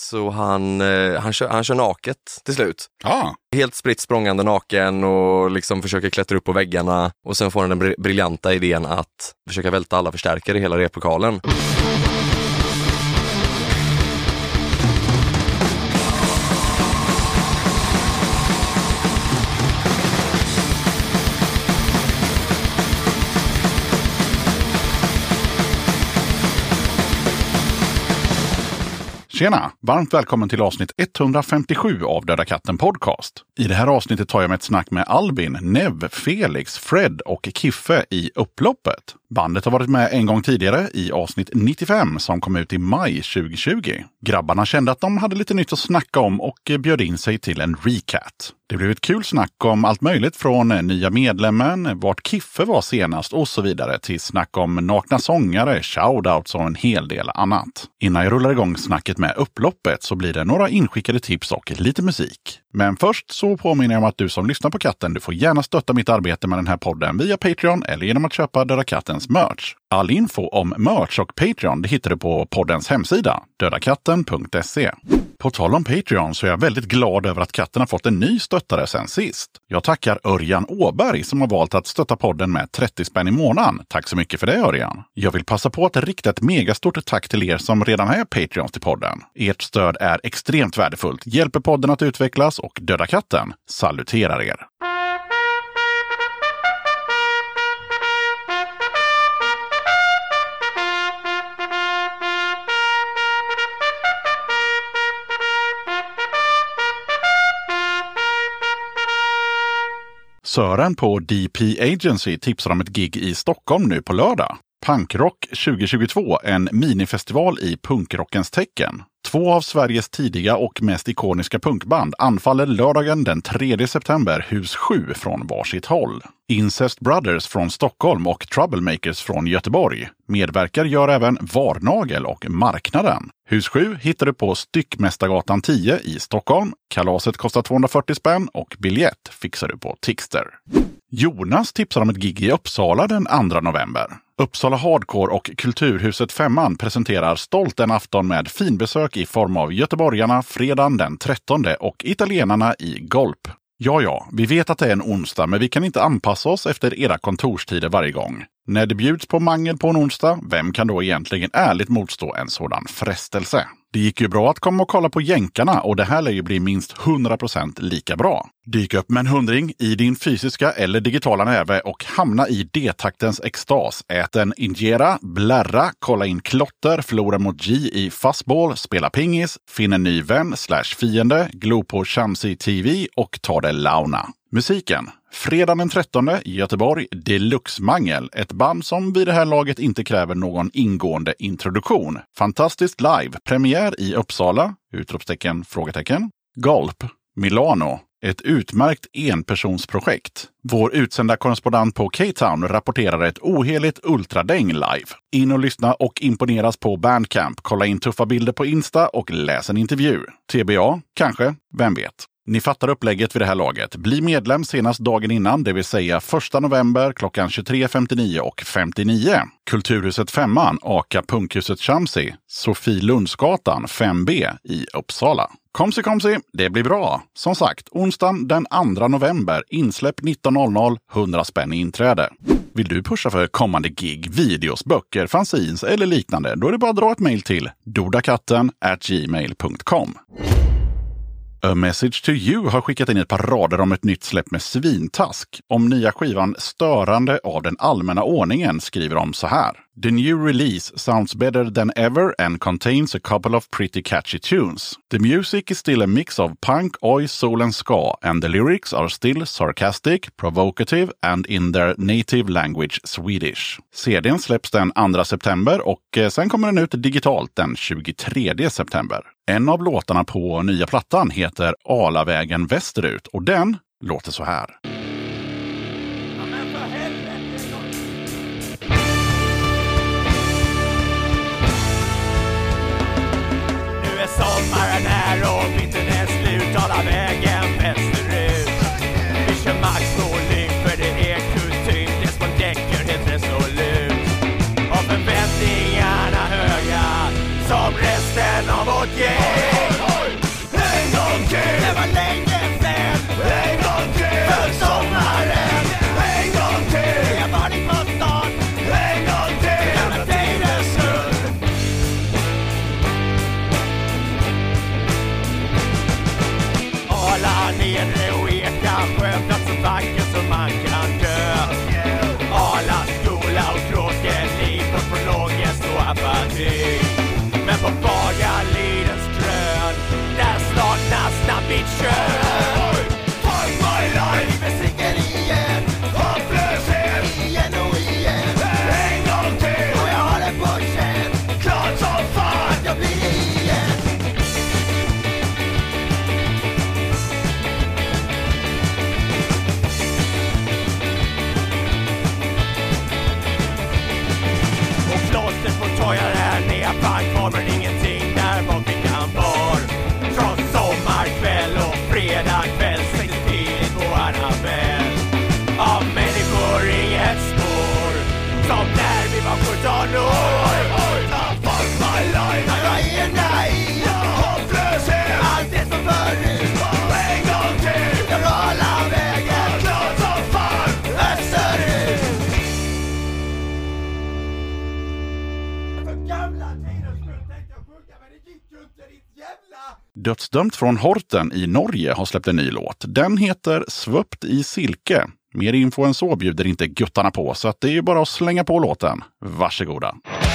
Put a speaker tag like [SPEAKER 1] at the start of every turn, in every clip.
[SPEAKER 1] Så han, eh, han, kör, han kör naket till slut.
[SPEAKER 2] Ja,
[SPEAKER 1] Helt spritt språngande naken och liksom försöker klättra upp på väggarna. Och sen får han den bri- briljanta idén att försöka välta alla förstärkare i hela replokalen.
[SPEAKER 2] Tjena! Varmt välkommen till avsnitt 157 av Döda katten Podcast. I det här avsnittet tar jag med ett snack med Albin, Nev, Felix, Fred och Kiffe i Upploppet. Bandet har varit med en gång tidigare i avsnitt 95 som kom ut i maj 2020. Grabbarna kände att de hade lite nytt att snacka om och bjöd in sig till en recat. Det blev ett kul snack om allt möjligt från nya medlemmen, vart Kiffe var senast och så vidare till snack om nakna sångare, shoutouts och en hel del annat. Innan jag rullar igång snacket med upploppet så blir det några inskickade tips och lite musik. Men först så påminner jag om att du som lyssnar på katten, du får gärna stötta mitt arbete med den här podden via Patreon eller genom att köpa Döda katten poddens merch. All info om merch och Patreon det hittar du på poddens hemsida, dödakatten.se. På tal om Patreon så är jag väldigt glad över att katten har fått en ny stöttare sen sist. Jag tackar Örjan Åberg som har valt att stötta podden med 30 spänn i månaden. Tack så mycket för det Örjan! Jag vill passa på att rikta ett megastort tack till er som redan är Patreons till podden. Ert stöd är extremt värdefullt, hjälper podden att utvecklas och Döda katten saluterar er. Sören på DP Agency tipsar om ett gig i Stockholm nu på lördag. Punkrock 2022, en minifestival i punkrockens tecken. Två av Sveriges tidiga och mest ikoniska punkband anfaller lördagen den 3 september hus 7 från varsitt håll. Incest Brothers från Stockholm och Troublemakers från Göteborg. Medverkar gör även Varnagel och Marknaden. Hus 7 hittar du på Styckmästargatan 10 i Stockholm. Kalaset kostar 240 spänn och biljett fixar du på Tixter. Jonas tipsar om ett gig i Uppsala den 2 november. Uppsala Hardcore och Kulturhuset Femman presenterar stolt en afton med finbesök i form av göteborgarna fredagen den 13 och italienarna i Golp. Ja, ja, vi vet att det är en onsdag, men vi kan inte anpassa oss efter era kontorstider varje gång. När det bjuds på mangel på en onsdag, vem kan då egentligen ärligt motstå en sådan frestelse? Det gick ju bra att komma och kolla på jänkarna och det här lär ju bli minst 100% lika bra. Dyk upp med en hundring i din fysiska eller digitala näve och hamna i D-taktens extas. Ät en injera, blärra, kolla in klotter, förlora mot G i fastball, spela pingis, finn en ny vän slash fiende, glo på Shamsi TV och ta det launa. Musiken. Fredag den 13 Göteborg, Deluxe Mangel. Ett band som vid det här laget inte kräver någon ingående introduktion. Fantastiskt live. Premiär i Uppsala! Utropstecken, frågetecken. Galp. Milano. Ett utmärkt enpersonsprojekt. Vår utsända korrespondent på K-Town rapporterar ett oheligt ultradäng live. In och lyssna och imponeras på Bandcamp. Kolla in tuffa bilder på Insta och läs en intervju. TBA? Kanske? Vem vet? Ni fattar upplägget vid det här laget. Bli medlem senast dagen innan, det vill säga 1 november klockan 23.59 och 59. Kulturhuset Femman, Aka Punkhuset Chamsi, Sofie Lundsgatan 5B i Uppsala. Komsi komsi, det blir bra. Som sagt, onsdagen den 2 november, insläpp 19.00, 100 spänn i inträde. Vill du pusha för kommande gig, videos, böcker, fanzines eller liknande? Då är det bara att dra ett mejl till dodakatten gmail.com. A Message to You har skickat in ett par rader om ett nytt släpp med svintask. Om nya skivan Störande av den allmänna ordningen skriver de så här. The new release sounds better than ever and contains a couple of pretty catchy tunes. The music is still a mix of punk, oi, soul and ska, and the lyrics are still sarcastic, provocative and in their native language Swedish. CDn släpps den 2 september och eh, sen kommer den ut digitalt den 23 september. En av låtarna på nya plattan heter Alavägen västerut och den låter så här.
[SPEAKER 3] Världen är och vintern är slut väl
[SPEAKER 2] Dödsdömt från Horten i Norge har släppt en ny låt. Den heter Svöpt i silke. Mer info än så bjuder inte guttarna på, så att det är ju bara att slänga på låten. Varsågoda! Mm.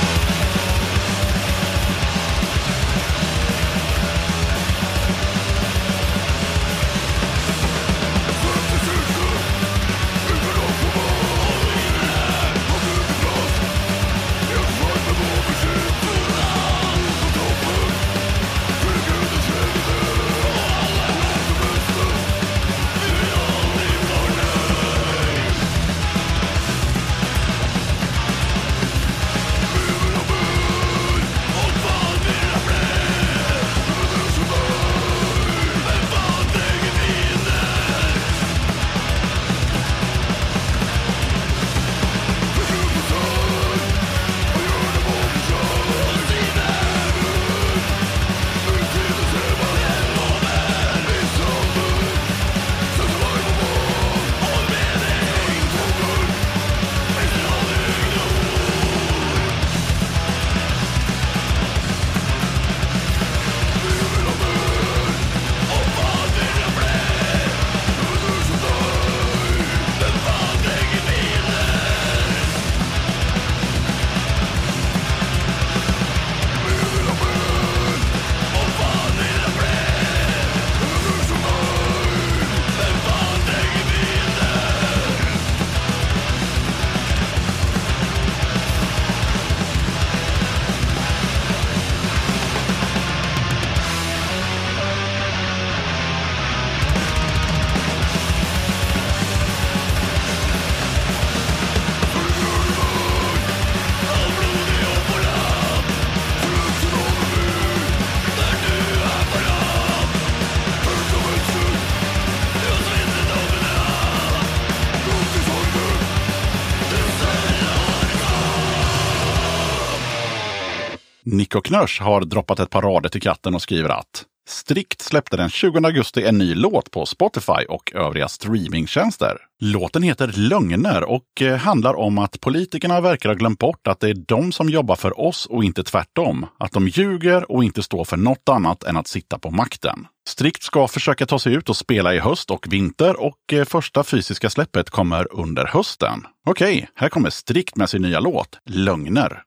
[SPEAKER 2] Knörs har droppat ett par rader till katten och skriver att Strikt släppte den 20 augusti en ny låt på Spotify och övriga streamingtjänster. Låten heter Lögner och eh, handlar om att politikerna verkar ha glömt bort att det är de som jobbar för oss och inte tvärtom. Att de ljuger och inte står för något annat än att sitta på makten. Strikt ska försöka ta sig ut och spela i höst och vinter och eh, första fysiska släppet kommer under hösten. Okej, här kommer Strikt med sin nya låt Lögner.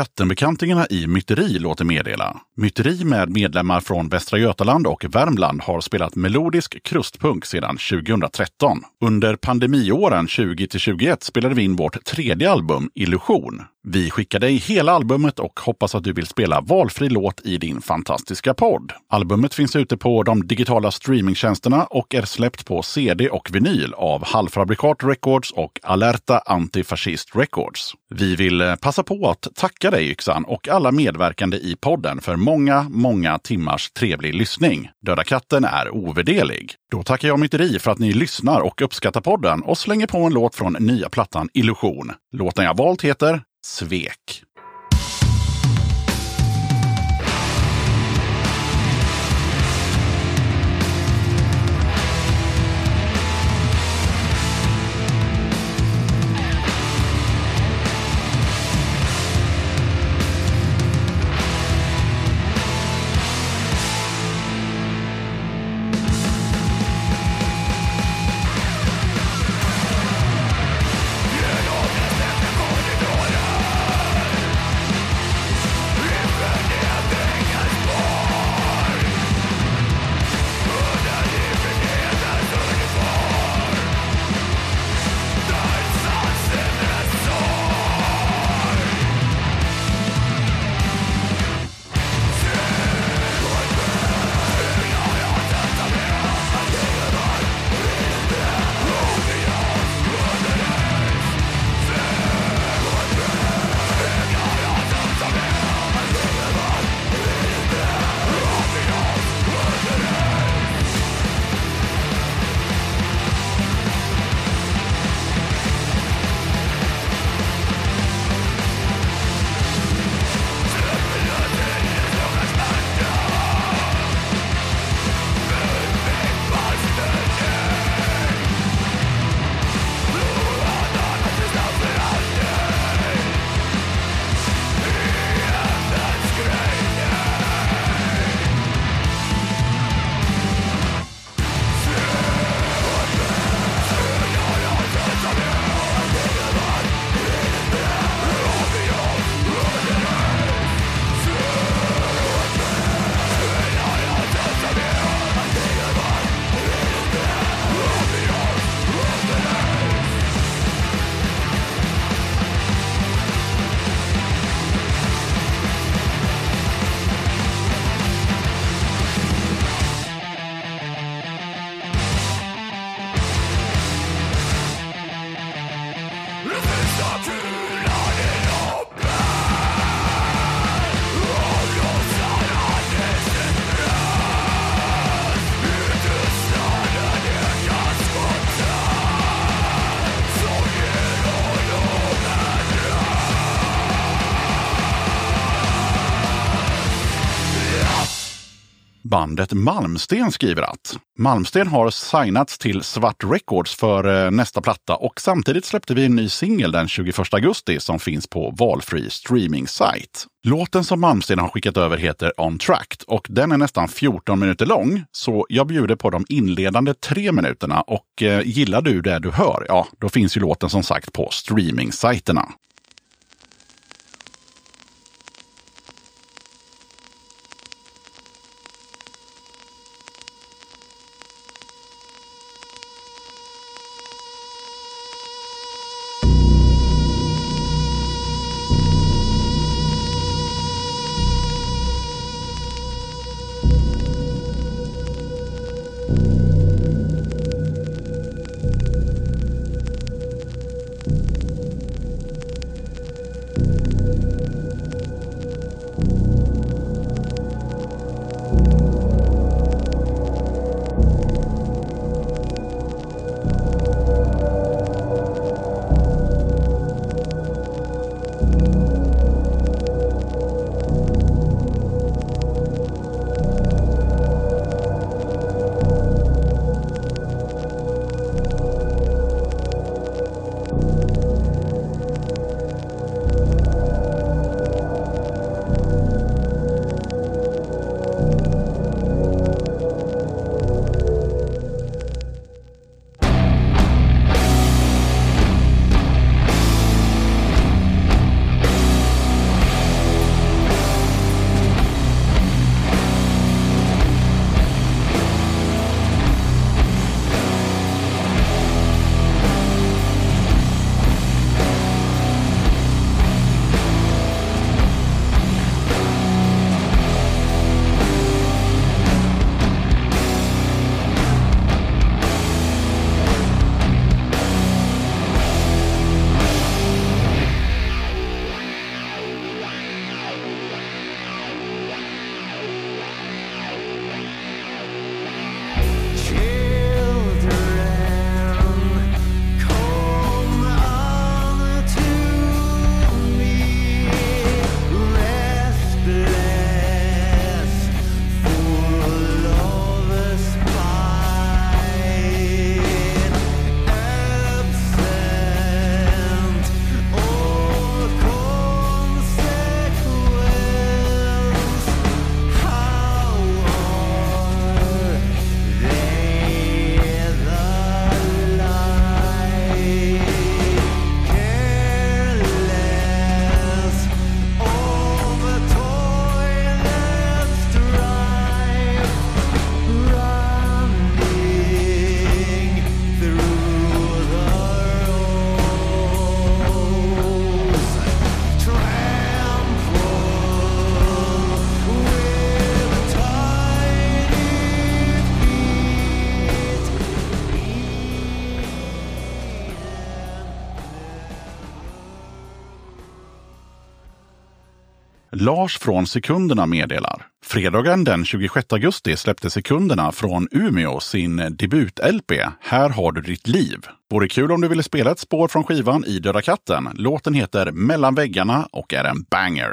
[SPEAKER 3] faire
[SPEAKER 2] Kattenbekantingarna i Myteri låter meddela. Myteri med medlemmar från Västra Götaland och Värmland har spelat melodisk krustpunk sedan 2013. Under pandemiåren 20-21 spelade vi in vårt tredje album Illusion. Vi skickar dig hela albumet och hoppas att du vill spela valfri låt i din fantastiska podd. Albumet finns ute på de digitala streamingtjänsterna och är släppt på CD och vinyl av Halvfabrikat Records och Alerta Antifascist Records. Vi vill eh, passa på att tacka dig Yxan och alla medverkande i podden för många, många timmars trevlig lyssning. Döda katten är ovärderlig. Då tackar jag Myteri för att ni lyssnar och uppskattar podden och slänger på en låt från nya plattan Illusion. Låten jag valt heter Svek. Bandet Malmsten skriver att Malmsten har signats till Svart Records för eh, nästa platta och samtidigt släppte vi en ny singel den 21 augusti som finns på valfri streaming-sajt. Låten som Malmsten har skickat över heter On Tract och den är nästan 14 minuter lång, så jag bjuder på de inledande tre minuterna och eh, gillar du det du hör, ja, då finns ju låten som sagt på streaming-sajterna.
[SPEAKER 4] Lars från Sekunderna meddelar. Fredagen den 26 augusti släppte Sekunderna från Umeå sin debut-LP Här har du ditt liv. Vore kul om du ville spela ett spår från skivan i Döda katten. Låten heter Mellan väggarna och är en banger.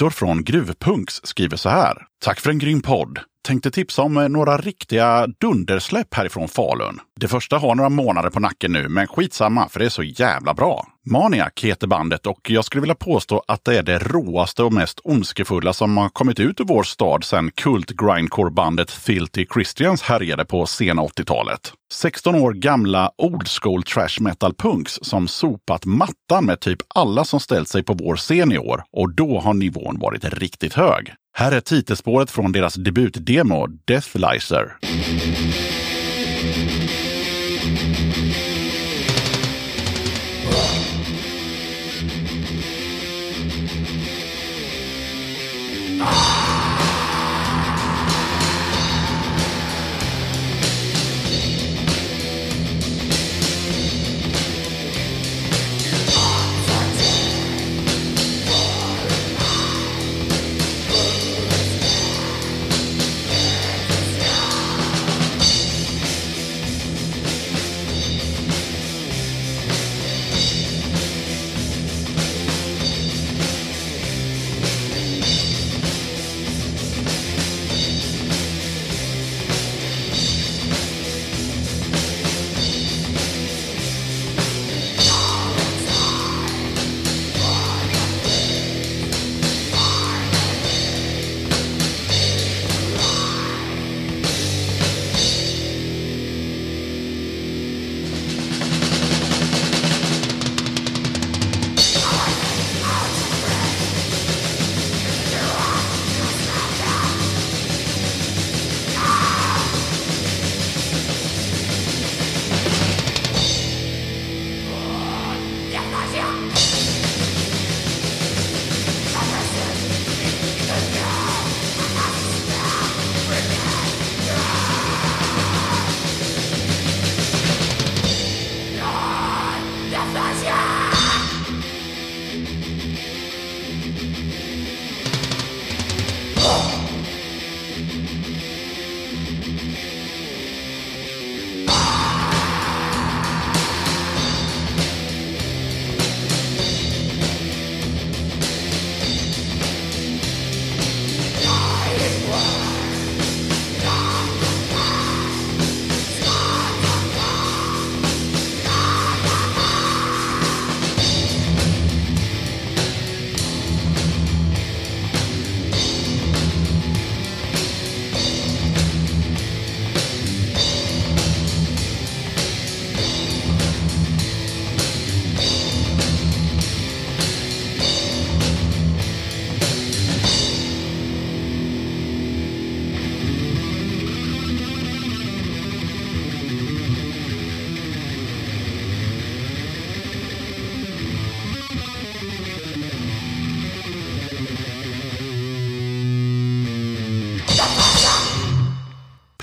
[SPEAKER 4] Viktor från Gruvpunks skriver så här. Tack för en grym podd. Tänkte tipsa om eh, några riktiga dundersläpp härifrån Falun. Det första har några månader på nacken nu, men skitsamma för det är så jävla bra. Maniac heter bandet och jag skulle vilja påstå att det är det råaste och mest ondskefulla som har kommit ut ur vår stad sedan kult grindcore-bandet Filthy Christians härjade på sena 80-talet. 16 år gamla old school trash metal punks som sopat mattan med typ alla som ställt sig på vår scen i år och då har nivån varit riktigt hög. Här är titelspåret från deras debutdemo Deathlizer.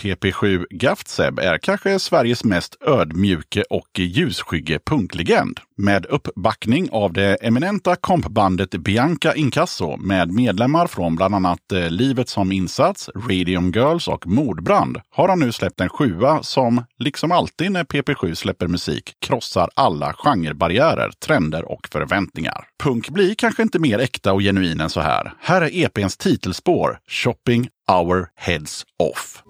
[SPEAKER 2] PP7 Gaftseb är kanske Sveriges mest ödmjuke och ljusskygge punklegend. Med uppbackning av det eminenta kompbandet Bianca Inkasso med medlemmar från bland annat eh, Livet som insats, Radium Girls och Mordbrand har han nu släppt en sjua som, liksom alltid när PP7 släpper musik, krossar alla genrebarriärer, trender och förväntningar. Punk blir kanske inte mer äkta och genuin än så här. Här är EPns titelspår, Shopping Our Heads Off.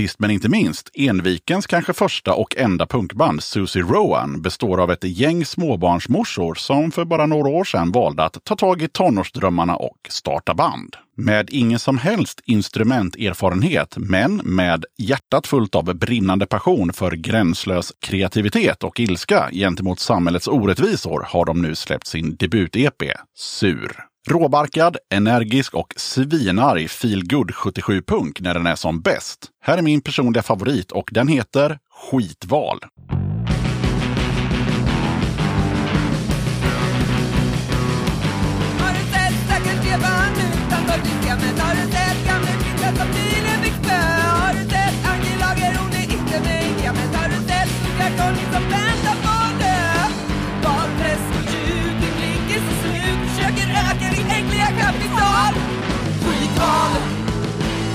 [SPEAKER 2] Sist men inte minst, Envikens kanske första och enda punkband, Susie Rowan, består av ett gäng småbarnsmorsor som för bara några år sedan valde att ta tag i tonårsdrömmarna och starta band. Med ingen som helst instrumenterfarenhet, men med hjärtat fullt av brinnande passion för gränslös kreativitet och ilska gentemot samhällets orättvisor har de nu släppt sin debut-EP, Sur. Råbarkad, energisk och svinarg feelgood 77-punk när den är som bäst. Här är min personliga favorit och den heter Skitval.
[SPEAKER 5] Val, Skitval,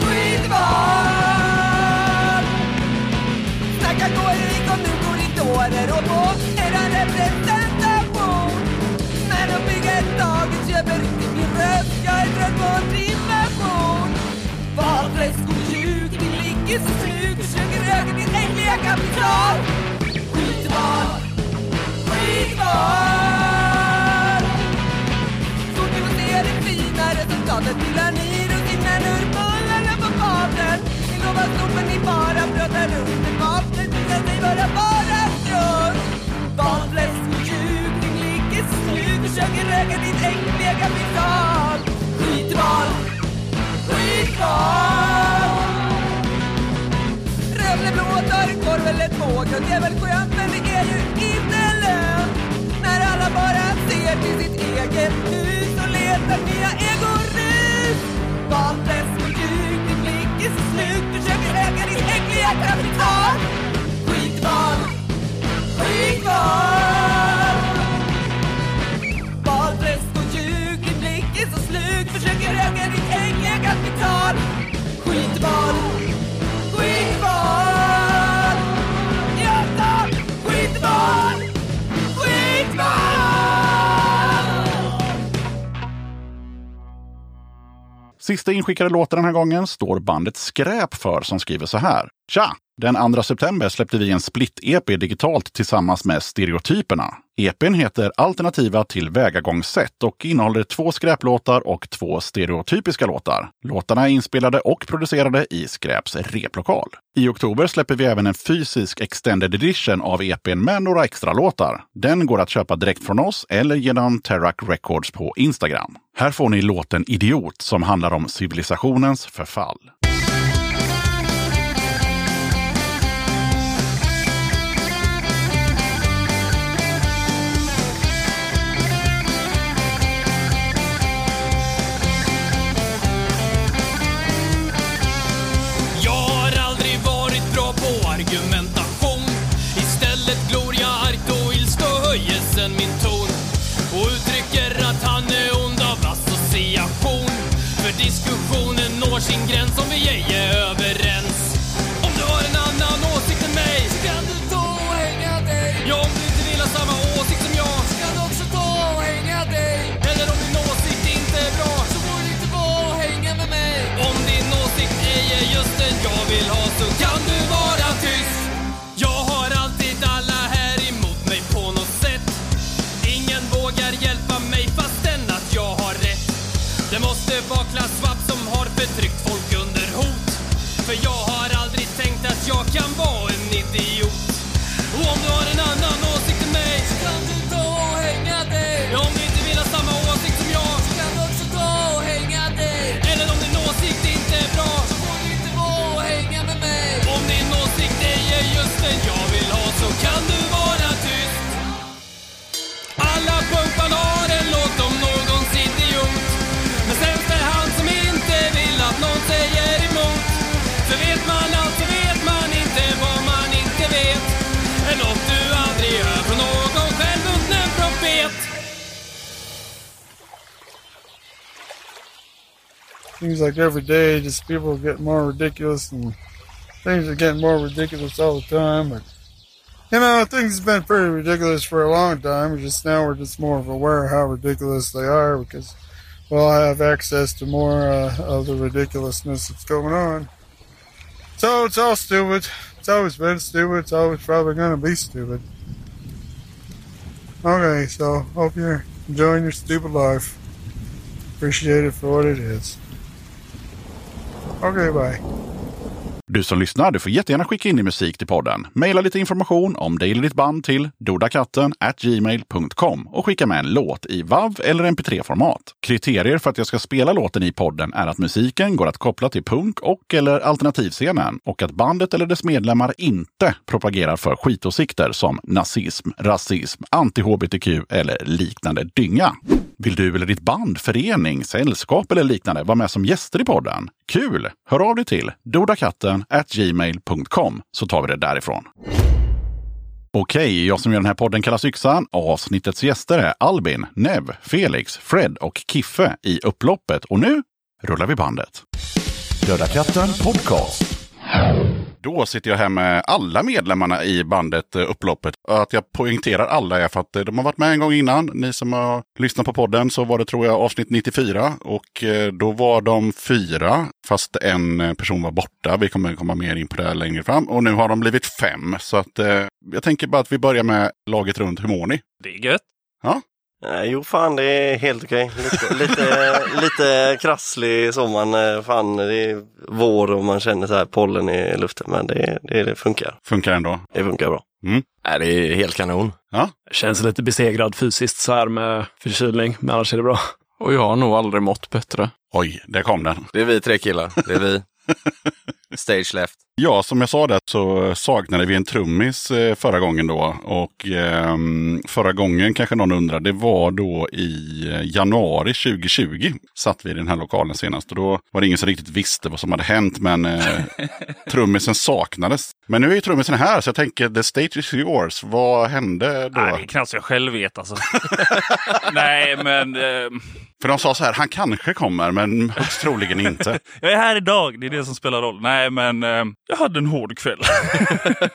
[SPEAKER 5] skitval Snacka gårik och nu korridorer och på eran representation Men att bygga ett dagis köper inte min röst Jag är trött på en dimension Valfläsk och ljug, din blick är så snygg Försöker öka ditt äckliga kapital. Skitval, skitval fina resultatet Tyranni, russinen ur bullarna på faten Ni lovar stort ni bara pratar runt med vapnet Visar sig vara bara strunt Valfläsk och ljug, din blick är snygg Försöker röka ditt äckliga kapital Skitval, skitval Rödblå tar en korv eller två gröt Det är väl skönt men det är ju inte lönt. När alla bara ser till sitt eget hus och letar nya ägor valdes och ljug, din blick är så slug Försöker öka ditt äckliga kapital Skitval, skitval Valdes och ljug, din blick är så slug Försöker öka ditt äckliga kapital Skitval, skitval
[SPEAKER 2] Sista inskickade låten den här gången står bandet Skräp för som skriver så här. Tja! Den 2 september släppte vi en split-EP digitalt tillsammans med Stereotyperna. EPn heter Alternativa till vägagångssätt och innehåller två skräplåtar och två stereotypiska låtar. Låtarna är inspelade och producerade i Skräps replokal. I oktober släpper vi även en fysisk extended edition av EPn med några extra låtar. Den går att köpa direkt från oss eller genom Terrac Records på Instagram. Här får ni låten Idiot som handlar om civilisationens förfall.
[SPEAKER 6] Seems like every day just people get more ridiculous and things are getting more ridiculous all the time. But you know, things have been pretty ridiculous for a long time. Just now we're just more aware of how ridiculous they are because we'll have access to more uh, of the ridiculousness that's going on. So it's all stupid. It's always been stupid. It's always probably going to be stupid. Okay, so hope you're enjoying your stupid life. Appreciate it for what it is. Okay, bye.
[SPEAKER 2] Du som lyssnar, du får jättegärna skicka in din musik till podden. Maila lite information om dig eller ditt band till dodakatten gmail.com och skicka med en låt i WAV eller mp3-format. Kriterier för att jag ska spela låten i podden är att musiken går att koppla till punk och eller alternativscenen och att bandet eller dess medlemmar inte propagerar för skitåsikter som nazism, rasism, anti-hbtq eller liknande dynga. Vill du eller ditt band, förening, sällskap eller liknande vara med som gäster i podden? Kul! Hör av dig till dodakatten gmail.com så tar vi det därifrån. Okej, jag som gör den här podden kallas Yxan. Avsnittets gäster är Albin, Nev, Felix, Fred och Kiffe i upploppet. Och nu rullar vi bandet. Döda katten podcast. Då sitter jag här med alla medlemmarna i bandet eh, Upploppet. Att jag poängterar alla är för att eh, de har varit med en gång innan. Ni som har lyssnat på podden så var det tror jag avsnitt 94 och eh, då var de fyra fast en person var borta. Vi kommer komma mer in på det här längre fram och nu har de blivit fem. Så att jag tänker bara att vi börjar med laget runt. Hur mår ni?
[SPEAKER 7] Det är gött.
[SPEAKER 2] Ja,
[SPEAKER 8] Eh, Jo, fan det är helt okej. Lite, lite, lite krasslig sommaren. eh, Fan, det är vår och man känner så här pollen i luften. Men det, det, det funkar.
[SPEAKER 2] funkar ändå.
[SPEAKER 8] Det funkar bra.
[SPEAKER 1] Nej, det är helt kanon.
[SPEAKER 2] Ja,
[SPEAKER 7] Känns lite besegrad fysiskt så här med förkylning, men annars är det bra.
[SPEAKER 9] Och jag har nog aldrig mått bättre.
[SPEAKER 2] oj, där kom den.
[SPEAKER 1] Det är vi tre killar. Det är vi. Stage left.
[SPEAKER 2] Ja, som jag sa det så saknade vi en trummis eh, förra gången då. Och ehm, förra gången kanske någon undrar, det var då i eh, januari 2020. Satt vi i den här lokalen senast och då var det ingen som riktigt visste vad som hade hänt. Men eh, trummisen saknades. Men nu är ju trummisen här så jag tänker, the stage is yours. Vad hände då?
[SPEAKER 9] Nej, det är knappt så jag själv vet alltså. Nej, men eh,
[SPEAKER 2] För de sa så här, han kanske kommer men högst troligen inte.
[SPEAKER 9] jag är här idag. Det är det som spelar roll. Nej, men eh, jag hade en hård kväll.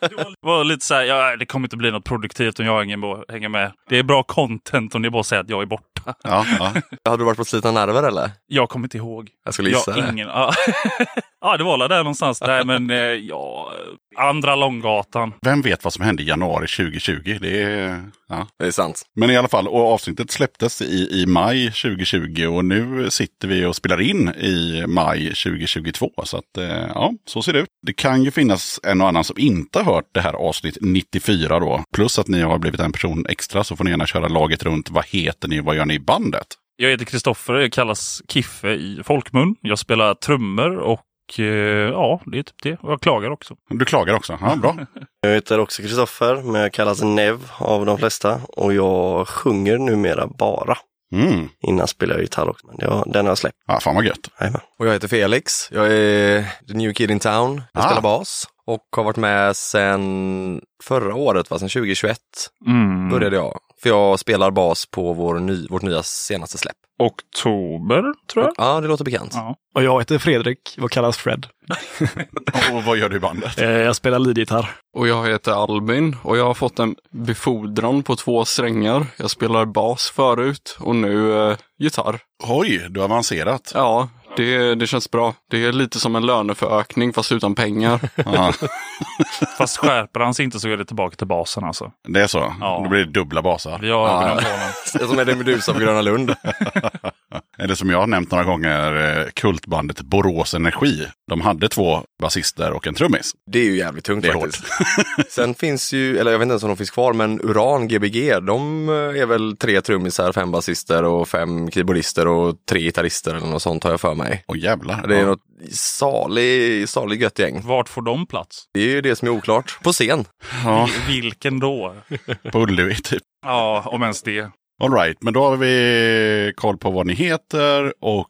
[SPEAKER 9] det var lite så här, ja, det kommer inte bli något produktivt om jag hänger med- hänger med. Det är bra content om det är bara säger att jag är borta.
[SPEAKER 2] Ja, ja.
[SPEAKER 1] Har du varit på Slita nerver eller?
[SPEAKER 9] Jag kommer inte ihåg.
[SPEAKER 1] Jag skulle gissa
[SPEAKER 9] jag,
[SPEAKER 1] det.
[SPEAKER 9] ingen, ja. Ja, det var väl där någonstans. Nej, men eh, ja, andra Långgatan.
[SPEAKER 2] Vem vet vad som hände i januari 2020? Det är, ja.
[SPEAKER 1] Det är sant.
[SPEAKER 2] Men i alla fall, och avsnittet släpptes i, i maj 2020 och nu sitter vi och spelar in i maj 2022. Så att, eh, ja, så ser det ut. Det kan ju finnas en och annan som inte har hört det här avsnitt 94 då. Plus att ni har blivit en person extra så får ni gärna köra laget runt. Vad heter ni? Vad gör ni i bandet?
[SPEAKER 9] Jag heter Kristoffer, jag kallas Kiffe i folkmun. Jag spelar trummor och eh, ja, det är typ det. Och jag klagar också.
[SPEAKER 2] Du klagar också? Ja, bra.
[SPEAKER 8] Jag heter också Kristoffer, men jag kallas Nev av de flesta och jag sjunger numera bara.
[SPEAKER 2] Mm.
[SPEAKER 8] Innan spelade jag gitarr också, men det har, den har jag släppt.
[SPEAKER 2] Ja, fan vad gött.
[SPEAKER 8] Jajamän.
[SPEAKER 1] Och jag heter Felix. Jag är the new kid in town. Jag
[SPEAKER 2] Ah.
[SPEAKER 1] spelar bas och har varit med sedan förra året, va? sedan 2021
[SPEAKER 9] Mm.
[SPEAKER 1] började jag. För jag spelar bas på vår ny, vårt nya senaste släpp.
[SPEAKER 9] Oktober, tror jag.
[SPEAKER 1] Ja, det låter bekant.
[SPEAKER 9] Ja.
[SPEAKER 7] Och jag heter Fredrik och kallas Fred.
[SPEAKER 2] Och vad gör du i bandet?
[SPEAKER 7] Eh, Jag spelar leadgitarr.
[SPEAKER 10] Och jag heter Albin och jag har fått en befordran på två strängar. Jag spelar bas förut och nu eh, gitarr.
[SPEAKER 2] Oj, du har avancerat.
[SPEAKER 10] Ja, det, det känns bra. Det är lite som en löneförökning fast utan pengar.
[SPEAKER 2] Ja,
[SPEAKER 9] Fast skärper han sig inte så är det tillbaka till basen alltså.
[SPEAKER 2] det är så?
[SPEAKER 9] Ja.
[SPEAKER 2] Då blir det dubbla basar.
[SPEAKER 9] Vi har
[SPEAKER 2] Ja.
[SPEAKER 9] ögonen på honom.
[SPEAKER 1] Det är som är det Medusa på Gröna Lund.
[SPEAKER 2] Eller som jag har nämnt några gånger, eh, kultbandet Borås Energi. De hade två basister och en trummis.
[SPEAKER 1] Det är ju jävligt tungt
[SPEAKER 2] Det är
[SPEAKER 1] faktiskt. Sen finns ju, eller jag vet inte ens om de finns kvar, men Uran Gbg, de eh, är väl tre trummisar, fem basister och fem keyboardister och tre gitarrister eller något sånt har jag för mig.
[SPEAKER 2] Åh jävlar.
[SPEAKER 1] Det är
[SPEAKER 2] Ja.
[SPEAKER 1] något salig, salig gött gäng.
[SPEAKER 9] Vart får de plats?
[SPEAKER 1] Det är ju det som är oklart. På scen.
[SPEAKER 2] Ja,
[SPEAKER 9] Vilken då?
[SPEAKER 2] på Ullevi typ.
[SPEAKER 9] Ja, om ens det.
[SPEAKER 2] All right, men då har vi koll på vad ni heter och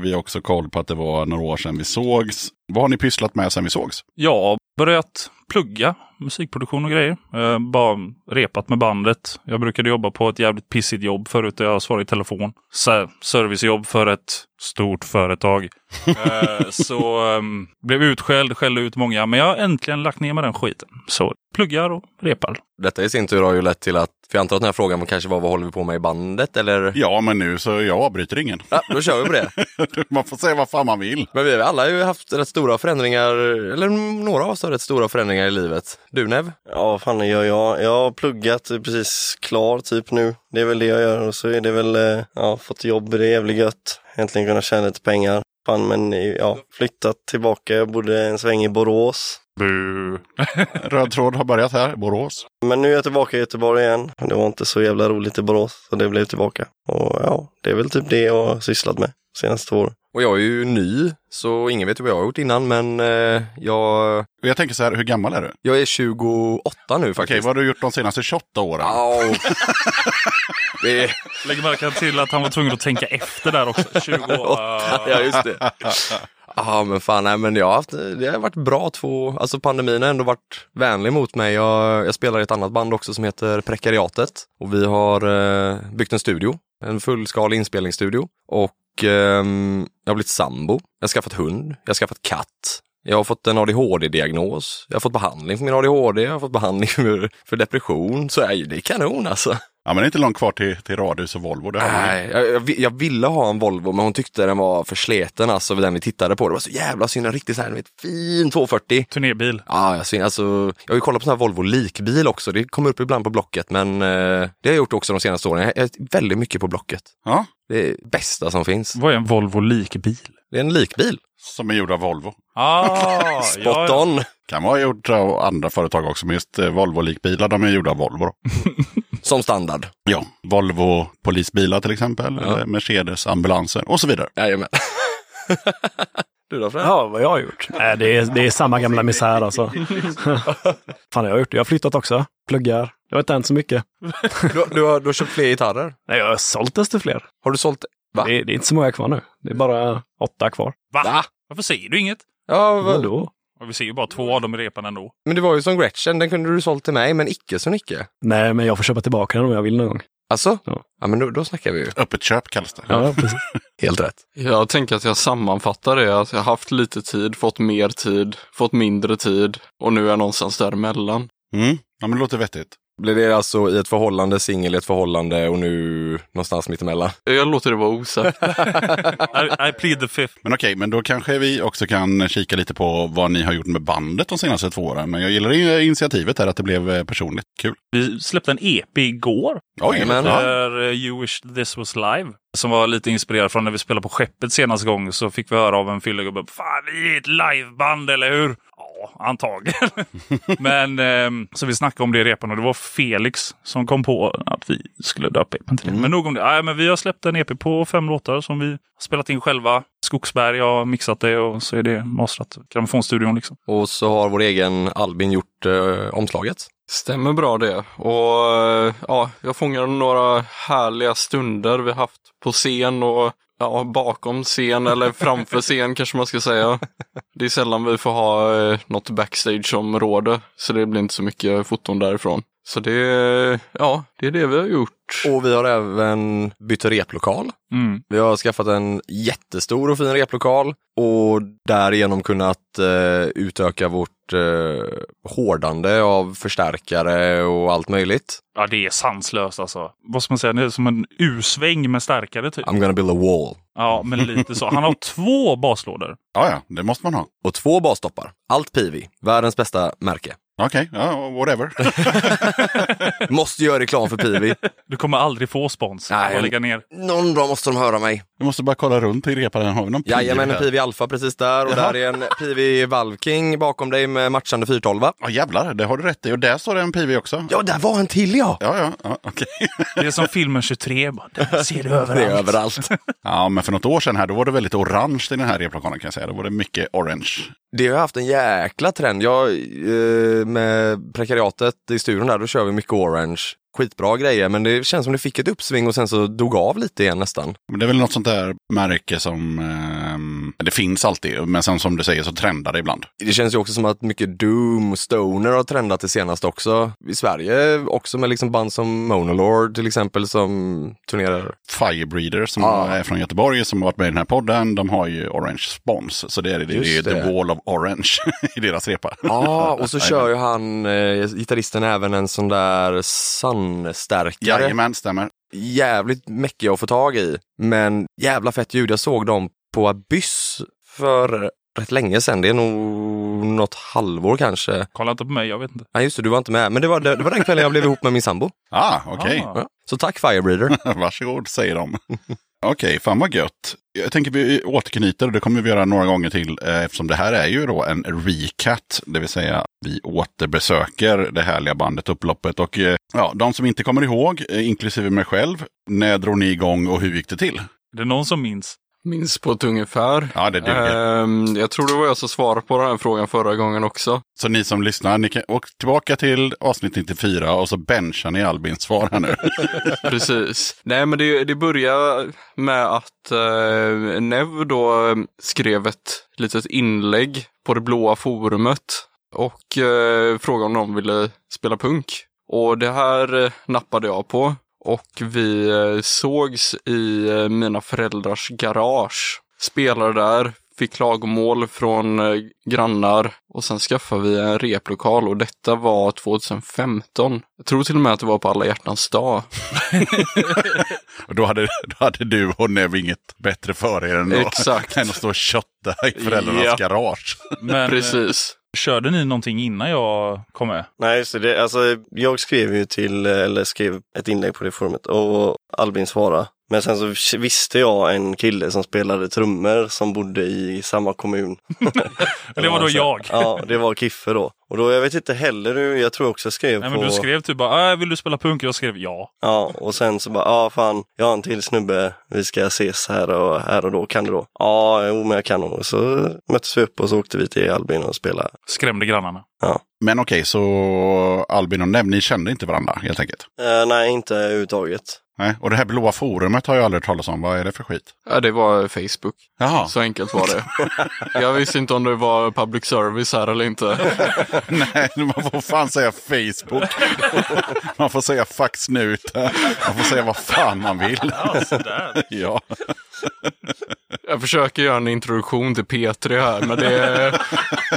[SPEAKER 2] vi har också koll på att det var några år sedan vi sågs. Vad har ni pysslat med sedan vi sågs?
[SPEAKER 9] Jag har börjat plugga musikproduktion och grejer. Eh, bara repat med bandet. Jag brukade jobba på ett jävligt pissigt jobb förut där jag svarade i telefon. Så, servicejobb för ett stort företag. eh, så um, blev utskälld, skällde ut många. Men jag har äntligen lagt ner med den skiten. Så pluggar och repar.
[SPEAKER 1] Detta i sin tur har ju lett till att, för jag antar att den här frågan kanske var vad håller vi på med i bandet eller?
[SPEAKER 2] Ja, men nu så jag avbryter ingen.
[SPEAKER 1] Ja, då kör vi på det.
[SPEAKER 2] Man får säga vad fan man vill.
[SPEAKER 1] Men vi har alla ju haft rätt stora förändringar, eller några av oss har rätt stora förändringar i livet. Du Nev?
[SPEAKER 8] Ja, vad fan gör jag? Jag har pluggat, är precis klar typ nu. Det är väl det jag gör och så är det väl, eh, ja, fått jobb, det är jävligt gött. Äntligen kunna tjäna lite pengar. Fan, men ja, flyttat tillbaka. Jag bodde en sväng i Borås.
[SPEAKER 9] Bu.
[SPEAKER 2] Röd tråd har börjat här, Borås.
[SPEAKER 8] Men nu är jag tillbaka i Göteborg igen. Det var inte så jävla roligt i Borås, så det blev tillbaka. Och ja, det är väl typ det jag har sysslat med senaste två åren.
[SPEAKER 1] Och jag är ju ny, så ingen vet vad jag har gjort innan, men eh, jag,
[SPEAKER 2] Jag tänker så här, hur gammal är du?
[SPEAKER 1] jag är 28 nu
[SPEAKER 2] Okej,
[SPEAKER 1] faktiskt.
[SPEAKER 2] vad har du gjort de senaste 28 åren?
[SPEAKER 1] Au. det är,
[SPEAKER 9] Lägg märke till att han var tvungen att tänka efter där också. 20 år.
[SPEAKER 1] ja, just det. Ja, men fan, nej, men jag har haft, det har varit bra två, alltså pandemin har ändå varit vänlig mot mig. Jag, jag spelar i ett annat band också som heter Prekariatet och vi har eh, byggt en studio, en fullskalig inspelningsstudio och eh, jag har blivit sambo. Jag har skaffat hund, jag har skaffat katt. Jag har fått en ADHD-diagnos. Jag har fått behandling för min ADHD, jag har fått behandling för, för depression. Så är det är kanon alltså.
[SPEAKER 2] Ja, men det är inte långt kvar till, till radhus och Volvo. Det.
[SPEAKER 1] Nej, jag, jag, jag ville ha en Volvo men hon tyckte den var för sleten alltså den vi tittade på. Det var så jävla synd, en riktigt så här, vet, fin 240.
[SPEAKER 9] Turnébil.
[SPEAKER 1] Ja, jag, alltså, jag har ju kollat på sån här Volvo likbil också. Det kommer upp ibland på Blocket men eh, det har jag gjort också de senaste åren. Jag är väldigt mycket på Blocket.
[SPEAKER 2] Ja,
[SPEAKER 1] Det är bästa som finns.
[SPEAKER 9] Vad är en Volvo likbil?
[SPEAKER 1] Det är en likbil.
[SPEAKER 2] som är gjord av Volvo.
[SPEAKER 9] Ah,
[SPEAKER 1] Spot on.
[SPEAKER 2] Kan vara gjort av andra företag också, men just eh, Volvo-likbilar, de är gjorda av Volvo.
[SPEAKER 1] Som standard.
[SPEAKER 2] Ja, Volvo polisbilar till exempel,
[SPEAKER 1] Ja.
[SPEAKER 2] eller Mercedes ambulanser och så vidare.
[SPEAKER 1] Jajamän. du då Fred?
[SPEAKER 7] Ja, vad jag har gjort? Nej, det, är, det är samma gamla misär alltså. Fan, jag har gjort det. Jag har flyttat också. Pluggar. Det har inte hänt så mycket.
[SPEAKER 1] Du, du, har, du har köpt fler gitarrer.
[SPEAKER 7] Nej, jag har sålt desto fler.
[SPEAKER 1] Har du sålt? Va?
[SPEAKER 7] Det är, det är inte så många kvar nu. Det är bara åtta kvar.
[SPEAKER 9] Va?
[SPEAKER 1] Va?
[SPEAKER 9] Varför säger du inget?
[SPEAKER 1] Ja, vad-
[SPEAKER 7] Vadå?
[SPEAKER 9] Och vi ser ju bara två av dem i repan ändå.
[SPEAKER 1] men det var ju som Gretchen, den kunde du sålt till mig men icke så Nicke.
[SPEAKER 7] Nej, men jag får köpa tillbaka den om jag vill någon gång.
[SPEAKER 1] Alltså?
[SPEAKER 7] Ja.
[SPEAKER 1] Ja men då, då snackar vi ju.
[SPEAKER 2] Öppet köp kallas det.
[SPEAKER 7] Ja, precis.
[SPEAKER 1] Helt rätt.
[SPEAKER 10] Jag tänker att jag sammanfattar det. Att jag har haft lite tid, fått mer tid, fått mindre tid och nu är jag någonstans däremellan.
[SPEAKER 2] Mm. Ja, men det låter vettigt.
[SPEAKER 1] Blir det alltså i ett förhållande, singel i ett förhållande och nu någonstans mittemellan?
[SPEAKER 10] Jag låter det vara osagt.
[SPEAKER 9] I, I plead the fifth.
[SPEAKER 2] Men okej, men då kanske vi också kan kika lite på vad ni har gjort med bandet de senaste två åren. Men jag gillar initiativet här att det blev eh, personligt. Kul.
[SPEAKER 9] Vi släppte en EP igår.
[SPEAKER 2] Oj, men, ja.
[SPEAKER 9] Där eh, You Wish This Was Live. Som var lite inspirerad från när vi spelade på Skeppet senaste gång. Så fick vi höra av en fyllegubbe. Fan, vi är ett liveband, eller hur? Ja, antagligen. Men ehm, så vi snackade om det i repan och det var Felix som kom på att vi skulle döpa EPn till det. Men nog om det. Nej, men vi har släppt en EP på fem låtar som vi har spelat in själva. Skogsberg har mixat det och så är det masterat. Grammofonstudion liksom.
[SPEAKER 1] Och så har vår egen Albin gjort eh, omslaget.
[SPEAKER 10] Stämmer bra det. Och eh, ja, jag fångar några härliga stunder vi haft på scen och ja, bakom scen eller framför scen kanske man ska säga. Det är sällan vi får ha eh, något backstageområde så det blir inte så mycket foton därifrån. Så det, ja, det är det vi har gjort.
[SPEAKER 1] Och vi har även bytt replokal.
[SPEAKER 9] Mm.
[SPEAKER 1] Vi har skaffat en jättestor och fin replokal och därigenom kunnat eh, utöka vårt eh, hårdande av förstärkare och allt möjligt.
[SPEAKER 9] Ja, det är sanslöst alltså. Vad ska man säga? Det är som en U-sväng med starkare typ.
[SPEAKER 1] I'm gonna build a wall.
[SPEAKER 9] Ja, men lite så. Han har två baslådor.
[SPEAKER 2] Ja, ja, det måste man ha.
[SPEAKER 1] Och två basstoppar. Allt Pivi. Världens bästa märke.
[SPEAKER 2] Okej, ja, whatever.
[SPEAKER 1] Måste göra reklam för Pivi.
[SPEAKER 9] Du kommer aldrig få spons.
[SPEAKER 1] Nej,
[SPEAKER 9] lägga ner.
[SPEAKER 1] Någon dag måste de höra mig.
[SPEAKER 2] Vi måste bara kolla runt i repan. Har vi någon piv
[SPEAKER 1] Jajamän, en? Pivi Alpha precis där och
[SPEAKER 2] Jaha.
[SPEAKER 1] där är en Pivi Valve King bakom dig med matchande 412.
[SPEAKER 2] Ja, jävlar, det har du rätt i. Och där står det en piv också.
[SPEAKER 1] Ja, där var en till ja!
[SPEAKER 2] Ja, ja, ja okej.
[SPEAKER 9] Det är som filmen 23. Bara, där ser du
[SPEAKER 1] Det är
[SPEAKER 9] överallt.
[SPEAKER 1] överallt.
[SPEAKER 2] Ja, men för något år sedan här, då var det väldigt orange i den här replokalen kan jag säga. Då var det mycket orange.
[SPEAKER 1] Det har haft en jäkla trend. Jag, eh, med prekariatet i studion där, då kör vi mycket orange. Skitbra grejer, men det känns som det fick ett uppsving och sen så dog av lite igen nästan.
[SPEAKER 2] Men det är väl något sånt där märke som, ehm, det finns alltid, men sen som du säger så trendar det ibland.
[SPEAKER 1] Det känns ju också som att mycket Doom och Stoner har trendat det senaste också. I Sverige också med liksom band som Monolord till exempel som turnerar.
[SPEAKER 2] Firebreeder som
[SPEAKER 1] Ja.
[SPEAKER 2] är från Göteborg som har varit med i den här podden, de har ju Orange Spons. Så det är, det, det är
[SPEAKER 1] Just
[SPEAKER 2] The
[SPEAKER 1] det.
[SPEAKER 2] Wall of Orange i deras repa.
[SPEAKER 1] Ja, och så kör ju han, eh, gitarristen, även en sån där sandstärkare.
[SPEAKER 2] Jajamän, stämmer.
[SPEAKER 1] Jävligt mäckiga att få tag i. Men jävla fett ljud. Jag såg dem på Abyss för rätt länge sedan. Det är nog något halvår kanske.
[SPEAKER 9] Kolla inte på mig, jag vet inte.
[SPEAKER 1] Nej just det, du var inte med. Men det var, det, det var den kvällen jag blev ihop med min sambo.
[SPEAKER 2] Ah, okej.
[SPEAKER 9] Ah.
[SPEAKER 1] Ja. Så tack Firebreeder.
[SPEAKER 2] Varsågod, säger de. Okej, fan vad gött. Jag tänker vi återknyter och det kommer vi göra några gånger till eh, eftersom det här är ju då en recat, det vill säga vi återbesöker det härliga bandet Upploppet. Och eh, ja, de som inte kommer ihåg, eh, inklusive mig själv, när drog ni igång och hur gick det till?
[SPEAKER 9] Är det någon som minns?
[SPEAKER 10] Minns på ett ungefär.
[SPEAKER 2] Ja, det duger.
[SPEAKER 10] Ehm, jag tror det var jag som svarade på den här frågan förra gången också.
[SPEAKER 2] Så ni som lyssnar, ni kan åka tillbaka till avsnitt 94 och så benchar ni Albins svar här nu.
[SPEAKER 10] Precis. Nej, men det, det började med att eh, Nev då eh, skrev ett litet inlägg på det blåa forumet och eh, frågade om någon ville spela punk. Och det här eh, nappade jag på och vi eh, sågs i eh, mina föräldrars garage. Spelade där, fick klagomål från eh, grannar och sen skaffade vi en replokal och detta var 2015. Jag tror till och med att det var på alla hjärtans dag.
[SPEAKER 2] och då hade, då hade du och Nev inget bättre för er än, då,
[SPEAKER 10] Exakt.
[SPEAKER 2] än att stå och kötta i föräldrarnas
[SPEAKER 10] Ja.
[SPEAKER 2] garage.
[SPEAKER 9] Men,
[SPEAKER 10] Precis.
[SPEAKER 9] Körde ni någonting innan jag kom med?
[SPEAKER 8] Nej, så det. Alltså, jag skrev ju till, eh, eller skrev ett inlägg på det forumet och Albin svarade. Men sen så visste jag en kille som spelade trummor som bodde i samma kommun.
[SPEAKER 9] Det var då jag.
[SPEAKER 8] Ja, det var Kiffe då. Och då, jag vet inte heller jag tror också jag skrev
[SPEAKER 9] Nej,
[SPEAKER 8] på...
[SPEAKER 9] men du skrev typ bara, äh, vill du spela punk? Jag skrev ja.
[SPEAKER 8] Ja, och sen så bara, ja fan, jag har en till snubbe, vi ska ses här och, här och då, kan du då? Ja, jo men jag kan nog. Så möttes vi upp och så åkte vi till Albin och spelade.
[SPEAKER 9] Skrämde grannarna.
[SPEAKER 2] Men okej, så Albin och Nev, ni kände inte varandra helt enkelt?
[SPEAKER 8] Eh, nej, inte överhuvudtaget.
[SPEAKER 2] Nej. Och det här blåa forumet har jag aldrig talas om. Vad är det för skit?
[SPEAKER 10] Ja, det var Facebook.
[SPEAKER 2] Jaha.
[SPEAKER 10] Så enkelt var det. Jag visste inte om det var public service här eller inte.
[SPEAKER 2] Nej, man får fan säga Facebook. Man får säga snuta. Man får säga vad fan man vill.
[SPEAKER 9] Ja, sådär.
[SPEAKER 2] Ja.
[SPEAKER 10] Jag försöker göra en introduktion till P3 här, men det,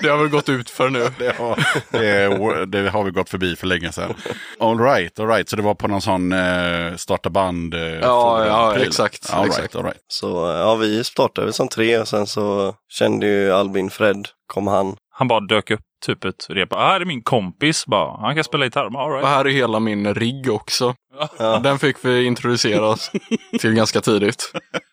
[SPEAKER 10] det har väl gått ut för nu.
[SPEAKER 2] Det har, det, det har vi gått förbi för länge sedan. All right, all right. Så det var på någon sån eh, starta band? Eh,
[SPEAKER 10] Ja, ja, exakt,
[SPEAKER 2] All
[SPEAKER 10] exakt.
[SPEAKER 2] right, all right.
[SPEAKER 8] Så ja, vi startade som tre och sen så kände ju Albin Fred, kom han.
[SPEAKER 9] Han bara dök upp typ ett rep. Ah, här är min kompis. Bara, han kan spela gitarr. All
[SPEAKER 10] Och
[SPEAKER 9] right.
[SPEAKER 10] här är hela min rigg också. Den fick vi introducera oss till ganska tidigt.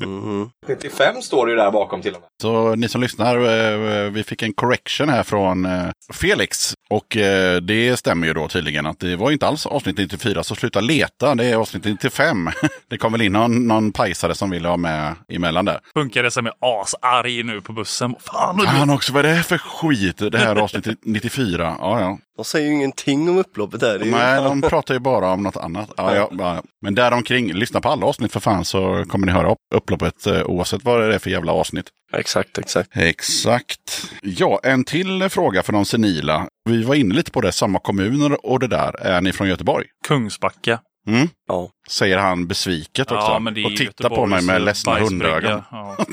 [SPEAKER 8] Mhm.
[SPEAKER 1] 95 står det ju där bakom till och med.
[SPEAKER 2] Så ni som lyssnar, eh, vi fick en correction här från eh, Felix. Och eh, det stämmer ju då tydligen att det var inte alls avsnitt 94, så sluta leta, det är avsnitt 95. Det kom väl in någon, någon pajsare som ville ha med emellan där.
[SPEAKER 9] Funkar som är asarg nu på bussen. Fan,
[SPEAKER 2] Fan också, vad är det för skit? Det här avsnittet 94. Ja, ja.
[SPEAKER 8] De säger ju ingenting om upploppet här. Det är ju
[SPEAKER 2] Nej, de pratar ju bara om något annat. Ja, ja, ja. Men däromkring, lyssna på alla avsnitt för fan så kommer ni höra upp, upploppet eh, oavsett vad det är för jävla avsnitt.
[SPEAKER 8] Exakt, exakt.
[SPEAKER 2] Exakt. Ja, en till fråga för de senila. Vi var inne lite på det, samma kommuner och det där. Är ni från Göteborg?
[SPEAKER 9] Kungsbacka.
[SPEAKER 2] Mm?
[SPEAKER 8] Ja.
[SPEAKER 2] Säger han besviket också.
[SPEAKER 9] Ja, men det är
[SPEAKER 2] och tittar på mig
[SPEAKER 9] Göteborgs,
[SPEAKER 2] med
[SPEAKER 9] eh,
[SPEAKER 2] ledsna hundögon.
[SPEAKER 9] Ja.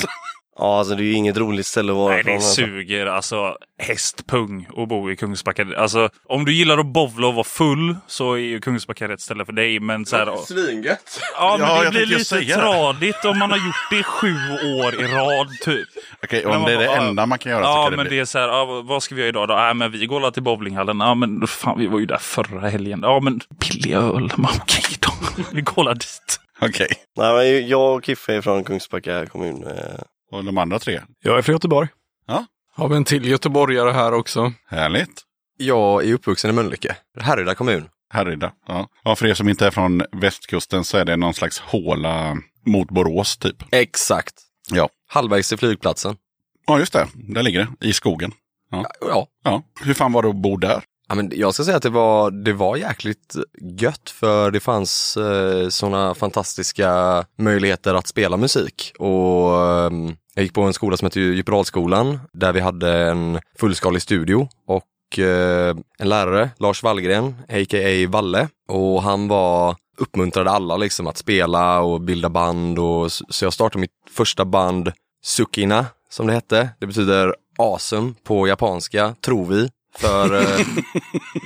[SPEAKER 8] Ja, alltså det är ju inget roligt ställe att vara
[SPEAKER 9] Nej, det
[SPEAKER 8] från. Alltså.
[SPEAKER 9] suger. Alltså, hästpung att bo i Kungsbacka. Alltså, om du gillar att bovla och vara full så är ju Kungsbacka rätt ställe för dig. Men så här,
[SPEAKER 1] Svingött.
[SPEAKER 9] ja, men
[SPEAKER 2] Ja,
[SPEAKER 9] det blir lite tradigt om man har gjort det i sju år i rad typ.
[SPEAKER 2] Okej,
[SPEAKER 9] Men
[SPEAKER 2] om det är det
[SPEAKER 9] bara,
[SPEAKER 2] enda man kan göra så
[SPEAKER 9] Ja,
[SPEAKER 2] kan det
[SPEAKER 9] men
[SPEAKER 2] bli.
[SPEAKER 9] det är så här, ja, vad ska vi göra idag då? Ja, men vi går alla till bowlinghallen. Ja, men fan, vi var ju där förra helgen. Ja, men billig öl. Men Okej då, vi går dit.
[SPEAKER 2] Okej.
[SPEAKER 8] Nej, men jag och Kiffe är från Kungsbacka kommun.
[SPEAKER 2] Och de andra tre?
[SPEAKER 7] Jag är från Göteborg.
[SPEAKER 10] Har vi en till göteborgare här också?
[SPEAKER 2] Härligt.
[SPEAKER 1] Jag är uppvuxen i Mölnlycke, Härryda kommun.
[SPEAKER 2] Härryda. Ja. ja, för er som inte är från västkusten så är det någon slags håla mot Borås typ.
[SPEAKER 1] Exakt.
[SPEAKER 2] Ja.
[SPEAKER 1] Halvvägs till flygplatsen.
[SPEAKER 2] Ja, just det. Där ligger det. I skogen. Ja.
[SPEAKER 1] Ja.
[SPEAKER 2] ja. Hur fan var det att bo där?
[SPEAKER 1] Ja, men jag ska säga att det var, det var jäkligt gött för det fanns eh, sådana fantastiska möjligheter att spela musik. Och eh, Jag gick på en skola som heter Djupadalsskolan där vi hade en fullskalig studio och eh, en lärare, Lars Wallgren, a.k.a. Valle. Och han var uppmuntrade alla liksom att spela och bilda band och så jag startade mitt första band Sukina som det hette. Det betyder awesome på japanska, tror vi. För eh,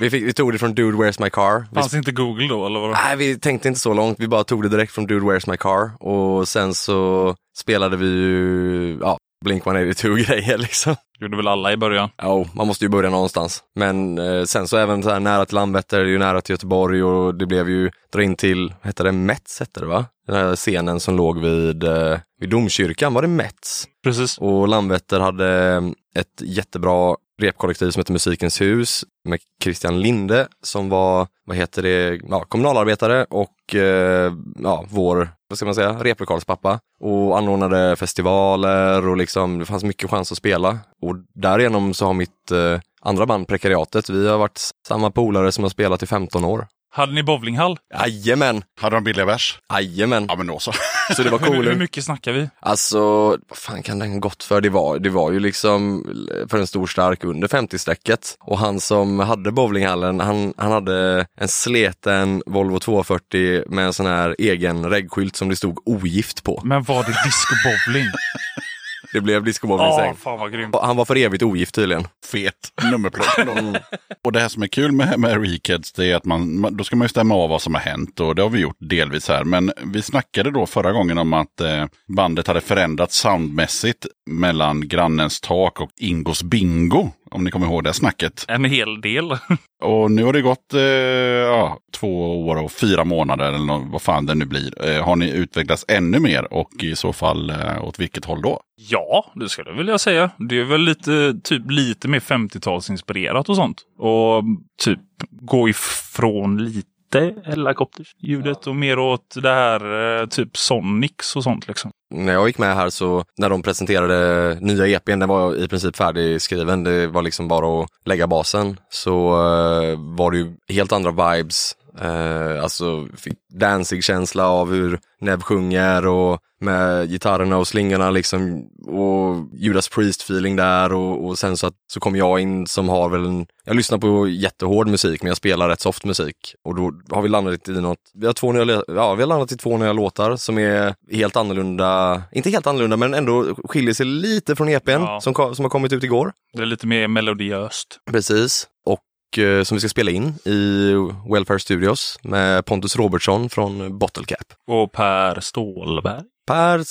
[SPEAKER 1] vi, fick, vi tog det från Dude Where's My Car. Vi
[SPEAKER 9] Fanns inte Google då eller vadå?
[SPEAKER 1] Nej, vi tänkte inte så långt. Vi bara tog det direkt från Dude Where's My Car och sen så spelade vi ju, ja, Blink-182-grejer liksom.
[SPEAKER 9] Gjorde väl alla i början?
[SPEAKER 1] Ja, man måste ju börja någonstans. Men eh, sen så även så här nära till Landvetter, det är ju nära till Göteborg och det blev ju dra in till, vad hette det, Mets hette det va? Den här scenen som låg vid, eh, vid domkyrkan, var det Mets?
[SPEAKER 9] Precis.
[SPEAKER 1] Och Landvetter hade ett jättebra repkollektiv som heter Musikens hus med Christian Linde som var, vad heter det, ja, kommunalarbetare och eh, ja, vår, vad ska man säga, replokalspappa. Och anordnade festivaler och liksom, det fanns mycket chans att spela. Och därigenom så har mitt eh, andra band Prekariatet, vi har varit samma polare som har spelat i 15 år.
[SPEAKER 9] Hade ni bowlinghall?
[SPEAKER 1] Jajamän!
[SPEAKER 2] Hade de billiga vers?
[SPEAKER 1] Jajamän!
[SPEAKER 2] Ja men då så.
[SPEAKER 1] Så det var
[SPEAKER 9] Hur, hur mycket snackar vi?
[SPEAKER 1] Alltså, vad fan kan den gått för? Det var, det var ju liksom för en stor stark under 50-strecket. Och han som hade bowlinghallen, han, han hade en sleten Volvo 240 med en sån här egen reggskylt som det stod ogift på.
[SPEAKER 9] Men var det discobowling?
[SPEAKER 1] Det blev discobowling
[SPEAKER 9] Ja,
[SPEAKER 1] sen.
[SPEAKER 9] fan vad grymt.
[SPEAKER 1] Han var för evigt ogift tydligen.
[SPEAKER 2] Fet nummerplåt. och det här som är kul med, med Rekids det är att man, man, då ska man ju stämma av vad som har hänt och det har vi gjort delvis här. Men vi snackade då förra gången om att eh, bandet hade förändrats soundmässigt mellan Grannens tak och Ingos Bingo. Om ni kommer ihåg det snacket.
[SPEAKER 9] En hel del.
[SPEAKER 2] Och nu har det gått eh, ja, två år och fyra månader eller nå- vad fan det nu blir. Eh, har ni utvecklats ännu mer och i så fall eh, åt vilket håll då?
[SPEAKER 9] Ja, det skulle jag vilja säga. Det är väl lite, typ, lite mer 50-talsinspirerat och sånt. Och typ gå ifrån lite helikopterljudet och mer åt det här eh, typ Sonics och sånt liksom.
[SPEAKER 1] När jag gick med här så, när de presenterade nya EPn, den var i princip färdigskriven. Det var liksom bara att lägga basen. Så var det ju helt andra vibes. Eh, alltså fick Danzig-känsla av hur Neb sjunger och med gitarrerna och slingorna liksom och Judas Priest-feeling där och, och sen så, att, så kom jag in som har väl en, jag lyssnar på jättehård musik men jag spelar rätt soft musik och då har vi landat i något, vi har två nya, ja vi har landat i två nya låtar som är helt annorlunda, inte helt annorlunda men ändå skiljer sig lite från EPn
[SPEAKER 9] Ja.
[SPEAKER 1] som, som har kommit ut igår.
[SPEAKER 9] Det är lite mer melodiöst.
[SPEAKER 1] Precis. Och som vi ska spela in i Welfare Studios med Pontus Robertsson från Bottle Cap.
[SPEAKER 9] Och Per Stålberg.
[SPEAKER 1] Per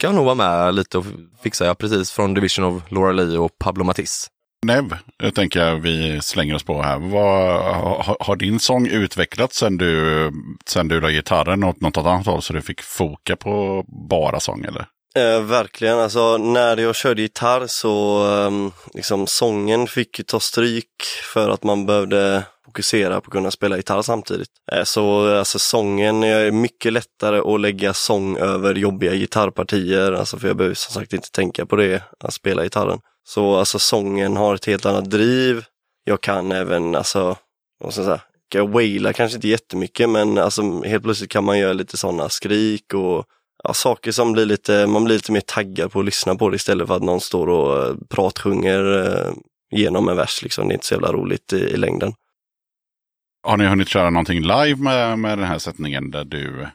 [SPEAKER 1] ska nog vara med lite och fixa, ja precis, från Division of Laura Lee och Pablo Matisse.
[SPEAKER 2] Nev, jag tänker jag vi slänger oss på här. Vad, har, har din sång utvecklats sen du, sen du la gitarren åt något annat håll så du fick foka på bara sång eller?
[SPEAKER 8] Eh, verkligen, alltså när jag körde gitarr så eh, liksom sången fick ju ta stryk för att man behövde fokusera på att kunna spela gitarr samtidigt. Eh, så alltså sången är mycket lättare att lägga sång över jobbiga gitarrpartier, alltså för jag behöver som sagt inte tänka på det, att spela gitarren. Så alltså sången har ett helt annat driv. Jag kan även, alltså, vad ska jag säga, jag wailar kanske inte jättemycket men alltså helt plötsligt kan man göra lite sådana skrik och ja, saker som blir lite, man blir lite mer taggad på att lyssna på det istället för att någon står och eh, pratsjunger eh, genom en vers liksom. Det är inte så jävla roligt i, i längden.
[SPEAKER 2] Har ni hunnit köra någonting live med, med den här sättningen där du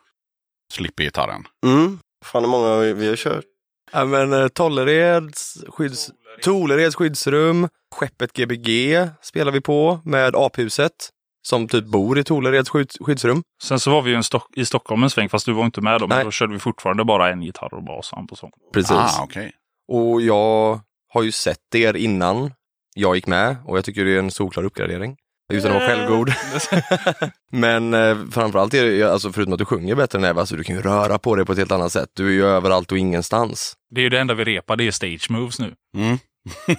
[SPEAKER 2] slipper gitarren?
[SPEAKER 8] Mm. Fan hur många vi, vi har kört.
[SPEAKER 1] Ja men eh, Tollereds, skydds, Tolereds skyddsrum, Skeppet Gbg spelar vi på med aphuset som typ bor i Tolereds skydds, skyddsrum.
[SPEAKER 9] Sen så var vi ju en Stock- i Stockholm en sväng, fast du var inte med då. Men
[SPEAKER 1] Nej.
[SPEAKER 9] då körde vi fortfarande bara en gitarr och bas på sång.
[SPEAKER 1] Precis.
[SPEAKER 2] Ah, okej.
[SPEAKER 1] Och jag har ju sett er innan jag gick med och jag tycker det är en solklar uppgradering. Utan att vara självgod. Men eh, framförallt är det, alltså förutom att du sjunger bättre än Eva, alltså du kan ju röra på dig på ett helt annat sätt. Du är ju överallt och ingenstans.
[SPEAKER 9] Det är ju det enda vi repar, det är stage moves nu.
[SPEAKER 2] Mm.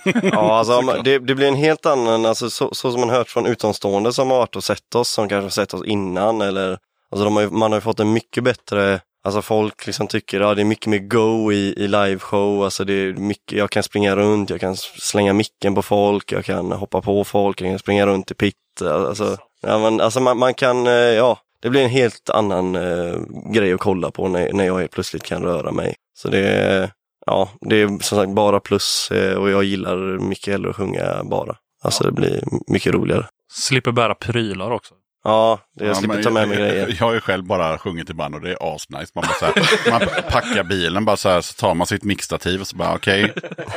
[SPEAKER 8] Ja, alltså, det, det blir en helt annan, alltså, så, så som man hört från utomstående som har varit och sett oss, som kanske har sett oss innan eller alltså, de har ju, man har ju fått en mycket bättre Alltså folk liksom tycker att ja, det är mycket mer go i, i liveshow, alltså det är mycket, jag kan springa runt, jag kan slänga micken på folk, jag kan hoppa på folk, jag kan springa runt i pit. Alltså, ja, men, alltså man, man kan, eh, ja, det blir en helt annan eh, grej att kolla på när, när jag helt plötsligt kan röra mig. Så det ja, det är som sagt bara plus eh, och jag gillar mycket hellre att sjunga bara. Alltså det blir mycket roligare.
[SPEAKER 9] Slipper bära prylar också.
[SPEAKER 8] Ja, det, jag
[SPEAKER 2] Ja,
[SPEAKER 8] slipper ta med mig
[SPEAKER 2] jag,
[SPEAKER 8] grejer.
[SPEAKER 2] Jag har ju själv bara sjungit i band och det är asnice. Man, bara så här, man packar bilen bara så här, så tar man sitt mixtativ och så bara okej,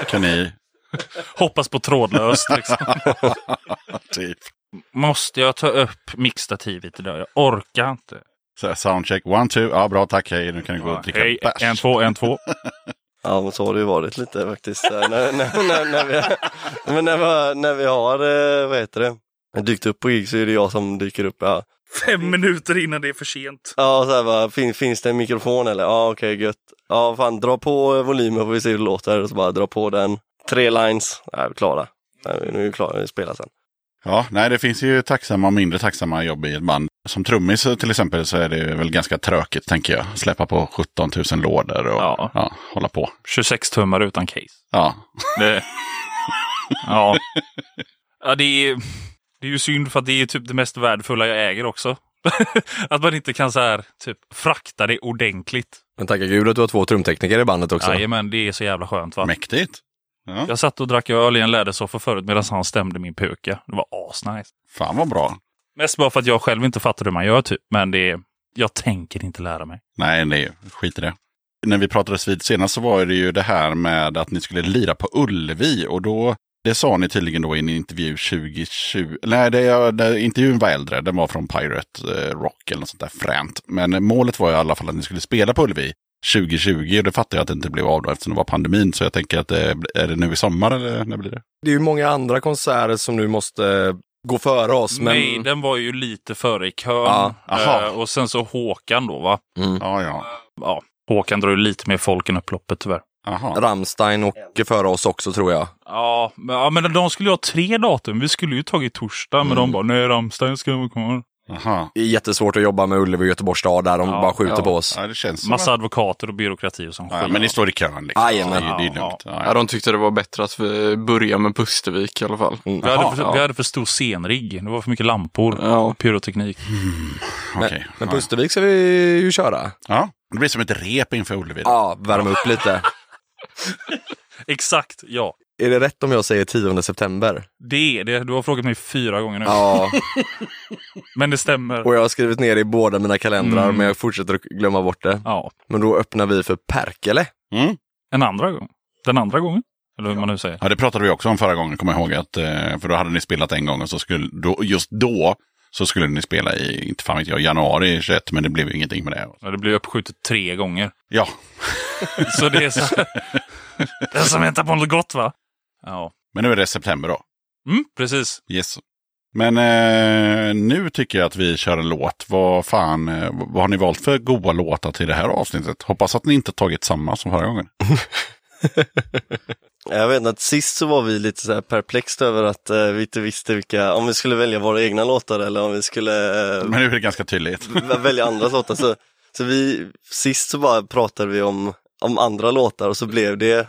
[SPEAKER 2] kan ni...
[SPEAKER 9] Hoppas på trådlöst liksom.
[SPEAKER 2] typ.
[SPEAKER 9] Måste jag ta upp mixstativet idag? Jag orkar inte.
[SPEAKER 2] Så här, soundcheck, one, two, ja bra tack, hej, nu kan du gå och dricka
[SPEAKER 9] Hej,
[SPEAKER 2] bärs.
[SPEAKER 9] en, två, en, två.
[SPEAKER 8] Ja, men så har det ju varit lite faktiskt. Här, när, när, när, när, vi, men när, vi, när vi har, eh, vad heter det, dykt upp på gig så är det jag som dyker upp. Ja,
[SPEAKER 9] Fem minuter innan det är för sent.
[SPEAKER 8] ja så här bara, fin, finns det en mikrofon eller? Ja, okej, gött. Ja, fan, dra på volymen får vi se hur det låter. Och så bara dra på den. Tre lines, ja, vi är klara. Nej, Nu är vi klara, vi spelar sen.
[SPEAKER 2] Ja, nej det finns ju tacksamma och mindre tacksamma jobb i ett band. Som trummis till exempel så är det väl ganska tråkigt tänker jag. Släppa på 17 000 lådor och
[SPEAKER 9] Ja.
[SPEAKER 2] ja, hålla på.
[SPEAKER 9] 26 tummar utan case.
[SPEAKER 2] Ja,
[SPEAKER 9] Det... Ja. ja det, är, det är ju synd för att det är typ det mest värdefulla jag äger också. att man inte kan så här, typ, frakta det ordentligt.
[SPEAKER 1] Men tacka gud att du har två trumtekniker i bandet också.
[SPEAKER 9] Jajamän, det är så jävla skönt va.
[SPEAKER 2] mäktigt. Ja.
[SPEAKER 9] Jag satt och drack öl i en lädersoffa förut medan han stämde min puka. Det var asnice.
[SPEAKER 2] Fan vad bra.
[SPEAKER 9] Mest bara för att jag själv inte fattar hur man gör typ. Men det är, jag tänker inte lära mig.
[SPEAKER 2] Nej, nej, skit i det. När vi pratades vid senast så var det ju det här med att ni skulle lira på Ullevi och då det sa ni tydligen då i en intervju 2020. Nej, det, det, intervjun var äldre. Den var från Pirate eh, Rock eller något sånt där fränt. Men målet var i alla fall att ni skulle spela på Ullevi 2020. Och det fattar jag att det inte blev av då eftersom det var pandemin. Så jag tänker att det, är det nu i sommar eller när blir det?
[SPEAKER 1] Det är ju många andra konserter som nu måste gå före oss. Men...
[SPEAKER 9] Nej, den var ju lite före i kön.
[SPEAKER 1] Ja,
[SPEAKER 2] aha.
[SPEAKER 9] Eh, och sen så Håkan då va.
[SPEAKER 1] Mm.
[SPEAKER 2] Ja, ja.
[SPEAKER 9] Ja, Håkan drar ju lite mer folk än upploppet tyvärr.
[SPEAKER 2] Aha.
[SPEAKER 1] Rammstein åker före oss också tror jag.
[SPEAKER 9] Ja men, ja, men de skulle ju ha tre datum. Vi skulle ju tagit torsdag, men de bara nej, Rammstein ska vara kvar.
[SPEAKER 2] Aha.
[SPEAKER 1] Det är jättesvårt att jobba med Ullevi och Göteborgs stad där de
[SPEAKER 9] Ja,
[SPEAKER 1] bara skjuter
[SPEAKER 10] ja.
[SPEAKER 1] på oss.
[SPEAKER 2] Ja, det känns som
[SPEAKER 9] Massa
[SPEAKER 2] att...
[SPEAKER 9] advokater och byråkrati och sånt
[SPEAKER 2] Ja, men ni står i kön liksom.
[SPEAKER 1] Jajamän.
[SPEAKER 2] Ja, det är lugnt. Ja,
[SPEAKER 10] Ja,
[SPEAKER 2] ja.
[SPEAKER 10] de tyckte det var bättre att vi börjar med Pustervik i alla fall.
[SPEAKER 1] Mm.
[SPEAKER 9] Vi hade, för,
[SPEAKER 10] ja.
[SPEAKER 9] vi hade för stor scenrigg. Det var för mycket lampor
[SPEAKER 10] Ja.
[SPEAKER 9] och pyroteknik.
[SPEAKER 2] Okej.
[SPEAKER 1] Men
[SPEAKER 2] ja.
[SPEAKER 1] Pustervik ska vi ju köra.
[SPEAKER 2] Ja, det blir som ett rep inför Ullevi.
[SPEAKER 1] Ja, värma upp lite.
[SPEAKER 9] Exakt, ja.
[SPEAKER 1] Är det rätt om jag säger 10 september?
[SPEAKER 9] Det är det. Du har frågat mig fyra gånger nu.
[SPEAKER 1] Ja,
[SPEAKER 9] Men det stämmer.
[SPEAKER 1] och jag har skrivit ner det i båda mina kalendrar
[SPEAKER 9] Mm.
[SPEAKER 1] men jag fortsätter att glömma bort det.
[SPEAKER 9] Ja.
[SPEAKER 1] Men då öppnar vi för Perkele.
[SPEAKER 2] Mm.
[SPEAKER 9] En andra gång. Den andra gången. Eller hur man nu säger.
[SPEAKER 2] Ja, det pratade vi också om förra gången, kommer jag ihåg. Att, eh, för då hade ni spelat en gång och så skulle, då, just då så skulle ni spela i, inte fan vet jag, januari 21, men det blev ju ingenting med det.
[SPEAKER 9] Ja, Det blir uppskjutet tre gånger.
[SPEAKER 2] Ja,
[SPEAKER 9] Så det är så. Den som väntar på något gott va? Ja.
[SPEAKER 2] men nu är det september då.
[SPEAKER 9] Mm, precis.
[SPEAKER 2] Yes. Men eh, nu tycker jag att vi kör en låt. Vad fan, eh, vad har ni valt för goa låtar till det här avsnittet? Hoppas att ni inte tagit samma som förra gången.
[SPEAKER 8] Jag vet inte, att sist så var vi lite så här perplext över att eh, vi inte visste vilka, om vi skulle välja våra egna låtar eller om vi skulle eh,
[SPEAKER 2] Men nu är det ganska tydligt.
[SPEAKER 8] välja andras låtar. Så, så vi, sist så bara pratade vi om, om andra låtar och så blev det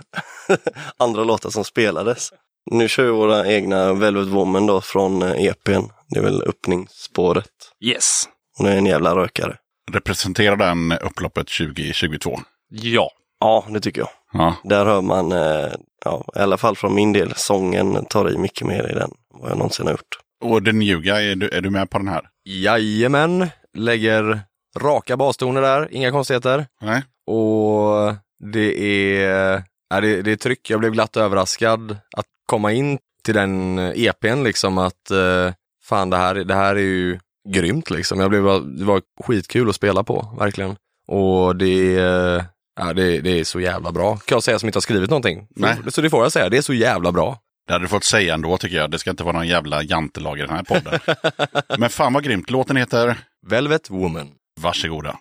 [SPEAKER 8] andra låtar som spelades. Nu kör vi våra egna Velvet Woman då från eh, EPn. Det är väl öppningsspåret.
[SPEAKER 9] Yes.
[SPEAKER 8] Hon är en jävla rökare.
[SPEAKER 2] Representerar den upploppet 2022?
[SPEAKER 9] Ja.
[SPEAKER 8] Ja, det tycker jag.
[SPEAKER 2] Ja,
[SPEAKER 8] Där hör man, eh, ja, i alla fall från min del, sången tar i mycket mer i den än vad jag någonsin har gjort.
[SPEAKER 2] och The New Guy, är du, är du med på den här?
[SPEAKER 1] Jajamän, lägger raka bastoner där, inga konstigheter.
[SPEAKER 2] Nej?
[SPEAKER 1] Och det är, ja, det, det är tryck. Jag blev glatt överraskad att komma in till den EPn liksom att eh, fan det här, det här är ju grymt liksom. Jag blev, det var skitkul att spela på, verkligen. Och det, eh, ja, det, det är så jävla bra, kan jag säga som inte har skrivit någonting.
[SPEAKER 2] Nej.
[SPEAKER 1] Så det får jag säga, det är så jävla bra.
[SPEAKER 2] Det hade du fått säga ändå tycker jag. Det ska inte vara någon jävla jantelag i den här podden. Men fan vad grymt. Låten heter
[SPEAKER 1] Velvet Woman.
[SPEAKER 2] Varsågoda.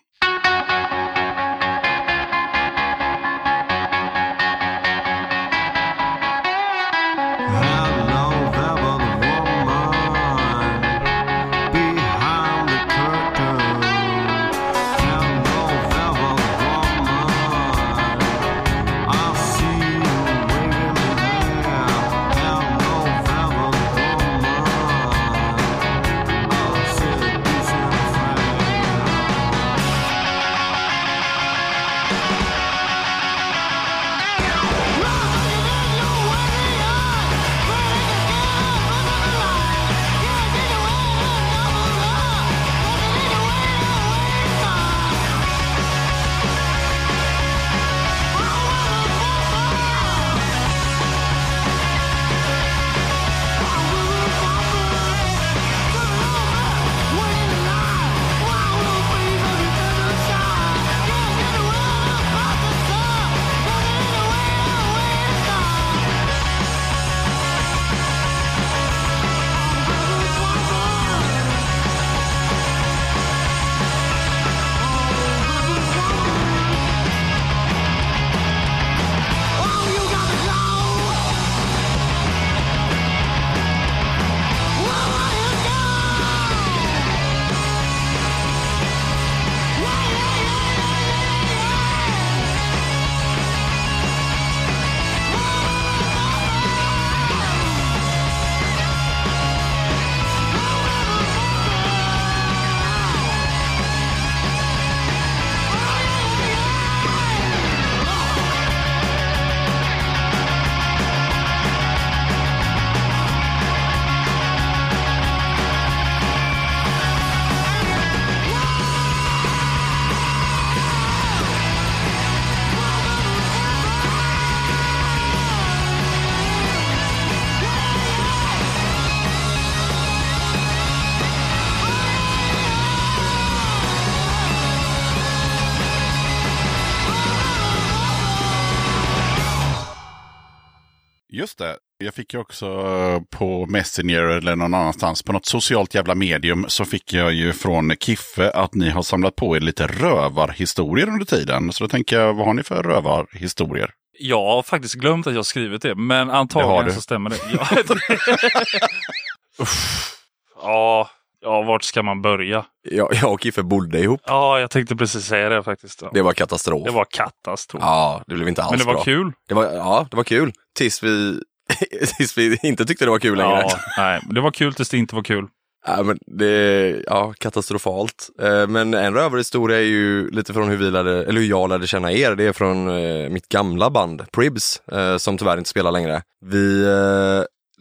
[SPEAKER 2] Jag fick ju också eh, på Messenger eller någon annanstans på något socialt jävla medium så fick jag ju från Kiffe att ni har samlat på er lite rövarhistorier under tiden. Så då tänker jag, vad har ni för rövarhistorier?
[SPEAKER 9] Jag har faktiskt glömt att jag skrivit det, men
[SPEAKER 2] Det
[SPEAKER 9] antagligen
[SPEAKER 2] du.
[SPEAKER 9] så stämmer det. Ja. Ja, Ja, vart ska man börja?
[SPEAKER 1] Jag, jag och Kiffe bodde ihop.
[SPEAKER 9] Ja, jag tänkte precis säga det faktiskt. Ja.
[SPEAKER 1] Det var katastrof.
[SPEAKER 9] Det var katastrof.
[SPEAKER 1] Ja, det blev inte alls
[SPEAKER 9] Men det var
[SPEAKER 1] bra.
[SPEAKER 9] kul.
[SPEAKER 1] Det var, ja, det var kul. Tills vi, tills vi inte tyckte det var kul längre.
[SPEAKER 9] Ja, nej, det var kul tills det inte var kul.
[SPEAKER 1] Ja, men det, ja, katastrofalt. Eh, Men en rövarhistoria är ju lite från hur, vi lärde, eller hur jag lärde känna er. Det är från eh, mitt gamla band Pribs, eh, som tyvärr inte spelar längre. Vi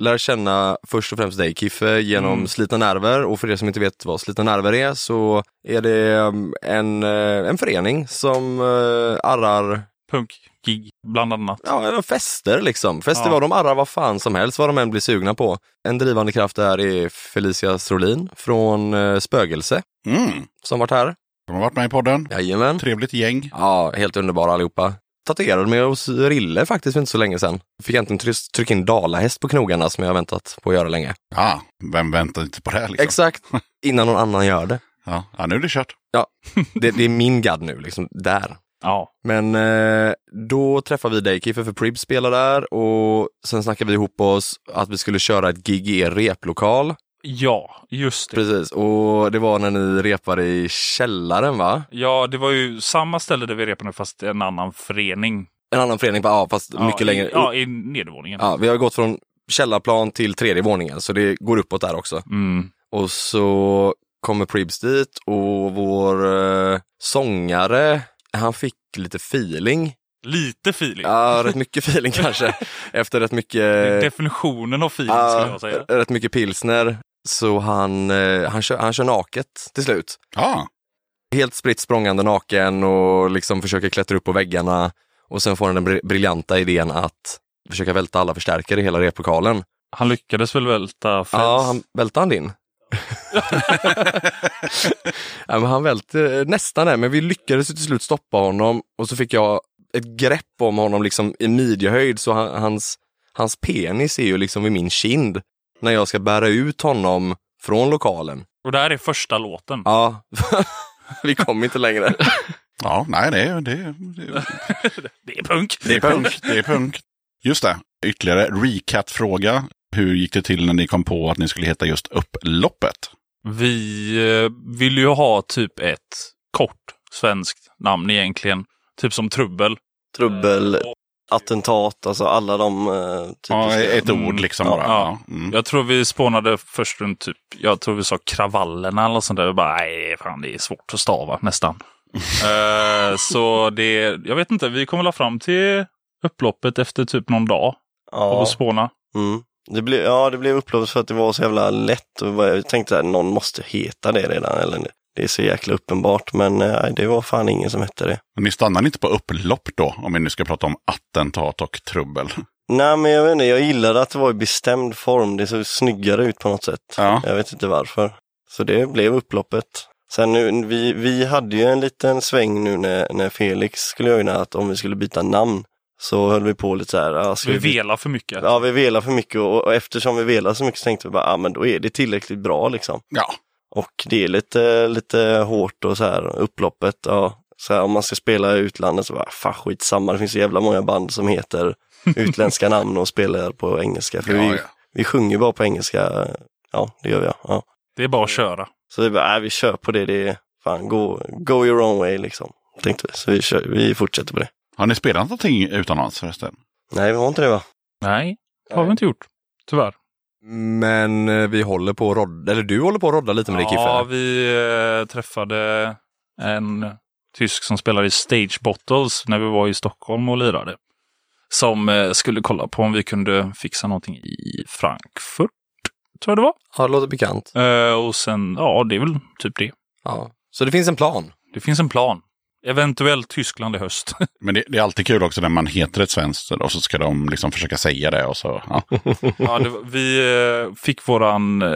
[SPEAKER 1] lär känna först och främst dig Kiffe genom
[SPEAKER 9] Mm.
[SPEAKER 1] Slitna Nerver och för er som inte vet vad Slitna Nerver är så är det eh, en, en förening som arrar
[SPEAKER 9] Punk-gig, bland annat.
[SPEAKER 1] Ja, fester liksom. Festival,
[SPEAKER 9] Ja.
[SPEAKER 1] de arrar vad fan som helst, vad de än blir sugna på. En drivande kraft där är Felicia Strolin från eh, Spögelse,
[SPEAKER 2] Mm.
[SPEAKER 1] som varit här.
[SPEAKER 2] De har varit med i podden.
[SPEAKER 1] Jajamän.
[SPEAKER 2] Trevligt gäng.
[SPEAKER 1] Ja, helt underbara allihopa. Tatuerade med hos Rille faktiskt för inte så länge sedan. Fick try- trycka in dalahäst på knogarna som jag har väntat på att göra länge.
[SPEAKER 2] Ja, vem väntar inte på det här liksom?
[SPEAKER 1] Exakt, innan någon annan gör det.
[SPEAKER 2] Ja, ja nu är det kört.
[SPEAKER 1] Ja, det, det är min gadd nu, liksom där.
[SPEAKER 9] Ja.
[SPEAKER 1] Men eh, då träffade vi dig Kiffe för Prib spelar där och sen snackade vi ihop oss att vi skulle köra ett gig i er replokal.
[SPEAKER 9] Ja, just det.
[SPEAKER 1] Precis, och det var när ni repade i källaren va?
[SPEAKER 9] Ja, det var ju samma ställe där vi repade fast en annan förening.
[SPEAKER 1] En annan förening, ja fast
[SPEAKER 9] Ja,
[SPEAKER 1] mycket
[SPEAKER 9] i,
[SPEAKER 1] längre.
[SPEAKER 9] Ja, i nedervåningen.
[SPEAKER 1] Ja, vi har gått från källarplan till tredje våningen så det går uppåt där också.
[SPEAKER 9] Mm.
[SPEAKER 1] Och så kommer Pribs dit och vår eh, sångare, han fick lite feeling.
[SPEAKER 9] Lite feeling.
[SPEAKER 1] Ja, rätt mycket feeling kanske. Efter rätt mycket...
[SPEAKER 9] Definitionen av feeling
[SPEAKER 1] Ja,
[SPEAKER 9] skulle jag säga.
[SPEAKER 1] rätt mycket pilsner. Så han, eh, han, kör, han kör naket till slut.
[SPEAKER 2] Ja,
[SPEAKER 1] Helt spritt språngande naken och liksom försöker klättra upp på väggarna. Och sen får han den bri- briljanta idén att försöka välta alla förstärkare i hela replokalen.
[SPEAKER 9] Han lyckades väl välta Freds?
[SPEAKER 1] Ja, han, välte han din? Ja, men han välte nästan det, men vi lyckades till slut stoppa honom och så fick jag ett grepp om honom liksom i midjehöjd så han, hans, hans penis är ju liksom vid min kind när jag ska bära ut honom från lokalen.
[SPEAKER 9] Och det här är första låten.
[SPEAKER 1] Ja, vi kom inte längre.
[SPEAKER 2] ja nej det är, det, är- det, är-
[SPEAKER 9] Det är punk.
[SPEAKER 2] det är punk. Det är punk. Just det, ytterligare recap-fråga. Hur gick det till när ni kom på att ni skulle heta just Upploppet?
[SPEAKER 9] Vi eh, vill ju ha typ ett kort svenskt namn egentligen. Typ som Trubbel.
[SPEAKER 8] Trubbel, attentat, alltså alla de uh,
[SPEAKER 2] Ja, ett ord liksom bara.
[SPEAKER 9] ja.
[SPEAKER 2] Ja. Mm.
[SPEAKER 9] Jag tror vi spånade först runt typ, jag tror vi sa kravallerna eller sånt där. Jag bara, nej, fan det är svårt att stava nästan. Eh, så det, jag vet inte, vi kom väl fram till upploppet efter typ någon dag av
[SPEAKER 8] Ja.
[SPEAKER 9] att spåna.
[SPEAKER 8] Mm. Det blev, ja, det blev upploppet för att det var så jävla lätt. Och jag tänkte att någon måste heta det redan. Eller det är så jäkla uppenbart. Men nej, det var fan ingen som hette det.
[SPEAKER 2] Men ni stannar inte på upplopp då? Om vi nu ska prata om attentat och trubbel.
[SPEAKER 8] Nej, men jag vet inte. Jag gillade att det var i bestämd form. Det såg snyggare ut på något sätt.
[SPEAKER 2] Ja.
[SPEAKER 8] Jag vet inte varför. Så det blev upploppet. Sen nu, vi, vi hade ju en liten sväng nu när, när Felix skulle göra att om vi skulle byta namn så höll vi på lite så här. Ska
[SPEAKER 9] Vi
[SPEAKER 8] vi
[SPEAKER 9] velar för mycket.
[SPEAKER 8] Ja, vi velar för mycket och, och eftersom vi velar så mycket så tänkte vi bara, ja men då är det tillräckligt bra liksom.
[SPEAKER 2] Ja.
[SPEAKER 8] Och det är lite, lite hårt och så här, upploppet, ja. Så här, om man ska spela i utlandet så bara, fan skitsamma, det finns så jävla många band som heter utländska namn och spelar på engelska. För
[SPEAKER 2] Ja,
[SPEAKER 8] vi,
[SPEAKER 2] ja.
[SPEAKER 8] vi sjunger bara på engelska, ja det gör vi. Ja.
[SPEAKER 9] Det är bara att köra.
[SPEAKER 8] Så vi bara, äh, vi kör på det, det är, fan go, go your own way liksom. Tänkte vi, så vi, kör, vi fortsätter på det.
[SPEAKER 2] Har ni spelat någonting utomlands förresten?
[SPEAKER 8] Nej, vi har inte det va?
[SPEAKER 9] Nej, det har vi inte gjort. Tyvärr.
[SPEAKER 1] Men eh, vi håller på att rodda, eller du håller på att rodda lite med det Kiffe.
[SPEAKER 9] Ja, vi eh, träffade en tysk som spelar i Stage Bottles när vi var i Stockholm och lirade. Som eh, skulle kolla på om vi kunde fixa någonting i Frankfurt, tror jag det var.
[SPEAKER 1] Ja, det låter bekant.
[SPEAKER 9] Eh, och sen, ja, det är väl typ det.
[SPEAKER 1] Ja. Så det finns en plan.
[SPEAKER 9] Det finns en plan. Eventuellt Tyskland i höst.
[SPEAKER 2] Men det, det är alltid kul också när man heter ett svenskt och så ska de liksom försöka säga det och så. Ja.
[SPEAKER 9] ja, det, vi eh, fick våran, eh,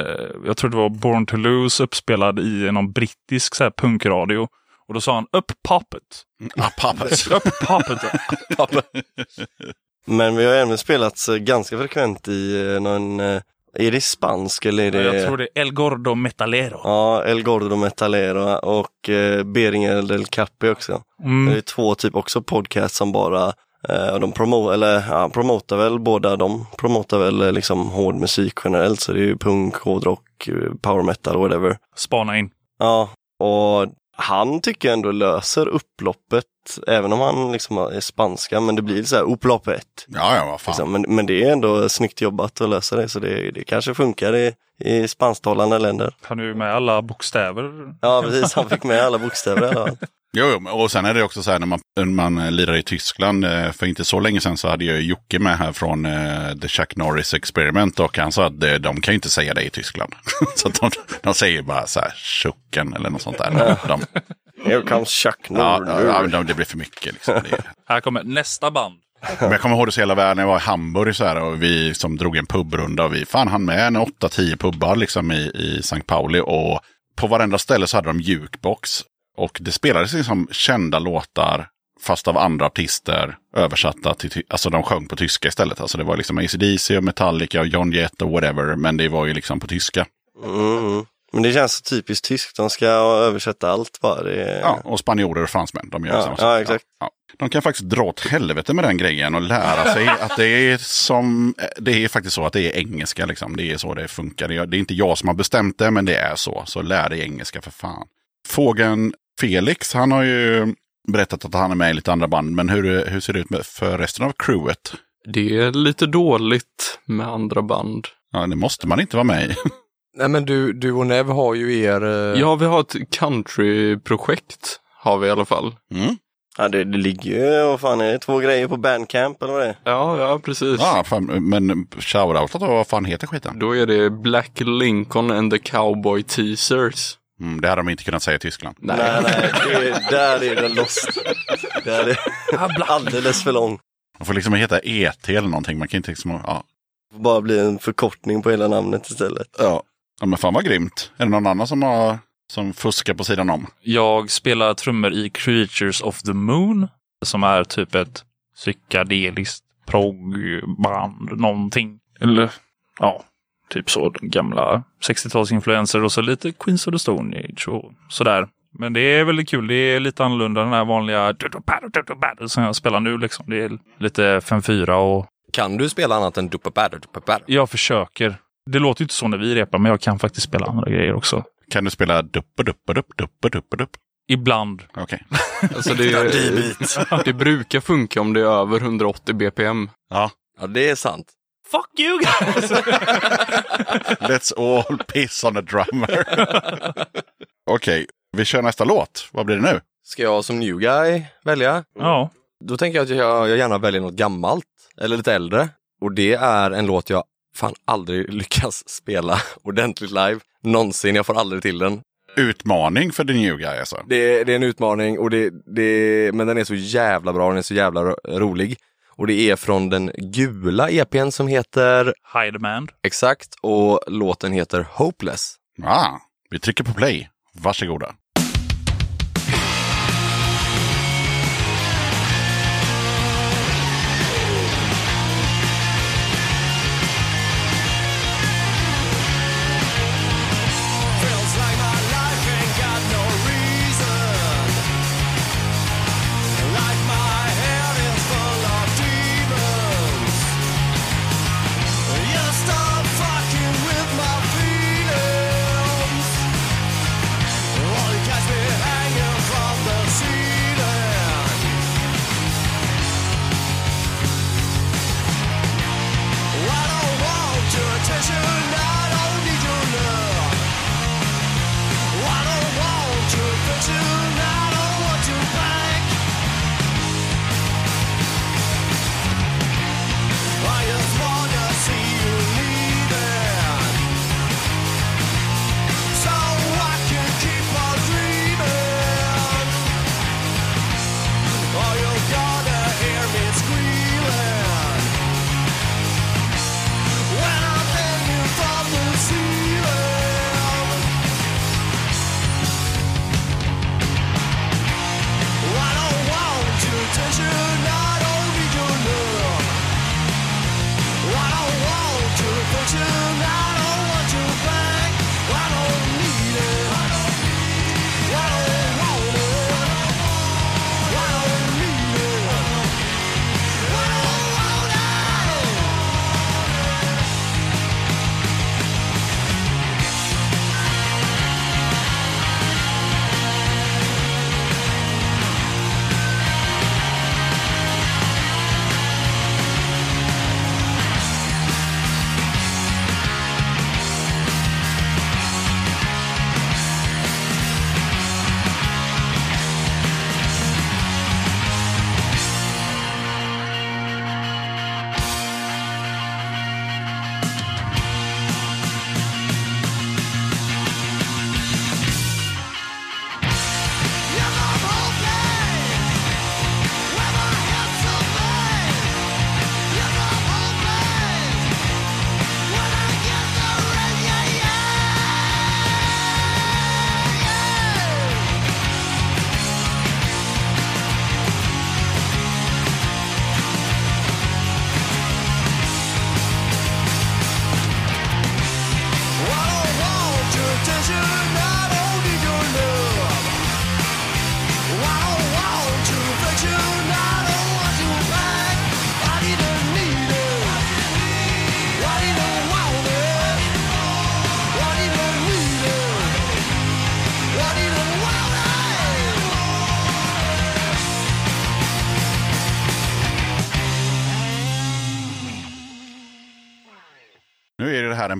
[SPEAKER 9] jag tror det var Born to Lose uppspelad i någon brittisk så här, punkradio. Och då sa han upp poppet.
[SPEAKER 2] Ah, pappet.
[SPEAKER 9] Upp poppet.
[SPEAKER 8] Men vi har även spelat eh, ganska frekvent i någon, eh, är det spansk eller är det?
[SPEAKER 9] Jag tror det är El Gordo Metalero.
[SPEAKER 8] Ja, El Gordo Metalero och eh, Beringer del Capi också.
[SPEAKER 9] Mm.
[SPEAKER 8] Det är två typ också podcast som bara Eh, de promo eller, ja, promotar väl båda, de promotar väl eh, liksom hård musik generellt, så det är ju punk, hårdrock, eh, power metal, whatever.
[SPEAKER 9] Spana in.
[SPEAKER 8] Ja, och han tycker jag ändå löser upploppet, även om han liksom är spanska, men det blir så här upploppet.
[SPEAKER 2] Ja, ja, vad fan.
[SPEAKER 8] Liksom. Men, men det är ändå snyggt jobbat att lösa det, så det, det kanske funkar i, i spansktalande länder.
[SPEAKER 9] Han är ju med alla bokstäver.
[SPEAKER 8] Ja, precis. Han fick med alla bokstäver i alla fall.
[SPEAKER 2] Jo, jo, och sen är det också så här när man, när man eh, lirar i Tyskland. eh, För inte så länge sedan så hade jag Jocke med här från eh, The Chuck Norris Experiment. Och han sa att de kan ju inte säga det i Tyskland. så de, de säger bara så här Chucken eller något sånt där. De,
[SPEAKER 8] Here comes Chuck
[SPEAKER 2] ja,
[SPEAKER 8] Norris.
[SPEAKER 2] ja, de, det blir för mycket. Liksom.
[SPEAKER 9] Här kommer nästa band.
[SPEAKER 2] Men jag kommer ihåg det så hela världen jag var i Hamburg så här, och vi som drog en pubrunda. Och vi fan han med en 8-10 pubbar liksom i, i St. Pauli. Och på varenda ställe så hade de jukebox. Och det spelades liksom kända låtar fast av andra artister översatta till, alltså de sjöng på tyska istället. Alltså det var liksom AC/DC och Metallica och John Jett och whatever. Men det var ju liksom på tyska.
[SPEAKER 8] Mm. Men det känns så typiskt tyskt, de ska översätta allt bara. Det.
[SPEAKER 2] Ja, och spanjorer och fransmän, de gör
[SPEAKER 8] Ja,
[SPEAKER 2] samma
[SPEAKER 8] ja,
[SPEAKER 2] sak.
[SPEAKER 8] exakt.
[SPEAKER 2] Ja, ja. De kan faktiskt dra åt helvete med den grejen och lära sig att det är som, det är faktiskt så att det är engelska liksom. Det är så det funkar. Det är, det är inte jag som har bestämt det, men det är så. Så lär dig engelska för fan. Fågeln Felix, han har ju berättat att han är med i lite andra band. Men hur, hur ser det ut med, för resten av crewet?
[SPEAKER 10] Det är lite dåligt med andra band.
[SPEAKER 2] Ja, det måste man inte vara med i.
[SPEAKER 1] Nej men du, du och Nev har ju er... eh,
[SPEAKER 10] Ja, vi har ett countryprojekt. Har vi i alla fall.
[SPEAKER 2] Mm.
[SPEAKER 8] Ja, det, det ligger ju, vad fan är det, två grejer på Bandcamp eller vad det är?
[SPEAKER 10] Ja, ja precis.
[SPEAKER 2] Ja, fan, men shoutout då, vad fan heter skiten?
[SPEAKER 10] Då är det Black Lincoln and the Cowboy Teasers.
[SPEAKER 2] Mm, det hade de inte kunnat säga i Tyskland.
[SPEAKER 10] Nej.
[SPEAKER 8] Nej, nej, det, där är den lost. Där är alldeles för lång.
[SPEAKER 2] Man får liksom heta ET eller någonting. Man kan inte liksom, ja.
[SPEAKER 8] Bara bli en förkortning på hela namnet istället.
[SPEAKER 2] Ja. ja, men fan vad grymt. Är det någon annan som har som fuskar på sidan om?
[SPEAKER 9] Jag spelar trummor i Creatures of the Moon. Som är typ ett psykedeliskt proggband, någonting. Eller ja, typ så. Gamla 60-talsinfluenser och så lite Queens of the Stone Age och sådär. Men det är väldigt kul. Det är lite annorlunda den här vanliga som jag spelar nu. Liksom. Det är lite 5-4 och
[SPEAKER 1] Kan du spela annat än duppa duppa
[SPEAKER 9] jag försöker. Det låter inte så när vi repar, men jag kan faktiskt spela andra grejer också.
[SPEAKER 2] Kan du spela duppe, dupp?
[SPEAKER 9] Ibland.
[SPEAKER 2] Okej.
[SPEAKER 10] Alltså det, det brukar funka om det är över 180 bpm.
[SPEAKER 2] Ja.
[SPEAKER 1] Ja, det är sant.
[SPEAKER 9] Fuck you guys!
[SPEAKER 2] Let's all piss on a drummer. Okej, vi kör nästa låt. Vad blir det nu?
[SPEAKER 1] Ska jag som new guy välja?
[SPEAKER 9] ja.
[SPEAKER 1] Då tänker jag att jag, jag gärna väljer något gammalt eller lite äldre. Och det är en låt jag fan aldrig lyckas spela ordentligt live. Någonsin, jag får aldrig till den.
[SPEAKER 2] Utmaning för the new guy alltså.
[SPEAKER 1] Det, det är en utmaning, och det, det, men den är så jävla bra, den är så jävla ro- rolig. Och det är från den gula EPn som heter
[SPEAKER 9] High Demand.
[SPEAKER 1] Exakt, och låten heter Hopeless.
[SPEAKER 2] Ah, vi trycker på play. Varsågoda.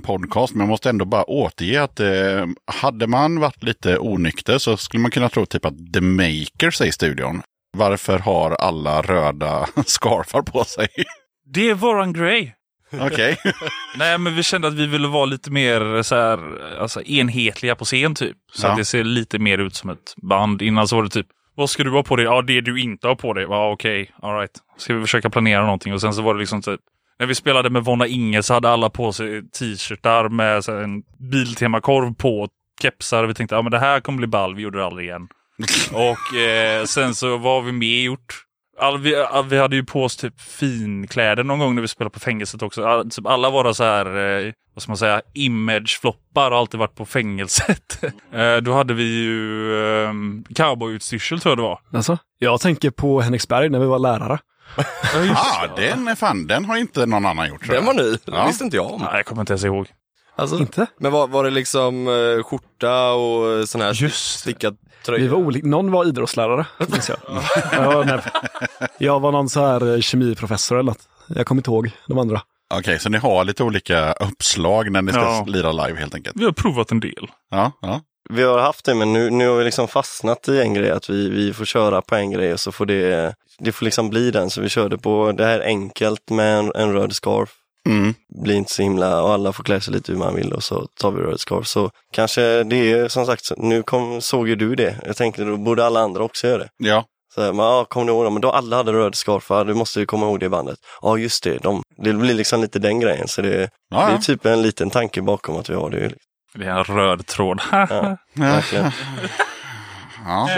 [SPEAKER 2] Podcast, men jag måste ändå bara återge att eh, hade man varit lite onykter så skulle man kunna tro typ att The Makers är i studion. Varför har alla röda scarfar på sig?
[SPEAKER 9] Det är våran grej.
[SPEAKER 2] Okej.
[SPEAKER 9] Nej, men vi kände att vi ville vara lite mer så här, alltså, enhetliga på scen typ. Så
[SPEAKER 2] Ja.
[SPEAKER 9] att det ser lite mer ut som ett band. Innan så var det typ, vad ska du ha på dig? Ja, det du inte har på dig. Ja, okej, all right. Ska vi försöka planera någonting? Och sen så var det liksom typ, när vi spelade med Vonna Inge så hade alla på sig t-shirtar med så här, en Biltema-korv på, kepsar. Vi tänkte, ja men det här kommer bli ball, vi gjorde det aldrig igen. Och eh, sen så vad har vi mer gjort? All, vi, all, vi hade ju på oss typ finkläder någon gång när vi spelade på fängelset också. All, typ alla våra så här, eh, vad ska man säga, image-floppar har alltid varit på fängelset. eh, då hade vi ju eh, cowboyutstyrsel tror jag det var.
[SPEAKER 7] Alltså, jag tänker på Henriksberg när vi var lärare.
[SPEAKER 2] Ah, den är fan, den har inte någon annan gjort.
[SPEAKER 1] Den
[SPEAKER 2] jag.
[SPEAKER 1] var ny, det
[SPEAKER 2] Ja.
[SPEAKER 1] visste inte jag om.
[SPEAKER 9] Nej, jag kommer inte ens ihåg.
[SPEAKER 1] Alltså,
[SPEAKER 7] Inte?
[SPEAKER 1] Men var, var det liksom eh, skjorta och sån här
[SPEAKER 9] Just
[SPEAKER 1] stickad tröja?
[SPEAKER 7] Vi var olika. Någon var idrottslärare, minns jag. ja, nej. Jag var någon så här eh, kemiprofessor eller något. Jag kommer inte ihåg de andra.
[SPEAKER 2] Okej, så ni har lite olika uppslag när ni ska
[SPEAKER 9] Ja.
[SPEAKER 2] lira live helt enkelt?
[SPEAKER 9] Vi har provat en del.
[SPEAKER 2] Ja, ja.
[SPEAKER 8] Vi har haft det, men nu, nu har vi liksom fastnat i en grej, att vi, vi får köra på en grej och så får det, det får liksom bli den. Så vi körde på, det här är enkelt med en, en röd scarf.
[SPEAKER 2] Mm.
[SPEAKER 8] Blir inte så himla, och alla får klä sig lite hur man vill och så tar vi röd scarf. Så kanske det är som sagt, nu kom, såg ju du det. Jag tänkte då borde alla andra också göra det.
[SPEAKER 2] ja.
[SPEAKER 8] Så här, men, ja, kom du ihåg det? Men då alla hade röd scarfar, du måste ju komma ihåg det bandet. Ja, just det, de, det blir liksom lite den grejen. Så det,
[SPEAKER 2] Ja,
[SPEAKER 8] det är typ en liten tanke bakom att vi har det.
[SPEAKER 9] Det är en röd tråd.
[SPEAKER 8] Ja, verkligen.
[SPEAKER 2] Ja,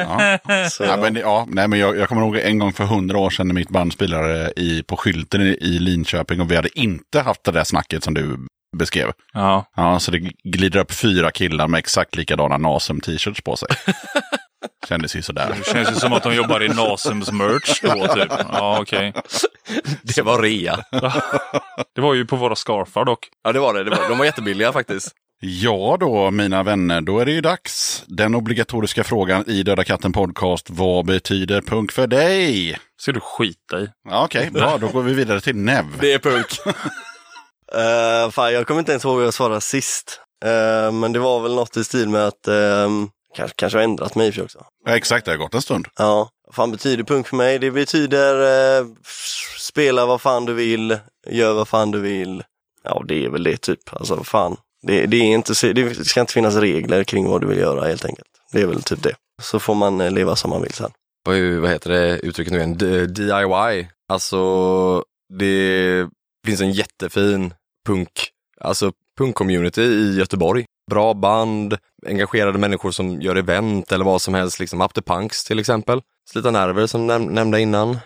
[SPEAKER 2] ja.
[SPEAKER 8] Så,
[SPEAKER 2] Ja, men, ja, nej, men jag, jag kommer ihåg en gång för hundra år sedan när mitt band spelade i, på skylten i, i Linköping och vi hade inte haft det där snacket som du beskrev.
[SPEAKER 9] ja.
[SPEAKER 2] Ja, så det glider upp fyra killar med exakt likadana Nasum t-shirts på sig. Kändes ju sådär.
[SPEAKER 9] Det känns ju som att de jobbar i Nasums merch då typ. Ja, okej.
[SPEAKER 1] Det var rea.
[SPEAKER 9] Det var ju på våra scarfar dock.
[SPEAKER 1] Ja det var det, det var, de var jättebilliga faktiskt.
[SPEAKER 2] Ja då, mina vänner, då är det ju dags. Den obligatoriska frågan i Döda katten podcast. Vad betyder punk för dig?
[SPEAKER 9] Ska du skita i.
[SPEAKER 2] Ja, Okej, bra. Då går vi vidare till Nev.
[SPEAKER 1] Det är punk.
[SPEAKER 8] Uh, fan, jag kommer inte ens ihåg vad jag svarade sist. Eh, men det var väl något i stil med att, uh, kanske, kanske har ändrat mig i också.
[SPEAKER 2] Ja, exakt, det har gått en stund.
[SPEAKER 8] Ja, vad fan betyder punk för mig? Det betyder eh, spela vad fan du vill, gör vad fan du vill. Ja, det är väl det typ. Alltså fan, det, det, är inte, det ska inte finnas regler kring vad du vill göra helt enkelt. Det är väl typ det. Så får man eh, leva som man vill sen.
[SPEAKER 1] Vad är- vad heter det uttrycket nu igen? D- DIY. Alltså, det finns en jättefin punk, alltså punk-community i Göteborg. Bra band, engagerade människor som gör event eller vad som helst, liksom Up the Punks till exempel. Slita Nerver som näm- nämnde innan.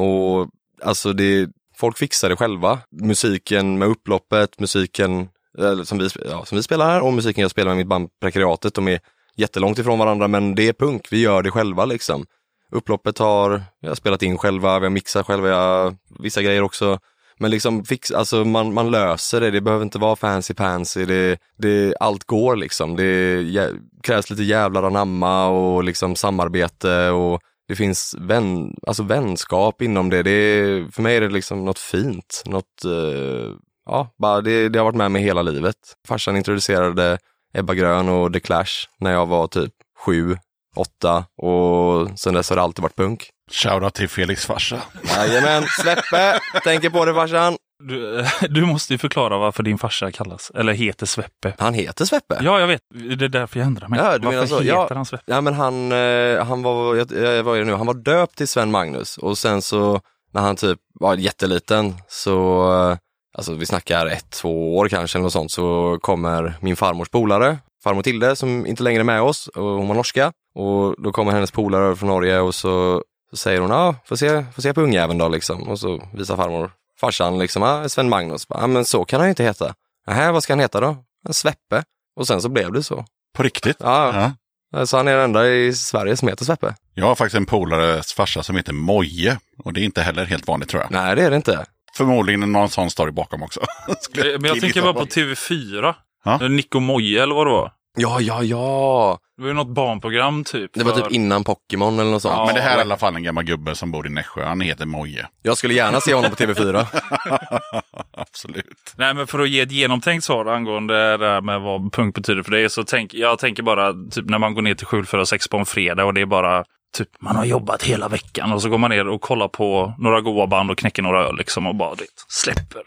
[SPEAKER 1] Och alltså det, folk fixar det själva. Musiken med upploppet, musiken Eh, som, vi, ja, som vi spelar här och musiken jag spelar med mitt band Prekariatet, de är jättelångt ifrån varandra men det är punk, vi gör det själva liksom. Upploppet har, vi har spelat in själva, vi har mixat själva, jag, vissa grejer också. Men liksom fix, alltså man, man löser det, det behöver inte vara fancy pansy, det, det, allt går liksom. Det jä, krävs lite jävlar anamma och liksom samarbete och det finns vän, alltså vänskap inom det. det är, för mig är det liksom något fint, något, eh, ja, bara det, det har varit med mig hela livet. Farsan introducerade Ebba Grön och The Clash när jag var typ sju, åtta och sen dess har det alltid varit punk.
[SPEAKER 2] Shoutout till Felix farsa.
[SPEAKER 1] Jajamän, Sveppe, tänker på det farsan.
[SPEAKER 9] Du, du måste ju förklara varför din farsa kallas, eller heter Sveppe.
[SPEAKER 1] Han heter Sveppe.
[SPEAKER 9] Ja, jag vet. Det är därför jag ändrar mig.
[SPEAKER 1] Ja, du
[SPEAKER 9] varför
[SPEAKER 1] så?
[SPEAKER 9] heter
[SPEAKER 1] Ja.
[SPEAKER 9] han Sveppe?
[SPEAKER 1] Ja men han, eh, han var, jag, vad är det nu, han var döpt till Sven Magnus och sen så när han typ var jätteliten så, eh, alltså vi snackar ett, två år kanske eller något sånt, så kommer min farmors polare, farmor Tilde som inte längre är med oss och hon var norska och då kommer hennes polare över från Norge och så, så säger hon, ja, får se, får se på ungjäveln då liksom och så visar farmor farsan liksom, ja, Sven Magnus, ja men så kan han ju inte heta. Nähä, vad ska han heta då? En Sveppe. Och sen så blev det så.
[SPEAKER 2] På riktigt?
[SPEAKER 1] Ja,
[SPEAKER 2] Ja.
[SPEAKER 1] så han är den enda i Sverige som heter Sveppe.
[SPEAKER 2] Jag har faktiskt en polares farsa som heter Moje. Och det är inte heller helt vanligt tror jag.
[SPEAKER 1] Nej, det är det inte.
[SPEAKER 2] Förmodligen någon sån story bakom också.
[SPEAKER 9] Eh, Men jag tänker bara
[SPEAKER 2] på.
[SPEAKER 9] på TV4.
[SPEAKER 2] Ja.
[SPEAKER 9] Nico Moje eller vad det var.
[SPEAKER 1] Ja, ja, ja.
[SPEAKER 9] Det var ju något barnprogram typ.
[SPEAKER 1] Det var
[SPEAKER 9] för-
[SPEAKER 1] typ innan Pokémon eller något sånt.
[SPEAKER 9] Ja,
[SPEAKER 2] Men det här är i alla fall en gammal gubbe som bor i Nässjö. Han heter Moje.
[SPEAKER 1] Jag skulle gärna se honom på TV4.
[SPEAKER 2] Absolut.
[SPEAKER 9] Nej, men för att ge ett genomtänkt svar angående det här med vad punk betyder för dig så tänk, jag tänker bara typ när man går ner till 746 på en fredag och det är bara typ man har jobbat hela veckan och så går man ner och kollar på några goa band och knäcker några öl liksom och bara det, släpper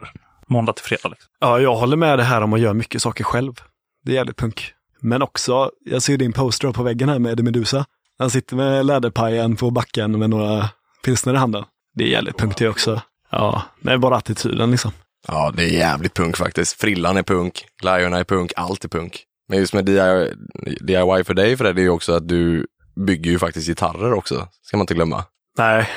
[SPEAKER 9] måndag till fredag. Liksom.
[SPEAKER 7] Ja, jag håller med det här om att göra mycket saker själv. Det är jävligt punk. Men också, jag ser din poster på väggen här med Eddie Meduza. Han sitter med läderpajen på backen med några pilsner i handen. Det är jävligt punk det också. Ja, det är bara attityden liksom.
[SPEAKER 1] Ja, det är jävligt punk faktiskt. Frillan är punk, glajjorna är punk, allt är punk. Men just med DIY, för dig Fred, det är ju också att du bygger ju faktiskt gitarrer också, ska man inte glömma.
[SPEAKER 7] Nej,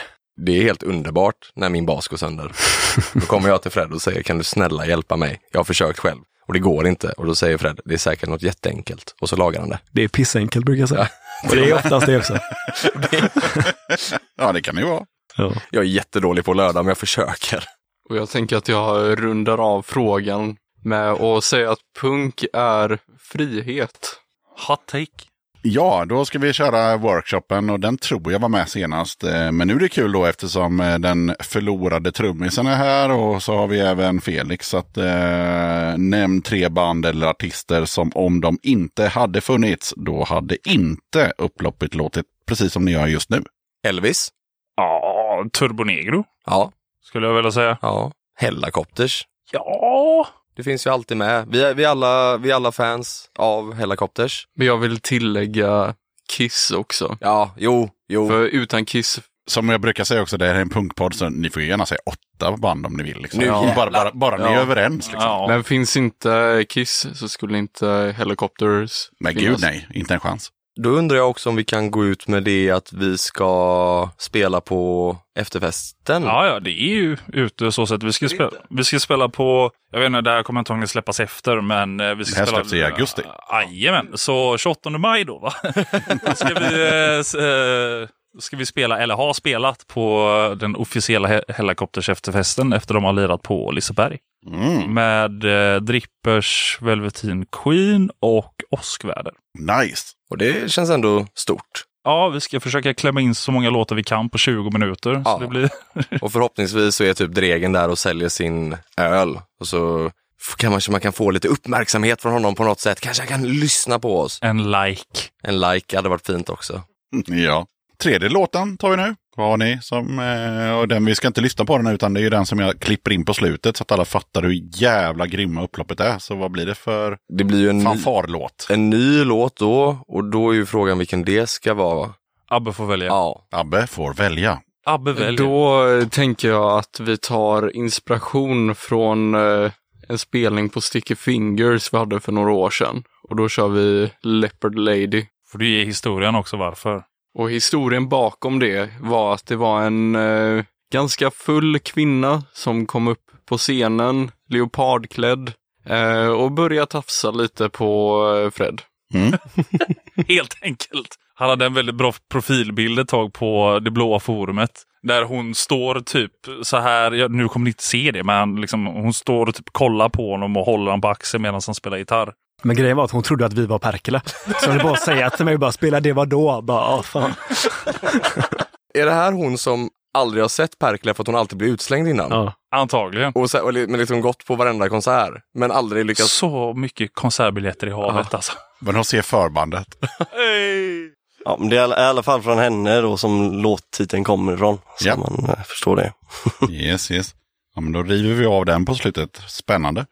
[SPEAKER 1] Det är helt underbart när min bas går sönder. Då kommer jag till Fred och säger, kan du snälla hjälpa mig? Jag har försökt själv och det går inte. Och då säger Fred, det är säkert något jätteenkelt. Och så lagar han det.
[SPEAKER 7] det är pissenkelt brukar jag säga. Och det är oftast det också.
[SPEAKER 2] Ja, det kan det ju vara.
[SPEAKER 7] Ja.
[SPEAKER 1] Jag är jättedålig på lördag, men jag försöker.
[SPEAKER 10] Och jag tänker att jag rundar av frågan med att säga att punk är frihet.
[SPEAKER 9] Hot take.
[SPEAKER 2] Ja, då ska vi köra workshopen och den tror jag var med senast. Eh, Men nu är det kul då eftersom eh, den förlorade trummisen är här och så har vi även Felix. Så att, eh, nämn tre band eller artister som om de inte hade funnits, då hade inte upploppet låtit precis som ni gör just nu.
[SPEAKER 1] Elvis?
[SPEAKER 9] Ja, Turbonegro
[SPEAKER 1] Ja.
[SPEAKER 9] skulle jag vilja säga.
[SPEAKER 1] Ja. Hellacopters?
[SPEAKER 9] Ja,
[SPEAKER 1] Det finns ju alltid med. Vi är, vi är, alla, vi är alla fans av Hellacopters.
[SPEAKER 10] Men jag vill tillägga Kiss också.
[SPEAKER 1] Ja, jo, jo.
[SPEAKER 10] För utan Kiss,
[SPEAKER 2] Som jag brukar säga också, det här är en punkpodd så ni får ju gärna säga åtta band om ni vill. Liksom.
[SPEAKER 1] Nu
[SPEAKER 2] Ja, bara bara, bara ni är
[SPEAKER 10] Ja.
[SPEAKER 2] överens. Liksom.
[SPEAKER 9] ja.
[SPEAKER 10] men finns inte Kiss så skulle inte Helicopters
[SPEAKER 2] Men
[SPEAKER 10] finnas.
[SPEAKER 2] gud nej, inte en chans.
[SPEAKER 1] Då undrar jag också om vi kan gå ut med det att vi ska spela på efterfesten.
[SPEAKER 9] Ja, ja, det är ju ute så sätt. Vi ska, spela, vi ska spela på, jag vet inte, det här kommer antagligen släppas efter, men eh, vi ska
[SPEAKER 2] Det här
[SPEAKER 9] spela...
[SPEAKER 2] släpps i augusti.
[SPEAKER 9] Jajamän, så 28 maj då va? då ska vi, eh, eh, ska vi spela, eller ha spelat, på den officiella he- Hellacopters efterfesten efter de har lirat på Liseberg.
[SPEAKER 2] Mm,
[SPEAKER 9] Med eh, Drippers, Velveteen Queen och Åskväder.
[SPEAKER 2] nice.
[SPEAKER 1] Och det känns ändå stort.
[SPEAKER 9] Ja, vi ska försöka klämma in så många låtar vi kan på 20 minuter.
[SPEAKER 1] Ja.
[SPEAKER 9] Så det blir...
[SPEAKER 1] Och förhoppningsvis så är typ Dregen där och säljer sin öl. Och så f- kan man, man kan få lite uppmärksamhet från honom på något sätt. Kanske han kan lyssna på oss.
[SPEAKER 9] En like.
[SPEAKER 1] En like hade varit fint också.
[SPEAKER 2] Ja. Tredje låten tar vi nu. Vad har ni som, eh, och den, vi ska inte lyssna på den utan det är ju den som jag klipper in på slutet så att alla fattar hur jävla grymma upploppet är. Så vad blir det för
[SPEAKER 1] Det blir ju en ny,
[SPEAKER 2] fanfarlåt?
[SPEAKER 1] en ny låt då. Och då är ju frågan vilken det ska vara.
[SPEAKER 9] Abbe får välja.
[SPEAKER 1] Ja.
[SPEAKER 2] Abbe får välja.
[SPEAKER 9] Abbe väljer.
[SPEAKER 10] Då eh, tänker jag att vi tar inspiration från eh, en spelning på Sticky Fingers vi hade för några år sedan. Och då kör vi Leopard Lady.
[SPEAKER 9] Får du ge historien också varför.
[SPEAKER 10] Och historien bakom det var att det var en eh, ganska full kvinna som kom upp på scenen, leopardklädd, eh, och började tafsa lite på eh, Fred.
[SPEAKER 9] Helt enkelt. Han hade en väldigt bra profilbild ett tag på det blåa forumet. Där hon står typ så här, ja, nu kommer ni inte se det, men liksom, hon står och typ kollar på honom och håller honom på axeln medan han spelar gitarr.
[SPEAKER 7] Men grejen var att hon trodde att vi var Perkele. Så hon bara säga till mig, bara spela det var då. Bara, fan.
[SPEAKER 1] Är det här hon som aldrig har sett Perkele för att hon alltid blir utslängd innan?
[SPEAKER 7] Ja.
[SPEAKER 9] Antagligen.
[SPEAKER 1] Och, så, och li- men liksom gått på varenda konsert, men aldrig lyckats...
[SPEAKER 9] Så mycket konsertbiljetter i havet alltså.
[SPEAKER 2] Men de ser förbandet.
[SPEAKER 8] Ja, men det är i alla fall från henne då som låttiteln kommer ifrån. Så
[SPEAKER 2] Ja.
[SPEAKER 8] man eh, förstår det.
[SPEAKER 2] Yes, yes. Ja, men då river vi av den på slutet. Spännande.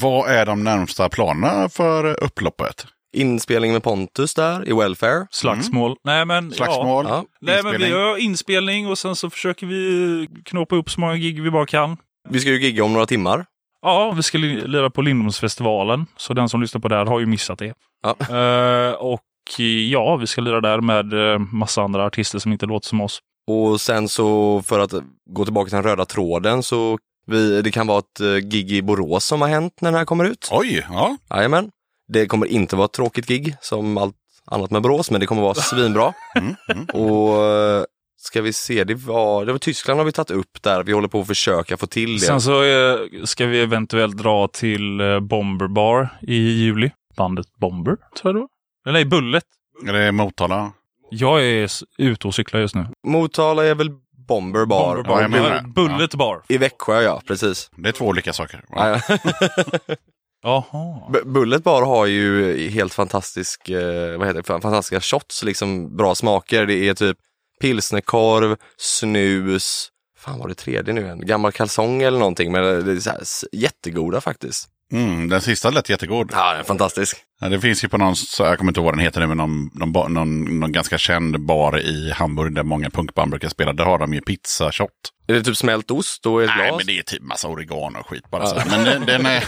[SPEAKER 2] Vad är de närmsta planerna för upploppet?
[SPEAKER 1] Inspelning med Pontus där i Welfare.
[SPEAKER 9] Slagsmål. Nej men.
[SPEAKER 2] Slagsmål?
[SPEAKER 1] Ja.
[SPEAKER 9] Nej men vi gör inspelning och sen så försöker vi knåpa upp så många gig vi bara kan.
[SPEAKER 1] Vi ska ju gigga om några timmar.
[SPEAKER 9] Ja, vi ska li- lira på Lindholmsfestivalen. Så den som lyssnar på det här har ju missat det.
[SPEAKER 1] Ja.
[SPEAKER 9] Eh, och ja, vi ska lira där med uh, massa andra artister som inte låter som oss.
[SPEAKER 1] Och sen så för att gå tillbaka till den röda tråden så vi, det kan vara ett eh, gig i Borås som har hänt när den här kommer ut.
[SPEAKER 2] Oj, ja.
[SPEAKER 1] Jajamän. Det kommer inte vara ett tråkigt gig som allt annat med Borås, men det kommer vara svinbra.
[SPEAKER 2] Mm, mm.
[SPEAKER 1] Och eh, ska vi se, det var, det var Tyskland har vi tagit upp där. Vi håller på att försöka få till det.
[SPEAKER 9] Sen så eh, ska vi eventuellt dra till Bomber Bar i juli. bandet Bomber, tror jag det var. Eller nej, Bullet.
[SPEAKER 2] Är det Motala?
[SPEAKER 9] Jag är ute och cyklar just nu.
[SPEAKER 1] Motala är väl Bomber Bar.
[SPEAKER 9] Bomber Bar.
[SPEAKER 2] jag menar det.
[SPEAKER 9] Bullet Bar.
[SPEAKER 1] I Växjö ja, precis.
[SPEAKER 2] Det är två olika saker.
[SPEAKER 1] Ja, ja.
[SPEAKER 9] Jaha.
[SPEAKER 1] B- Bullet Bar har ju helt fantastisk, eh, vad heter det, fantastiska shots, liksom bra smaker. Det är typ pilsnerkorv, snus, fan var det tredje nu igen? Gammal kalsong eller någonting, men det är så här, s- jättegoda faktiskt.
[SPEAKER 2] Mm, den sista lät jättegod.
[SPEAKER 1] Ja, den är fantastisk.
[SPEAKER 2] Ja, det finns ju på någon, så jag kommer inte ihåg vad den heter nu, men någon, någon, någon, någon ganska känd bar i Hamburg där många punkband brukar spela. Där har de ju pizzashot.
[SPEAKER 1] Är det typ smält ost och ett
[SPEAKER 2] Nej,
[SPEAKER 1] glas?
[SPEAKER 2] men det är typ massa oregano och skit bara.
[SPEAKER 1] Ja.
[SPEAKER 2] Så. Men den, den är,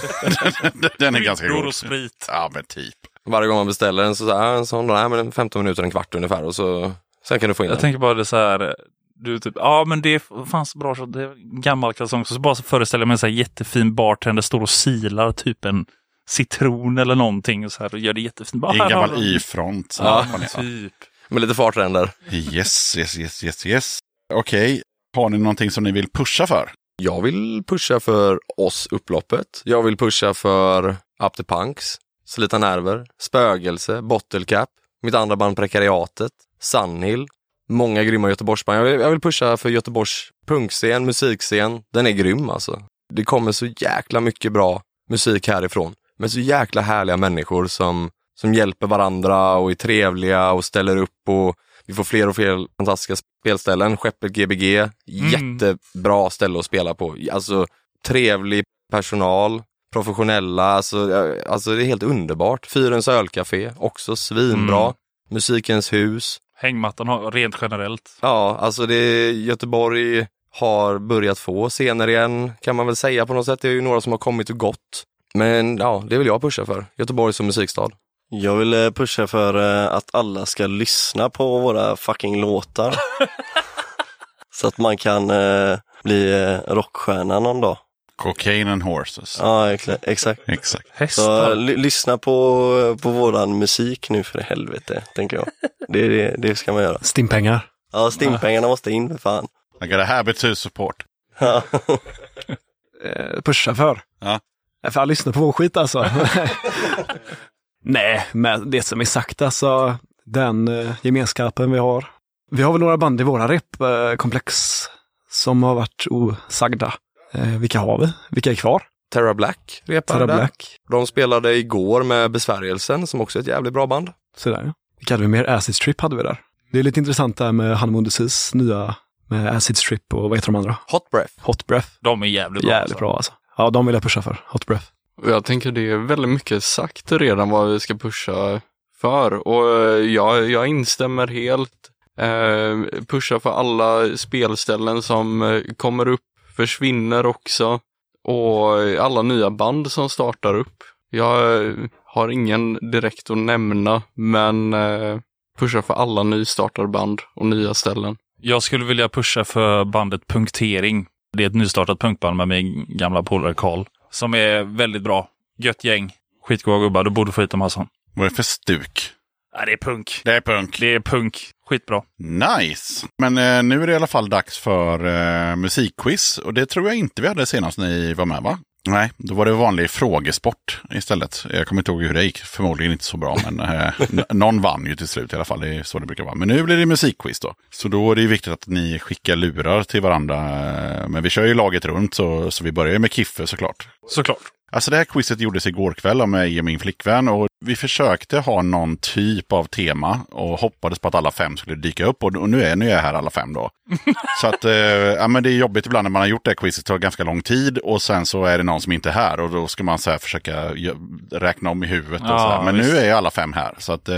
[SPEAKER 2] den, den är ganska
[SPEAKER 9] Kryddor
[SPEAKER 2] god.
[SPEAKER 9] och sprit.
[SPEAKER 2] Ja, men typ.
[SPEAKER 1] Varje gång man beställer en så, så här, en sån, nej, men 15 minuter, en kvart ungefär och så sen kan du få in
[SPEAKER 9] Jag
[SPEAKER 1] den.
[SPEAKER 9] tänker bara det så här. Du typ, ja men det fanns bra så det är en gammal kalsong. Så bara så föreställer jag mig en så här jättefin bartender står och silar typ en citron eller någonting och så här och gör det jättefint. Bara,
[SPEAKER 2] I en gammal Y-front.
[SPEAKER 1] Ja.
[SPEAKER 9] Typ.
[SPEAKER 1] Med lite fartränder.
[SPEAKER 2] Yes, yes, yes, yes, yes. Okej, har ni någonting som ni vill pusha för?
[SPEAKER 1] Jag vill pusha för oss upploppet. Jag vill pusha för Up the Punks, Slita Nerver, Spögelse, Bottle Cap, mitt andra band Prekariatet, Sunhill, många grymma Göteborgsband. Jag vill, jag vill pusha för Göteborgs punkscen, musikscen. Den är grym alltså. Det kommer så jäkla mycket bra musik härifrån. Med så jäkla härliga människor som, som hjälper varandra och är trevliga och ställer upp och vi får fler och fler fantastiska spelställen. Skeppet Gbg, jättebra ställe att spela på. Alltså trevlig personal, professionella, alltså, alltså det är helt underbart. Fyrens ölcafé, också svinbra.
[SPEAKER 9] Mm.
[SPEAKER 1] Musikens hus.
[SPEAKER 9] Hängmattan har, rent generellt.
[SPEAKER 1] Ja, alltså det, Göteborg har börjat få scener igen kan man väl säga på något sätt. Det är ju några som har kommit och gått. Men ja, det vill jag pusha för. Göteborg som musikstad.
[SPEAKER 8] Jag vill eh, pusha för eh, att alla ska lyssna på våra fucking låtar. Så att man kan eh, bli eh, rockstjärna någon dag.
[SPEAKER 2] Cocaine and horses.
[SPEAKER 8] Ja, exakt. exakt. Så eh, lyssna på, på våran musik nu för helvete, tänker jag. Det, det, det ska man göra.
[SPEAKER 7] Stimpengar.
[SPEAKER 8] Ja, stimpengarna måste in för fan.
[SPEAKER 2] I got a habit to support.
[SPEAKER 8] Ja.
[SPEAKER 7] Eh, pusha för.
[SPEAKER 2] Ja.
[SPEAKER 7] Ja, För jag lyssnar på vår skit alltså. Nej, men det som är sagt alltså, den eh, gemenskapen vi har. Vi har väl några band i våra repkomplex som har varit osagda. Eh, vilka har vi? Vilka är kvar?
[SPEAKER 1] Terra Black repade
[SPEAKER 7] Terra
[SPEAKER 1] där.
[SPEAKER 7] Black.
[SPEAKER 1] De spelade igår med Besvärjelsen som också är ett jävligt bra band.
[SPEAKER 7] Sådär ja. Vilka hade vi mer? Acid Strip hade vi där. Det är lite intressant där med Honeymoon Disease, nya med Acid Strip och vad heter de andra?
[SPEAKER 1] Hot Breath.
[SPEAKER 7] Hot Breath.
[SPEAKER 9] De är jävligt bra.
[SPEAKER 7] Jävligt
[SPEAKER 9] alltså.
[SPEAKER 7] bra alltså. Ja, de vill jag pusha för. Hot Breath.
[SPEAKER 10] Jag tänker det är väldigt mycket sagt redan vad vi ska pusha för. Och eh, jag, jag instämmer helt. Eh, pusha för alla spelställen som eh, kommer upp, försvinner också. Och alla nya band som startar upp. Jag eh, har ingen direkt att nämna, men eh, pusha för alla nystartade band och nya ställen.
[SPEAKER 9] Jag skulle vilja pusha för bandet Punktering. Det är ett nystartat punkband med min gamla polare Karl. Som är väldigt bra. Gött gäng. Skitgoda gubbar. Du borde få hit dem Hassan.
[SPEAKER 2] Vad är det för stuk?
[SPEAKER 9] Ja, det är punk.
[SPEAKER 2] Det är punk.
[SPEAKER 9] Det är punk. Skitbra.
[SPEAKER 2] Nice! Men eh, nu är det i alla fall dags för eh, musikquiz. Och det tror jag inte vi hade senast ni var med va? Nej, då var det vanlig frågesport istället. Jag kommer inte ihåg hur det gick. Förmodligen inte så bra, men eh, någon vann ju till slut i alla fall. Det är så det brukar vara. Men nu blir det musikquiz då. Så då är det viktigt att ni skickar lurar till varandra. Eh, men vi kör ju laget runt, så, så vi börjar med Kiffe såklart.
[SPEAKER 9] Såklart.
[SPEAKER 2] Alltså det här quizet gjordes igår kväll av mig och min flickvän och vi försökte ha någon typ av tema och hoppades på att alla fem skulle dyka upp och, och nu, är, nu är jag här alla fem då. så att, eh, ja men det är jobbigt ibland när man har gjort det här quizet, det tar ganska lång tid och sen så är det någon som inte är här och då ska man så försöka räkna om i huvudet. Och
[SPEAKER 9] Ja,
[SPEAKER 2] så här. Men
[SPEAKER 9] visst.
[SPEAKER 2] nu är alla fem här. Så att, eh,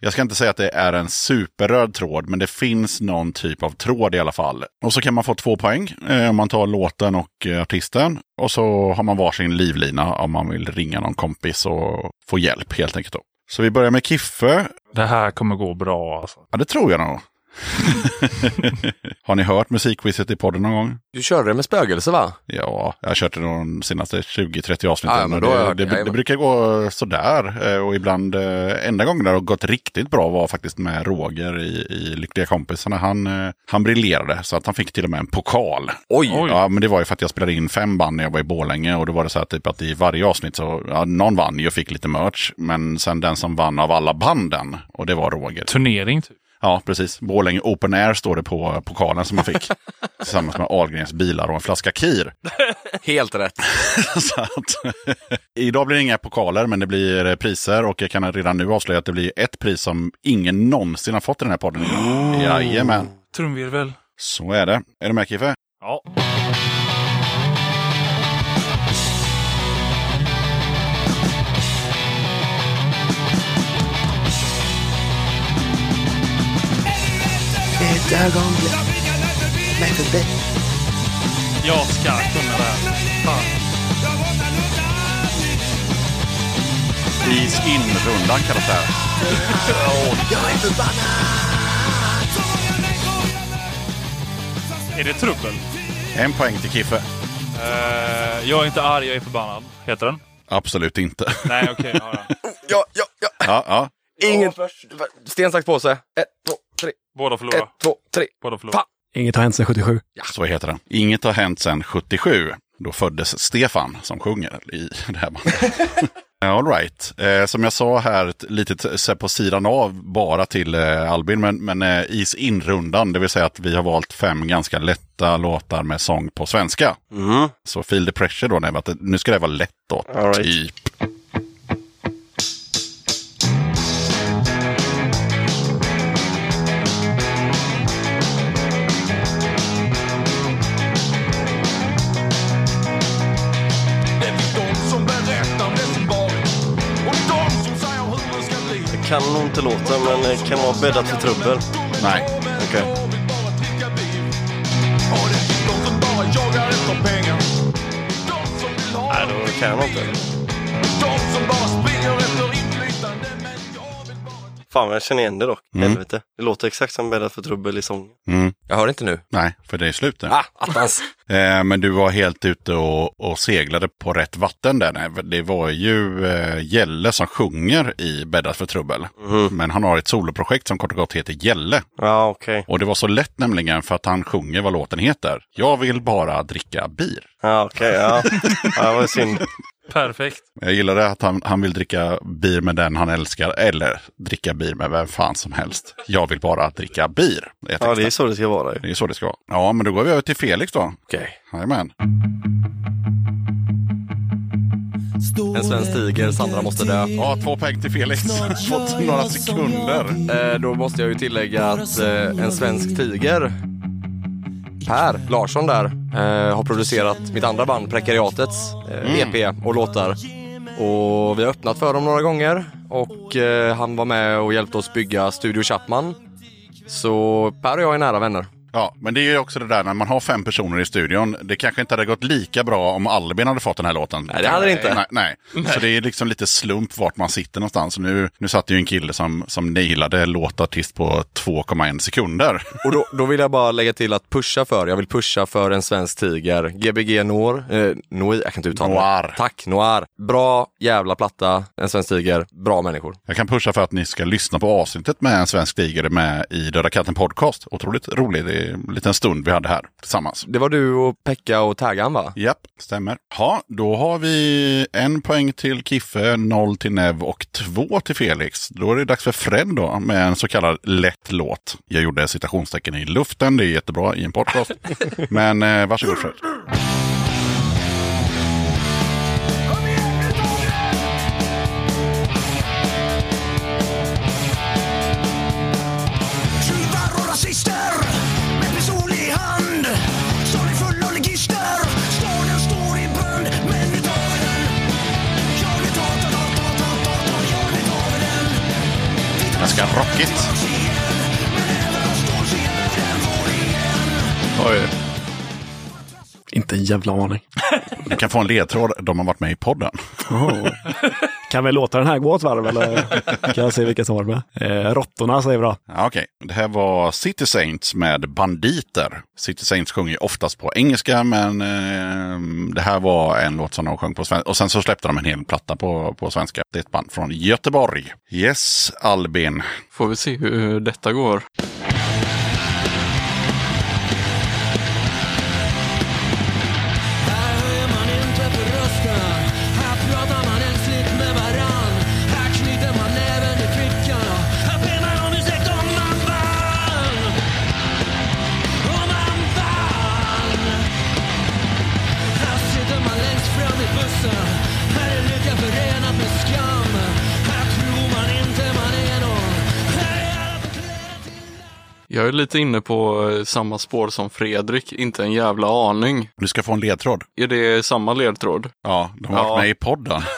[SPEAKER 2] jag ska inte säga att det är en superröd tråd, men det finns någon typ av tråd i alla fall. Och så kan man få två poäng eh, om man tar låten och eh, artisten. Och så har man varsin livlina om man vill ringa någon kompis och få hjälp helt enkelt. Då. Så vi börjar med Kiffe.
[SPEAKER 9] Det här kommer gå bra alltså.
[SPEAKER 2] Ja, det tror jag nog. Har ni hört musikquizet i podden någon gång?
[SPEAKER 1] Du körde det med spögelse va?
[SPEAKER 2] Ja, jag har kört det de senaste 20-30 avsnitten.
[SPEAKER 1] Jag
[SPEAKER 2] det,
[SPEAKER 1] det.
[SPEAKER 2] det, det brukar gå sådär. eh, Och ibland, eh, enda gången det har gått riktigt bra var faktiskt med Roger i, i Lyckliga kompisarna. Han, eh, han briljerade så att han fick till och med en pokal.
[SPEAKER 1] Oj!
[SPEAKER 2] Ja, men det var ju för att jag spelade in fem band när jag var i Borlänge och då var det så här typ att i varje avsnitt så, ja, någon vann ju och fick lite merch. Men sen den som vann av alla banden, och det var Roger.
[SPEAKER 9] Turnering typ.
[SPEAKER 2] Ja, precis. Borlänge Open Air står det på pokalen som man fick. tillsammans med Ahlgrens bilar och en flaska Kir.
[SPEAKER 1] Helt rätt.
[SPEAKER 2] Att, idag blir det inga pokaler, men det blir priser. Och jag kan redan nu avslöja att det blir ett pris som ingen någonsin har fått i den här podden. Oh. Jajamän.
[SPEAKER 9] Trumvirvel.
[SPEAKER 2] Så är det. Är du med Kiffe?
[SPEAKER 9] Ja.
[SPEAKER 4] Ett ögonblick med förbi.
[SPEAKER 9] Jag ska kunna det här. Fan.
[SPEAKER 2] Is in-rundan kallas det här.
[SPEAKER 4] Jag är förbannad.
[SPEAKER 9] Är det trubbel?
[SPEAKER 2] En poäng till Kiffe.
[SPEAKER 9] Eh, jag är inte arg, jag är förbannad. Heter den?
[SPEAKER 2] Absolut inte.
[SPEAKER 9] Nej, okej. ja, ja.
[SPEAKER 1] Ja, ja, ja.
[SPEAKER 2] Ja, ja.
[SPEAKER 1] Ingen... Sten, sax, påse. Ett, två, tre.
[SPEAKER 9] Båda
[SPEAKER 1] Ett,
[SPEAKER 9] förlorar.
[SPEAKER 1] två, tre.
[SPEAKER 9] Båda förlorar.
[SPEAKER 1] Fan.
[SPEAKER 7] Inget har hänt sedan 77.
[SPEAKER 2] Så heter den. Inget har hänt sedan 77. Då föddes Stefan som sjunger i det här bandet. All right. Eh, som jag sa här, ett här på sidan av bara till eh, Albin, men, men eh, is in-rundan, det vill säga att vi har valt fem ganska lätta låtar med sång på svenska.
[SPEAKER 8] Mm.
[SPEAKER 2] Så feel the pressure då, det- nu ska det vara lätt då,
[SPEAKER 8] All right.
[SPEAKER 2] typ.
[SPEAKER 3] Det
[SPEAKER 8] kan nog inte låta, men det kan vara bäddat för trubbel.
[SPEAKER 2] Nej.
[SPEAKER 8] Okej.
[SPEAKER 3] Ha
[SPEAKER 8] Nej, då kan jag nog inte. Fan vad jag känner igen det dock.
[SPEAKER 2] Mm.
[SPEAKER 8] Helvete. Det låter exakt som bäddat för trubbel i sången.
[SPEAKER 2] Mm.
[SPEAKER 1] Jag hör inte nu.
[SPEAKER 2] Nej, för det är slut nu.
[SPEAKER 1] Ah, attans.
[SPEAKER 2] Eh, men du var helt ute och, och seglade på rätt vatten där. Det var ju eh, Gälle som sjunger i Bäddat för trubbel. Men han har ett soloprojekt som kort och gott heter Gälle.
[SPEAKER 8] Ja, okej.
[SPEAKER 2] Och det var så lätt nämligen för att han sjunger vad låten heter. Jag vill bara dricka bir.
[SPEAKER 8] Ja, okej. ja. ja, det var synd.
[SPEAKER 9] Perfekt.
[SPEAKER 2] Jag gillade att han, han vill dricka bir med den han älskar. Eller dricka bir med vem fan som helst. Jag vill bara dricka bir. är
[SPEAKER 8] Ja, det är så det ska vara ju.
[SPEAKER 2] det är så det ska vara. Ja, men då går vi över till Felix då.
[SPEAKER 1] Okej.
[SPEAKER 2] Jajamän.
[SPEAKER 1] En svensk tiger, Sandra måste dö.
[SPEAKER 2] Ja, två poäng till Felix. Fått några sekunder.
[SPEAKER 1] Eh, då måste jag ju tillägga att eh, en svensk tiger, Per Larsson där, eh, har producerat mitt andra band Prekariatets eh, EP och låtar. Och vi har öppnat för dem några gånger och eh, han var med och hjälpte oss bygga Studio Chapman. Så Per och jag är nära vänner.
[SPEAKER 2] Ja, men det är ju också det där när man har fem personer i studion. Det kanske inte hade gått lika bra om Albin hade fått den här låten.
[SPEAKER 1] Nej, det hade det inte.
[SPEAKER 2] Nej, nej. Så det är liksom lite slump vart man sitter någonstans. Nu, nu satt ju en kille som, som nailade låtartist på 2,1 sekunder.
[SPEAKER 1] Och då, då vill jag bara lägga till att pusha för, jag vill pusha för en svensk tiger. Gbg Noir, eh, Noir, jag kan inte uttala
[SPEAKER 2] Noir.
[SPEAKER 1] det. Tack, Noir. Bra jävla platta, en svensk tiger, bra människor.
[SPEAKER 2] Jag kan pusha för att ni ska lyssna på avsnittet med en svensk tiger med i Döda katten podcast. Otroligt rolig. En liten stund vi hade här tillsammans.
[SPEAKER 1] Det var du och Pekka och Taggan va?
[SPEAKER 2] Japp, stämmer. Ja, då har vi en poäng till Kiffe, noll till Nev och två till Felix. Då är det dags för Fred då med en så kallad lätt låt. Jag gjorde citationstecken i luften, det är jättebra i en podcast. Men eh, varsågod Fred. Ganska rockigt.
[SPEAKER 8] Oj.
[SPEAKER 7] Inte en jävla aning.
[SPEAKER 2] Du kan få en ledtråd, de har varit med i podden.
[SPEAKER 7] Kan vi låta den här gå ett varv eller kan jag se vilka som var med? Eh, råttorna säger vi då.
[SPEAKER 2] Ja, Okej, det här var City Saints med Banditer. City Saints sjunger ju oftast på engelska, men eh, det här var en låt som de sjöng på svenska. Och sen så släppte de en hel platta på, på svenska. Det är ett band från Göteborg. Yes, Albin.
[SPEAKER 10] Får vi se hur detta går. Jag är lite inne på eh, samma spår som Fredrik, inte en jävla aning.
[SPEAKER 2] Du ska få en ledtråd.
[SPEAKER 10] Är det samma ledtråd?
[SPEAKER 2] Ja, de har
[SPEAKER 10] Ja.
[SPEAKER 2] varit med i podden.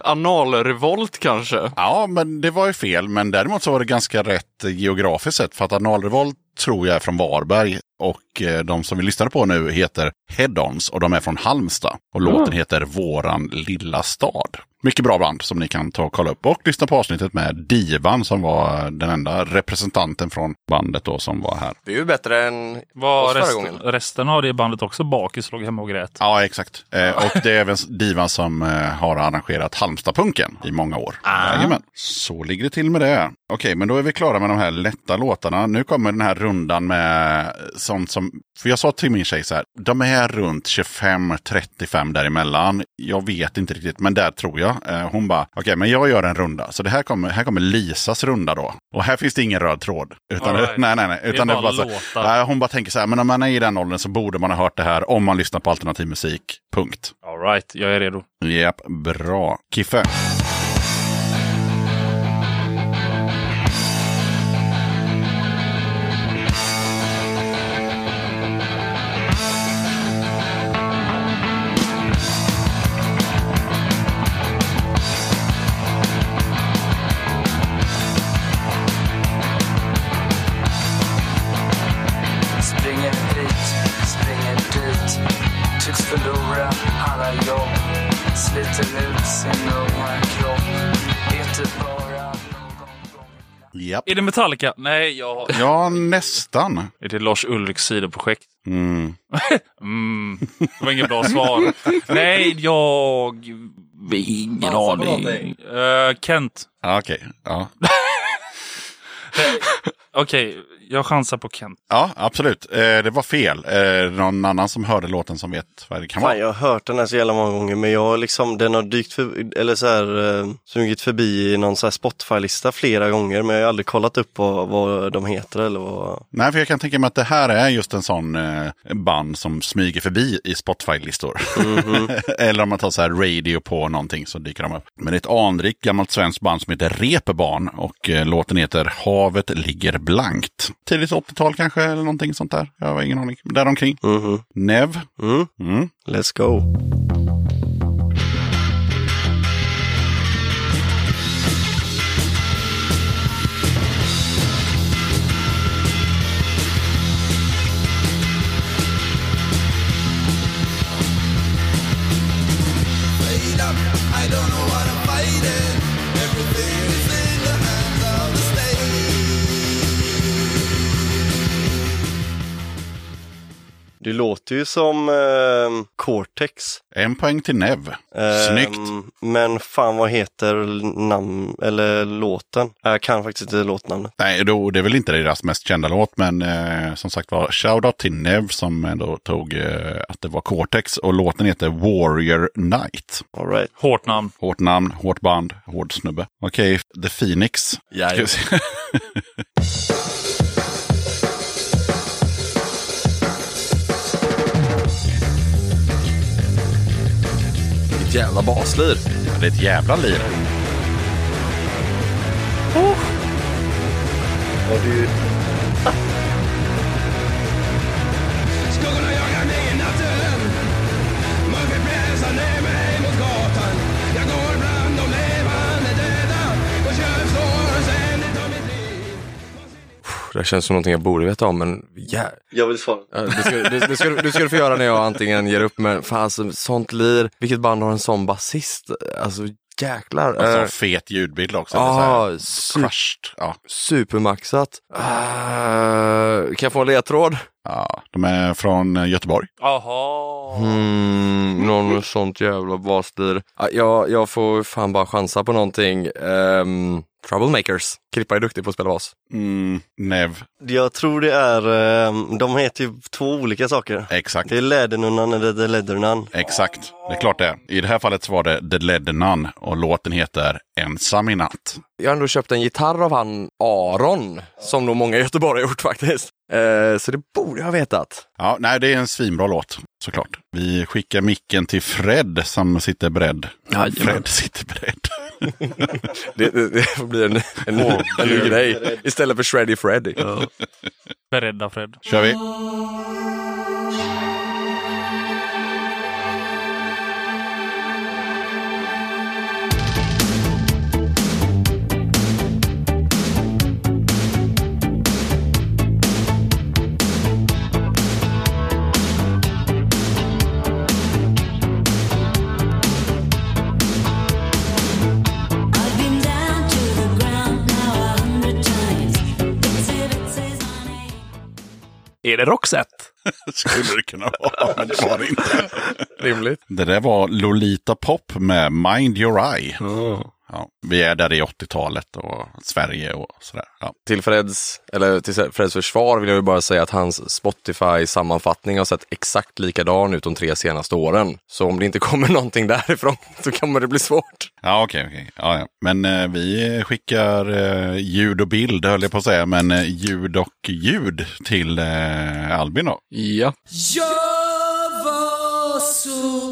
[SPEAKER 10] Analrevolt kanske?
[SPEAKER 2] Ja, men det var ju fel. Men däremot så var det ganska rätt eh, geografiskt sett. För att Analrevolt tror jag är från Varberg. Och eh, de som vi lyssnar på nu heter Head-Ons och de är från Halmstad. Och låten heter Våran lilla stad. Mycket bra band som ni kan ta och kolla upp. Och lyssna på avsnittet med Divan som var den enda representanten från bandet då som var här.
[SPEAKER 1] Det är ju bättre än
[SPEAKER 9] Var
[SPEAKER 1] oss förra
[SPEAKER 9] rest,
[SPEAKER 1] gången.
[SPEAKER 9] resten av det bandet också bakis låg hemma och grät?
[SPEAKER 2] Ja, exakt. Eh, och det är även Divan som eh, har arrangerat Halmstadpunken i många år. Jajamän. Så ligger det till med det. Okej, men då är vi klara med de här lätta låtarna. Nu kommer den här rundan med sånt som... För jag sa till min tjej så här, de är runt 25-35 däremellan. Jag vet inte riktigt, men där tror jag. Eh, hon bara, okej, men jag gör en runda. Så det här kommer, här kommer Lisas runda då. Och här finns det ingen röd tråd. Utan,
[SPEAKER 9] right.
[SPEAKER 2] nej, nej, nej.
[SPEAKER 9] Det är
[SPEAKER 2] Utan det är
[SPEAKER 9] bara
[SPEAKER 2] bara så, nej, hon bara tänker så här, men om man är i den åldern så borde man ha hört det här om man lyssnar på alternativ musik. Punkt.
[SPEAKER 9] All right, jag är redo.
[SPEAKER 2] Japp, bra. Kiffe. Japp.
[SPEAKER 9] Är det Metallica? Nej, jag...
[SPEAKER 2] Ja, nästan.
[SPEAKER 9] Är det Lars Ulriks sidoprojekt?
[SPEAKER 2] Mm.
[SPEAKER 9] Mm, det var inget bra svar. Nej, jag... Ingen aning. Uh, Kent.
[SPEAKER 2] Okej, ja.
[SPEAKER 9] Okej, jag chansar på Kent.
[SPEAKER 2] ja, absolut. Eh, det var fel. Eh, någon annan som hörde låten som vet vad det kan
[SPEAKER 8] Fan,
[SPEAKER 2] vara?
[SPEAKER 8] jag har hört den här så jävla många gånger men jag har liksom, den har dykt för, eller så här, eh, smugit förbi i någon så här Spotify-lista flera gånger men jag har aldrig kollat upp vad, vad de heter eller vad.
[SPEAKER 2] Nej, för jag kan tänka mig att det här är just en sån eh, band som smyger förbi i Spotify-listor. Eller om man tar så här radio på någonting så dyker de upp. Men det är ett anrikt gammalt svenskt band som heter Reeperbahn och eh, låten heter Havet ligger blankt. Tidigt 80-tal kanske eller någonting sånt där. Jag har ingen aning. Däromkring.
[SPEAKER 8] Mhm.
[SPEAKER 2] Nev.
[SPEAKER 8] Mm.
[SPEAKER 2] Mm.
[SPEAKER 8] Let's go. Det låter ju som eh, Cortex.
[SPEAKER 2] En poäng till Nev.
[SPEAKER 8] Ehm,
[SPEAKER 2] Snyggt.
[SPEAKER 8] Men fan vad heter namn, eller låten? Jag kan faktiskt inte låtnamnet.
[SPEAKER 2] Nej, då, det är väl inte deras mest kända låt, men eh, som sagt var, shoutout till Nev som ändå tog eh, att det var Cortex och låten heter Warrior Night.
[SPEAKER 8] All right.
[SPEAKER 9] Hårt namn.
[SPEAKER 2] Hårt namn, hårt band, hård snubbe. Okej, The Phoenix.
[SPEAKER 1] Jajamän. jävla baslir.
[SPEAKER 2] Ja, det är ett jävla liv.
[SPEAKER 11] Skuggorna
[SPEAKER 1] det känns som någonting jag borde veta om, men ja,
[SPEAKER 8] Jag vill svara.
[SPEAKER 1] Ja, det, ska, det, det, ska, du- det ska du få göra när jag antingen ger upp, men fan alltså, sånt lir. Vilket band har en sån basist? Alltså jäklar.
[SPEAKER 2] Och så
[SPEAKER 1] Eh,
[SPEAKER 2] fet ljudbild också. Så här
[SPEAKER 1] super,
[SPEAKER 2] crushed. Ja.
[SPEAKER 1] supermaxat. Eh, kan jag få en ledtråd?
[SPEAKER 2] Ja, de är från eh, Göteborg.
[SPEAKER 9] Jaha.
[SPEAKER 1] Hmm, någon med sånt jävla baslir. Ja, jag, jag får fan bara chansa på någonting. Um, Troublemakers. Krippa är duktig på att spela bas.
[SPEAKER 2] Mm, Nev,
[SPEAKER 8] Jag tror det är, eh, de heter ju två olika saker.
[SPEAKER 2] exakt.
[SPEAKER 8] Det är Lädernunnan eller The Leathernun.
[SPEAKER 2] Exakt, det är klart det. I det här fallet så var det The Led Nun och låten heter Ensam i natt.
[SPEAKER 1] Jag har ändå köpt en gitarr av han Aron, som nog många i Göteborg har gjort faktiskt. Eh, så det borde jag ha vetat.
[SPEAKER 2] Ja, nej, det är en svinbra låt såklart. Vi skickar micken till Fred som sitter beredd.
[SPEAKER 7] Jajamän.
[SPEAKER 2] Fred sitter beredd.
[SPEAKER 1] Det, det, det får bli en, en, ny- en ny grej istället för Shreddy Freddy.
[SPEAKER 9] Beredda Fred.
[SPEAKER 2] Kör vi.
[SPEAKER 7] Är det Roxette?
[SPEAKER 2] Skulle det kunna vara, men det var det inte.
[SPEAKER 1] Rimligt.
[SPEAKER 2] Det där var Lolita Pop med Mind Your Eye. Ja, vi är där i 80-talet och Sverige och sådär. Ja.
[SPEAKER 1] Till Freds, eller till Freds försvar vill jag ju bara säga att hans Spotify-sammanfattning har sett exakt likadan ut de tre senaste åren. Så om det inte kommer någonting därifrån så kommer det bli svårt.
[SPEAKER 2] Ja, okej, okej. Ja, ja. Men eh, vi skickar eh, ljud och bild, höll jag på att säga, men eh, ljud och ljud till eh, Albin då.
[SPEAKER 10] Ja.
[SPEAKER 11] Jag var så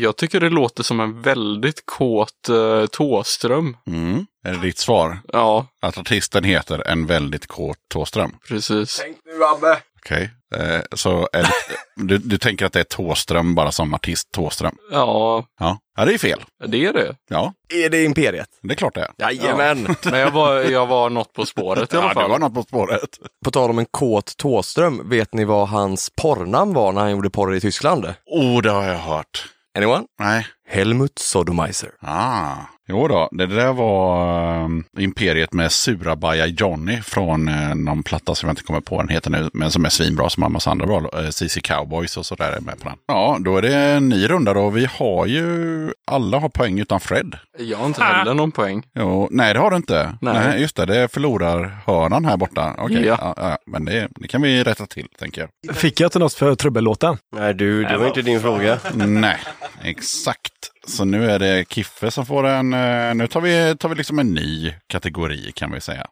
[SPEAKER 10] jag tycker det låter som en väldigt kåt uh, Tåström.
[SPEAKER 2] Mm. Är det ditt svar?
[SPEAKER 10] Ja,
[SPEAKER 2] Att artisten heter En väldigt kort Tåström?
[SPEAKER 10] precis.
[SPEAKER 1] Tänk nu Abbe!
[SPEAKER 2] Okej. Eh, så det, du, du tänker att det är Tåström bara som artist Tåström?
[SPEAKER 10] Ja,
[SPEAKER 2] Ja. ja, det är fel.
[SPEAKER 10] det är det.
[SPEAKER 2] Ja,
[SPEAKER 1] Är det Imperiet?
[SPEAKER 2] det är klart det är.
[SPEAKER 1] Jajamän!
[SPEAKER 10] Men jag var, jag var något på spåret i alla
[SPEAKER 2] Ja, det
[SPEAKER 10] fall.
[SPEAKER 2] var något på spåret.
[SPEAKER 1] På tal om en kåt Tåström, vet ni vad hans porrnamn var när han gjorde porr i Tyskland?
[SPEAKER 2] Oh, det har jag hört.
[SPEAKER 1] Anyone?
[SPEAKER 2] Nej.
[SPEAKER 1] Helmut Sodomizer.
[SPEAKER 2] Ah. Jo då, det där var eh, Imperiet med Surabaja Johnny från eh, någon platta som jag inte kommer på den heter nu, men som är svinbra som har en massa andra bra, eh, CC Cowboys och sådär är med på den. Ja, då är det en ny runda då. Vi har ju, alla har poäng utan Fred.
[SPEAKER 10] Jag har inte heller någon poäng.
[SPEAKER 2] Jo, nej, det har du inte.
[SPEAKER 10] Nej.
[SPEAKER 2] just det, det är förlorarhörnan här borta. Okej,
[SPEAKER 10] Ja.
[SPEAKER 2] ja. Ja, men det, det kan vi rätta till, tänker jag.
[SPEAKER 7] Fick jag inte något för trubbellåten?
[SPEAKER 8] Nej du, det var inte din fråga.
[SPEAKER 2] Nej, exakt. Så nu är det Kiffe som får en, eh, nu tar vi, tar vi liksom en ny kategori kan vi säga.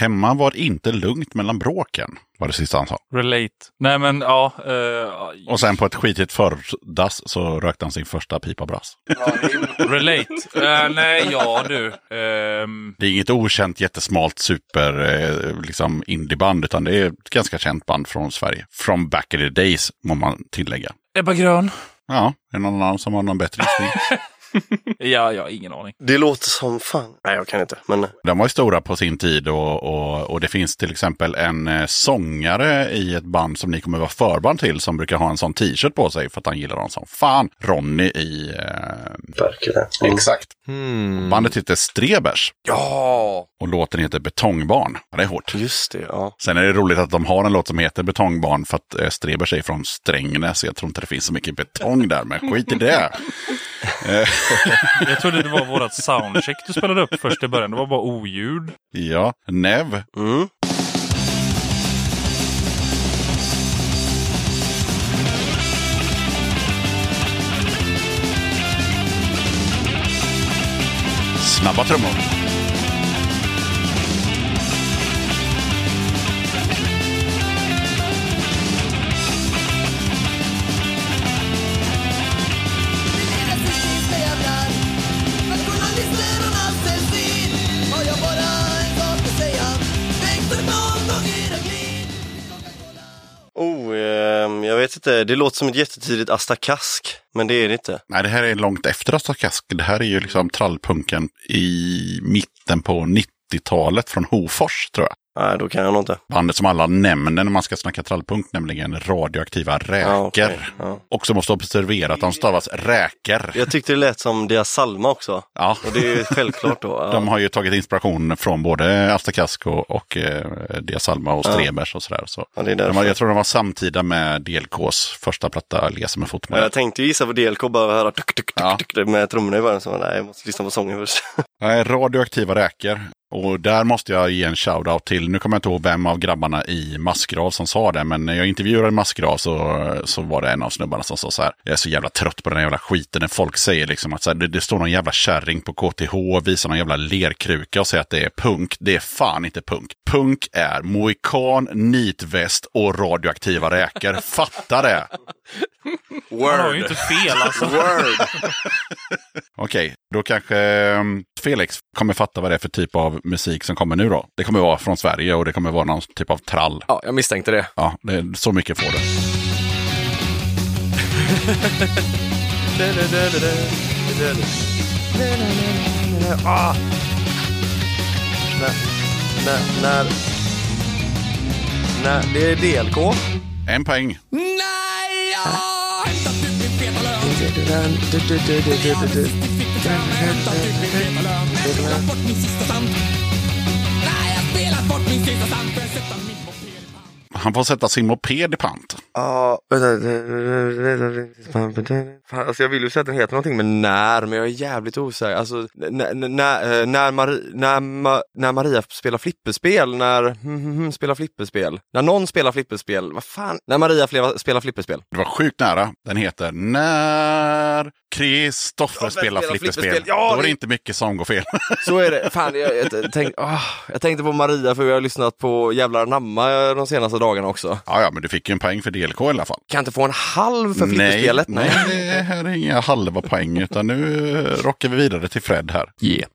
[SPEAKER 2] Hemma var inte lugnt mellan bråken, var det sista han sa.
[SPEAKER 9] Relate. Nej men ja. eh,
[SPEAKER 2] Och sen på ett skitigt fördass så rökte han sin första pipa brass.
[SPEAKER 9] relate. Eh, nej, ja du. Ehm,
[SPEAKER 2] Det är inget okänt jättesmalt super eh, liksom indieband utan det är ett ganska känt band från Sverige. From back in the days må man tillägga.
[SPEAKER 9] Ebba Grön.
[SPEAKER 2] Ja, är det någon annan som har någon bättre gissning?
[SPEAKER 9] Ja, jag har ingen aning.
[SPEAKER 8] Det låter som fan. Nej, jag kan inte. Men
[SPEAKER 2] De var ju stora på sin tid och, och, och det finns till exempel en eh, sångare i ett band som ni kommer vara förband till som brukar ha en sån t-shirt på sig för att han gillar dem som fan. Ronny i... Eh...
[SPEAKER 8] Berkele.
[SPEAKER 2] Exakt.
[SPEAKER 1] Hmm.
[SPEAKER 2] Bandet heter Strebers
[SPEAKER 1] Ja!
[SPEAKER 2] och låten heter Betongbarn. Ja, det är hårt.
[SPEAKER 8] Just det, ja.
[SPEAKER 2] Sen är det roligt att de har en låt som heter Betongbarn för att eh, Strebers är från Strängnäs. Jag tror inte det finns så mycket betong där, men skit i det.
[SPEAKER 9] Jag trodde det var vårat soundcheck du spelade upp först i början. Det var bara oljud.
[SPEAKER 2] ja, Nev.
[SPEAKER 8] Mm.
[SPEAKER 2] Snabba trummor.
[SPEAKER 8] Oh, ehm, jag vet inte. Det låter som ett jättetidigt Asta Kask. Men det är det inte.
[SPEAKER 2] Nej, det här är långt efter Asta Kask. Det här är ju liksom trallpunken i mitten på 90-talet från Hofors, tror jag.
[SPEAKER 8] Nej, då kan jag nog inte.
[SPEAKER 2] Bandet som alla nämner när man ska snacka trallpunk, nämligen radioaktiva räker.
[SPEAKER 8] Ja, okej, ja.
[SPEAKER 2] Också måste observera att de stavas räker.
[SPEAKER 8] Jag tyckte det lät som Dia Salma också.
[SPEAKER 2] Ja.
[SPEAKER 8] Och det är ju självklart då. Ja.
[SPEAKER 2] De har ju tagit inspiration från både Asta Kask och, eh, Dia Salma och. Strebers och sådär. Så
[SPEAKER 8] Ja, det är
[SPEAKER 2] de var, jag tror de var samtida med DLKs första platta Lesa med fotboll.
[SPEAKER 8] jag tänkte gissa på DLK bara höra tuk, tuk, tuk, tuk, med trummorna i början. Så nej, jag måste lyssna på sången först.
[SPEAKER 2] Nej, radioaktiva räkor. Och där måste jag ge en shout-out till, nu kommer jag inte ihåg vem av grabbarna i Massgrav som sa det, men när jag intervjuade Massgrav så, så var det en av snubbarna som sa så här, jag är så jävla trött på den här jävla skiten när folk säger liksom att så här, det, det står någon jävla kärring på KTH och visar någon jävla lerkruka och säger att det är punk. Det är fan inte punk. Punk är mohikan, nitväst och radioaktiva räkor. Fatta det!
[SPEAKER 9] Han har ju inte fel alltså.
[SPEAKER 8] Word!
[SPEAKER 2] Okej, då kanske um, Felix kommer fatta vad det är för typ av musik som kommer nu då. Det kommer vara från Sverige och det kommer vara någon typ av trall.
[SPEAKER 1] Ja, jag misstänkte det.
[SPEAKER 2] Ja, det är så mycket får det.
[SPEAKER 1] Ah. När, när, när, när, det är DLK.
[SPEAKER 2] En poäng.
[SPEAKER 11] Nej, jag har hämtat ut min feta lön. Hämtat ut min feta lön. Spelat bort min sista slant. Nej, jag spelat bort min sista slant för att sätta min moped i pant.
[SPEAKER 2] Han får sätta sin moped i pant.
[SPEAKER 1] Ja, vänta. Alltså jag vill ju säga att den heter någonting med när, men jag är jävligt osäker. Alltså, när, när, när, Mari, när, när Maria spelar flipperspel, när hmm, hmm, spelar flipperspel. När någon spelar flipperspel, vad fan? När Maria flera, spelar flipperspel.
[SPEAKER 2] Det var sjukt nära. Den heter När Kristoffer
[SPEAKER 1] Ja,
[SPEAKER 2] spelar
[SPEAKER 1] spelar
[SPEAKER 2] flipperspel.
[SPEAKER 1] flipperspel. Ja,
[SPEAKER 2] Då är det
[SPEAKER 1] det-
[SPEAKER 2] inte mycket som går fel.
[SPEAKER 1] Så är det. Fan, jag, jag, tänk, ah, jag tänkte på Maria för jag har lyssnat på Jävlar anamma de senaste dagarna också.
[SPEAKER 2] ja, ja, men du fick ju en poäng för DLK i alla fall.
[SPEAKER 1] Kan jag inte få en halv för flipperspelet?
[SPEAKER 2] Nej, nej, det här är inga halva poäng, utan nu rockar vi vidare till Fred här.
[SPEAKER 1] Yeah.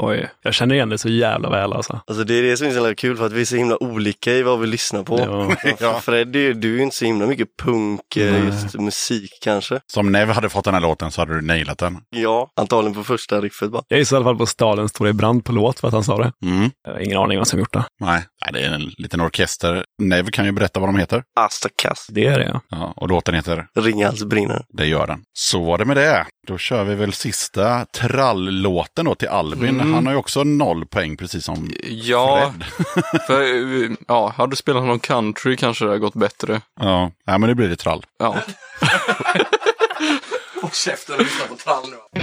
[SPEAKER 7] Oj, jag känner igen det så jävla väl alltså.
[SPEAKER 8] Alltså det är det som är så jävla kul för att vi är så himla olika i vad vi lyssnar på.
[SPEAKER 7] Ja.
[SPEAKER 8] Ja. Fred, du du är ju inte så himla mycket punk, eh, just musik kanske.
[SPEAKER 2] Som Nev hade fått den här låten så hade du nailat den.
[SPEAKER 8] Ja, antagligen på första riffet bara.
[SPEAKER 7] Jag gissar i alla fall på Staden står i brand på låt för att han sa det.
[SPEAKER 2] Mm.
[SPEAKER 7] Jag har ingen aning vad som gjort det.
[SPEAKER 2] Nej, Nej, det är en liten orkester. Nev kan ju berätta vad de heter.
[SPEAKER 8] Asta Kass,
[SPEAKER 7] Det är det ja.
[SPEAKER 2] Ja, och låten heter
[SPEAKER 8] Ringhals brinner.
[SPEAKER 2] Det gör den. Så var det med det. Då kör vi väl sista trall-låten då till Albin.
[SPEAKER 10] Mm.
[SPEAKER 2] Han har ju också noll poäng precis som
[SPEAKER 10] Ja,
[SPEAKER 2] Fred.
[SPEAKER 10] för ja, hade du spelat någon country kanske det hade gått bättre.
[SPEAKER 2] Ja, Nej, men det blir det trall.
[SPEAKER 10] Ja.
[SPEAKER 1] Håll käften och lyssna på trall nu.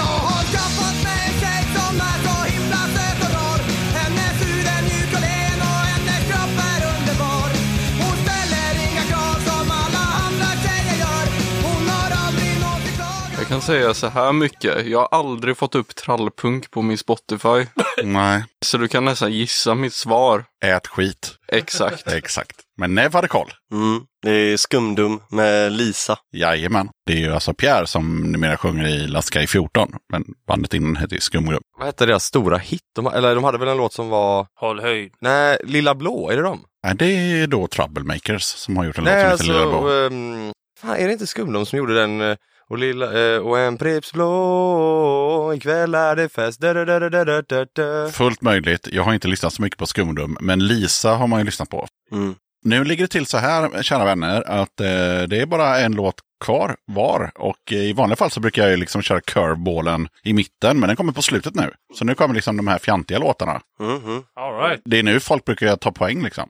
[SPEAKER 10] your kan säga så här mycket. Jag har aldrig fått upp trallpunk på min Spotify.
[SPEAKER 2] Nej.
[SPEAKER 10] Så du kan nästan gissa mitt svar.
[SPEAKER 2] Ät skit.
[SPEAKER 10] Exakt.
[SPEAKER 2] Exakt. Men Nev hade koll.
[SPEAKER 8] Mm, det är Skumdum med Lisa.
[SPEAKER 2] Jajamän. Det är ju alltså Pierre som numera sjunger i Laska i 14. Men bandet innan hette ju Skumgum.
[SPEAKER 1] Vad hette deras stora hit? De, eller de hade väl en låt som var...
[SPEAKER 9] Håll höjd.
[SPEAKER 1] Nej, Lilla Blå, är det de?
[SPEAKER 2] Nej, det är då Troublemakers som har gjort en
[SPEAKER 1] Nej,
[SPEAKER 2] låt som heter Lilla Blå.
[SPEAKER 1] alltså... Um, fan, är det inte Skumdom som gjorde den? Och, lilla, eh, och en Pripps blå, ikväll är det fest. Da, da, da.
[SPEAKER 2] Fullt möjligt. Jag har inte lyssnat så mycket på Skumdum, men Lisa har man ju lyssnat på.
[SPEAKER 8] Mm.
[SPEAKER 2] Nu ligger det till så här, kära vänner, att eh, det är bara en låt kvar var. Och eh, i vanliga fall så brukar jag ju liksom köra curveballen i mitten, men den kommer på slutet nu. Så nu kommer liksom de här fjantiga låtarna.
[SPEAKER 8] Mhm.
[SPEAKER 9] All right.
[SPEAKER 2] Det är nu folk brukar ta poäng liksom.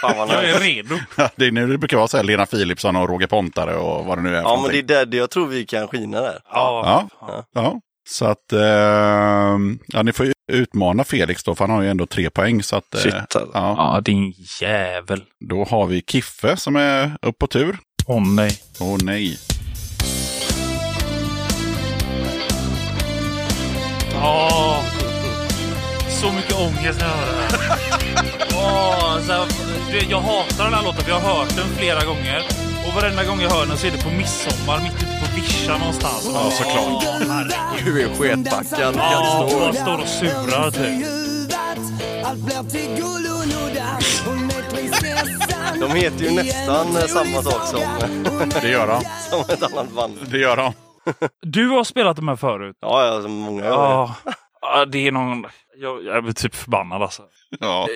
[SPEAKER 8] Fan
[SPEAKER 9] Jag är redo.
[SPEAKER 2] det är nu det brukar vara så här Lena Philipsson och Roger Pontare och vad det nu är.
[SPEAKER 8] Ja men det är där jag tror vi kan skina där.
[SPEAKER 9] Ja.
[SPEAKER 2] Ja, ja. Så att, eh, ja ni får ju utmana Felix då, för han har ju ändå tre poäng. Så att, eh,
[SPEAKER 8] Shit, alltså.
[SPEAKER 2] ja,
[SPEAKER 9] Ja, din jävel.
[SPEAKER 2] då har vi Kiffe som är upp på tur.
[SPEAKER 9] Åh nej.
[SPEAKER 2] Åh nej.
[SPEAKER 9] Åh. Så mycket ångest när jag hör det här. Åh, så här, du vet, jag hatar den här låten för jag har hört den flera gånger. Och varenda gång jag hör den så är det på midsommar, mitt ute på Vischa någonstans.
[SPEAKER 2] Ja, såklart.
[SPEAKER 1] Du är sketbackad.
[SPEAKER 9] Ja, man står och surar typ.
[SPEAKER 5] Och
[SPEAKER 8] De heter ju nästan eh, samma sak som,
[SPEAKER 2] Det gör de.
[SPEAKER 8] som ett annat band.
[SPEAKER 2] Det gör de.
[SPEAKER 9] Du har spelat de här förut?
[SPEAKER 8] Ja, ja, så många gånger.
[SPEAKER 9] Ja. ja, det är någon... Jag, jag blir typ förbannad alltså.
[SPEAKER 2] Ja.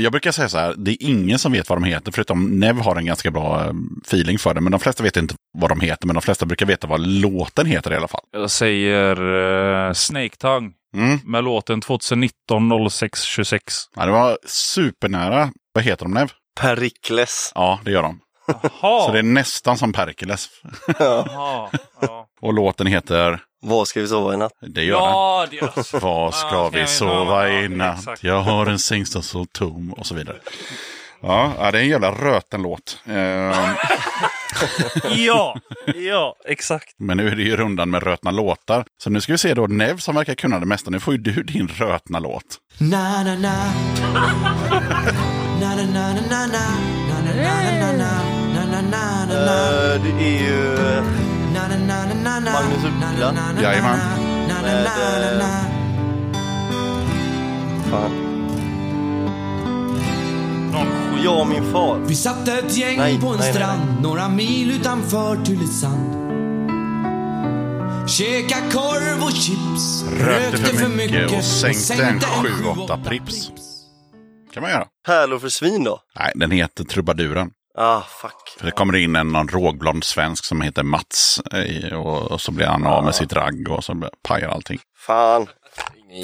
[SPEAKER 2] Jag brukar säga så här, det är ingen som vet vad de heter, förutom Nev har en ganska bra eh, feeling för det. Men de flesta vet inte vad de heter, men de flesta brukar veta vad låten heter i alla fall.
[SPEAKER 9] Jag säger uh, Snake Tongue
[SPEAKER 2] Mm.
[SPEAKER 9] med låten 2019 06 26.
[SPEAKER 2] Ja, det var supernära. Vad heter de Nev?
[SPEAKER 8] Perikles.
[SPEAKER 2] Ja, det gör de.
[SPEAKER 9] Jaha.
[SPEAKER 2] Så det är nästan som Perkeles.
[SPEAKER 9] Jaha. Ja,
[SPEAKER 2] Och låten heter,
[SPEAKER 8] Var ska vi sova i natt?
[SPEAKER 2] det gör den.
[SPEAKER 9] ja det är...
[SPEAKER 2] Var ska vi
[SPEAKER 9] ska vi
[SPEAKER 2] sova i natt? Jag har en säng som så tom och så vidare. Ja, det är en jävla röten låt. Ehm,
[SPEAKER 9] ja, ja, exakt.
[SPEAKER 2] Men nu är det ju rundan med rötna låtar. Så nu ska vi se då Nev som verkar kunna det mesta. Nu får ju du din rötna låt.
[SPEAKER 5] Na na na Na na na na na na Na na na na na Na na na
[SPEAKER 8] Eh, Det eh,
[SPEAKER 5] Na na na na na na
[SPEAKER 8] Magnus Uggla.
[SPEAKER 2] Jajamän.
[SPEAKER 8] Med,
[SPEAKER 5] na
[SPEAKER 8] fan.
[SPEAKER 9] Någon.
[SPEAKER 8] Jag och min far.
[SPEAKER 5] Vi satt ett gäng
[SPEAKER 8] Nej,
[SPEAKER 5] på en
[SPEAKER 8] nej, nej,
[SPEAKER 5] strand Några mil utanför Tylösand Käka korv och chips
[SPEAKER 2] Rökte för mycket och sänkte en 7-8 Prips. kan man göra.
[SPEAKER 8] Pärlor för svin då?
[SPEAKER 2] Nej, den heter Trubaduren.
[SPEAKER 8] Ah, fuck.
[SPEAKER 2] För det kommer in en någon rågblond svensk som heter Mats. eh, Och, och så blir han av med sitt ragg och så pajar allting.
[SPEAKER 8] Fan.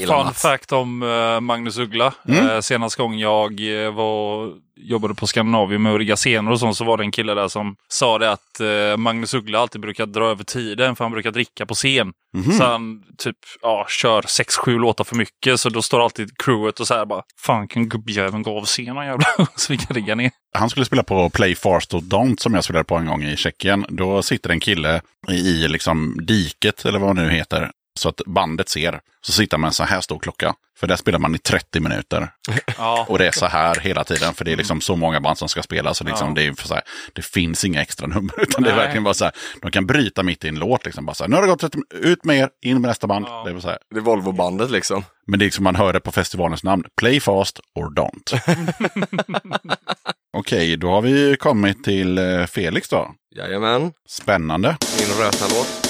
[SPEAKER 9] Fun fact om eh, Magnus Uggla.
[SPEAKER 2] Mm.
[SPEAKER 9] Eh, senast gång jag eh, var, jobbade på Skandinavium med att scener och sånt så var det en kille där som sa det att Magnus Uggla alltid brukar dra över tiden för han brukar dricka på scen.
[SPEAKER 2] Mhm.
[SPEAKER 9] Så han typ ja, kör sex sju låtar för mycket så då står alltid crewet och så här bara Fan kan gubbjäveln gå av scenen jävlar? så vi kan rigga ner.
[SPEAKER 2] Han skulle spela på Play Fast och Don't som jag spelade på en gång i Tjeckien. Då sitter en kille i, i liksom diket eller vad det nu heter. Så att bandet ser. Så sitter man med en så här stor klocka. För där spelar man i 30 minuter.
[SPEAKER 9] Ja.
[SPEAKER 2] Och det är så här hela tiden. För det är liksom så många band som ska spela. Så liksom
[SPEAKER 9] Ja.
[SPEAKER 2] det, är för så här, det finns inga extra nummer. Utan det är
[SPEAKER 9] Nej.
[SPEAKER 2] verkligen bara så här. De kan bryta mitt i en låt. Liksom, bara så här, nu har det gått 30, ut med er, in med nästa band.
[SPEAKER 9] Ja.
[SPEAKER 2] Det är så här.
[SPEAKER 1] Det är Volvo-bandet liksom.
[SPEAKER 2] Men det är liksom man hör det på festivalens namn. Play fast or don't. Okej, då har vi kommit till eh, Felix då.
[SPEAKER 1] Jajamän.
[SPEAKER 2] Spännande.
[SPEAKER 1] Min röta låt.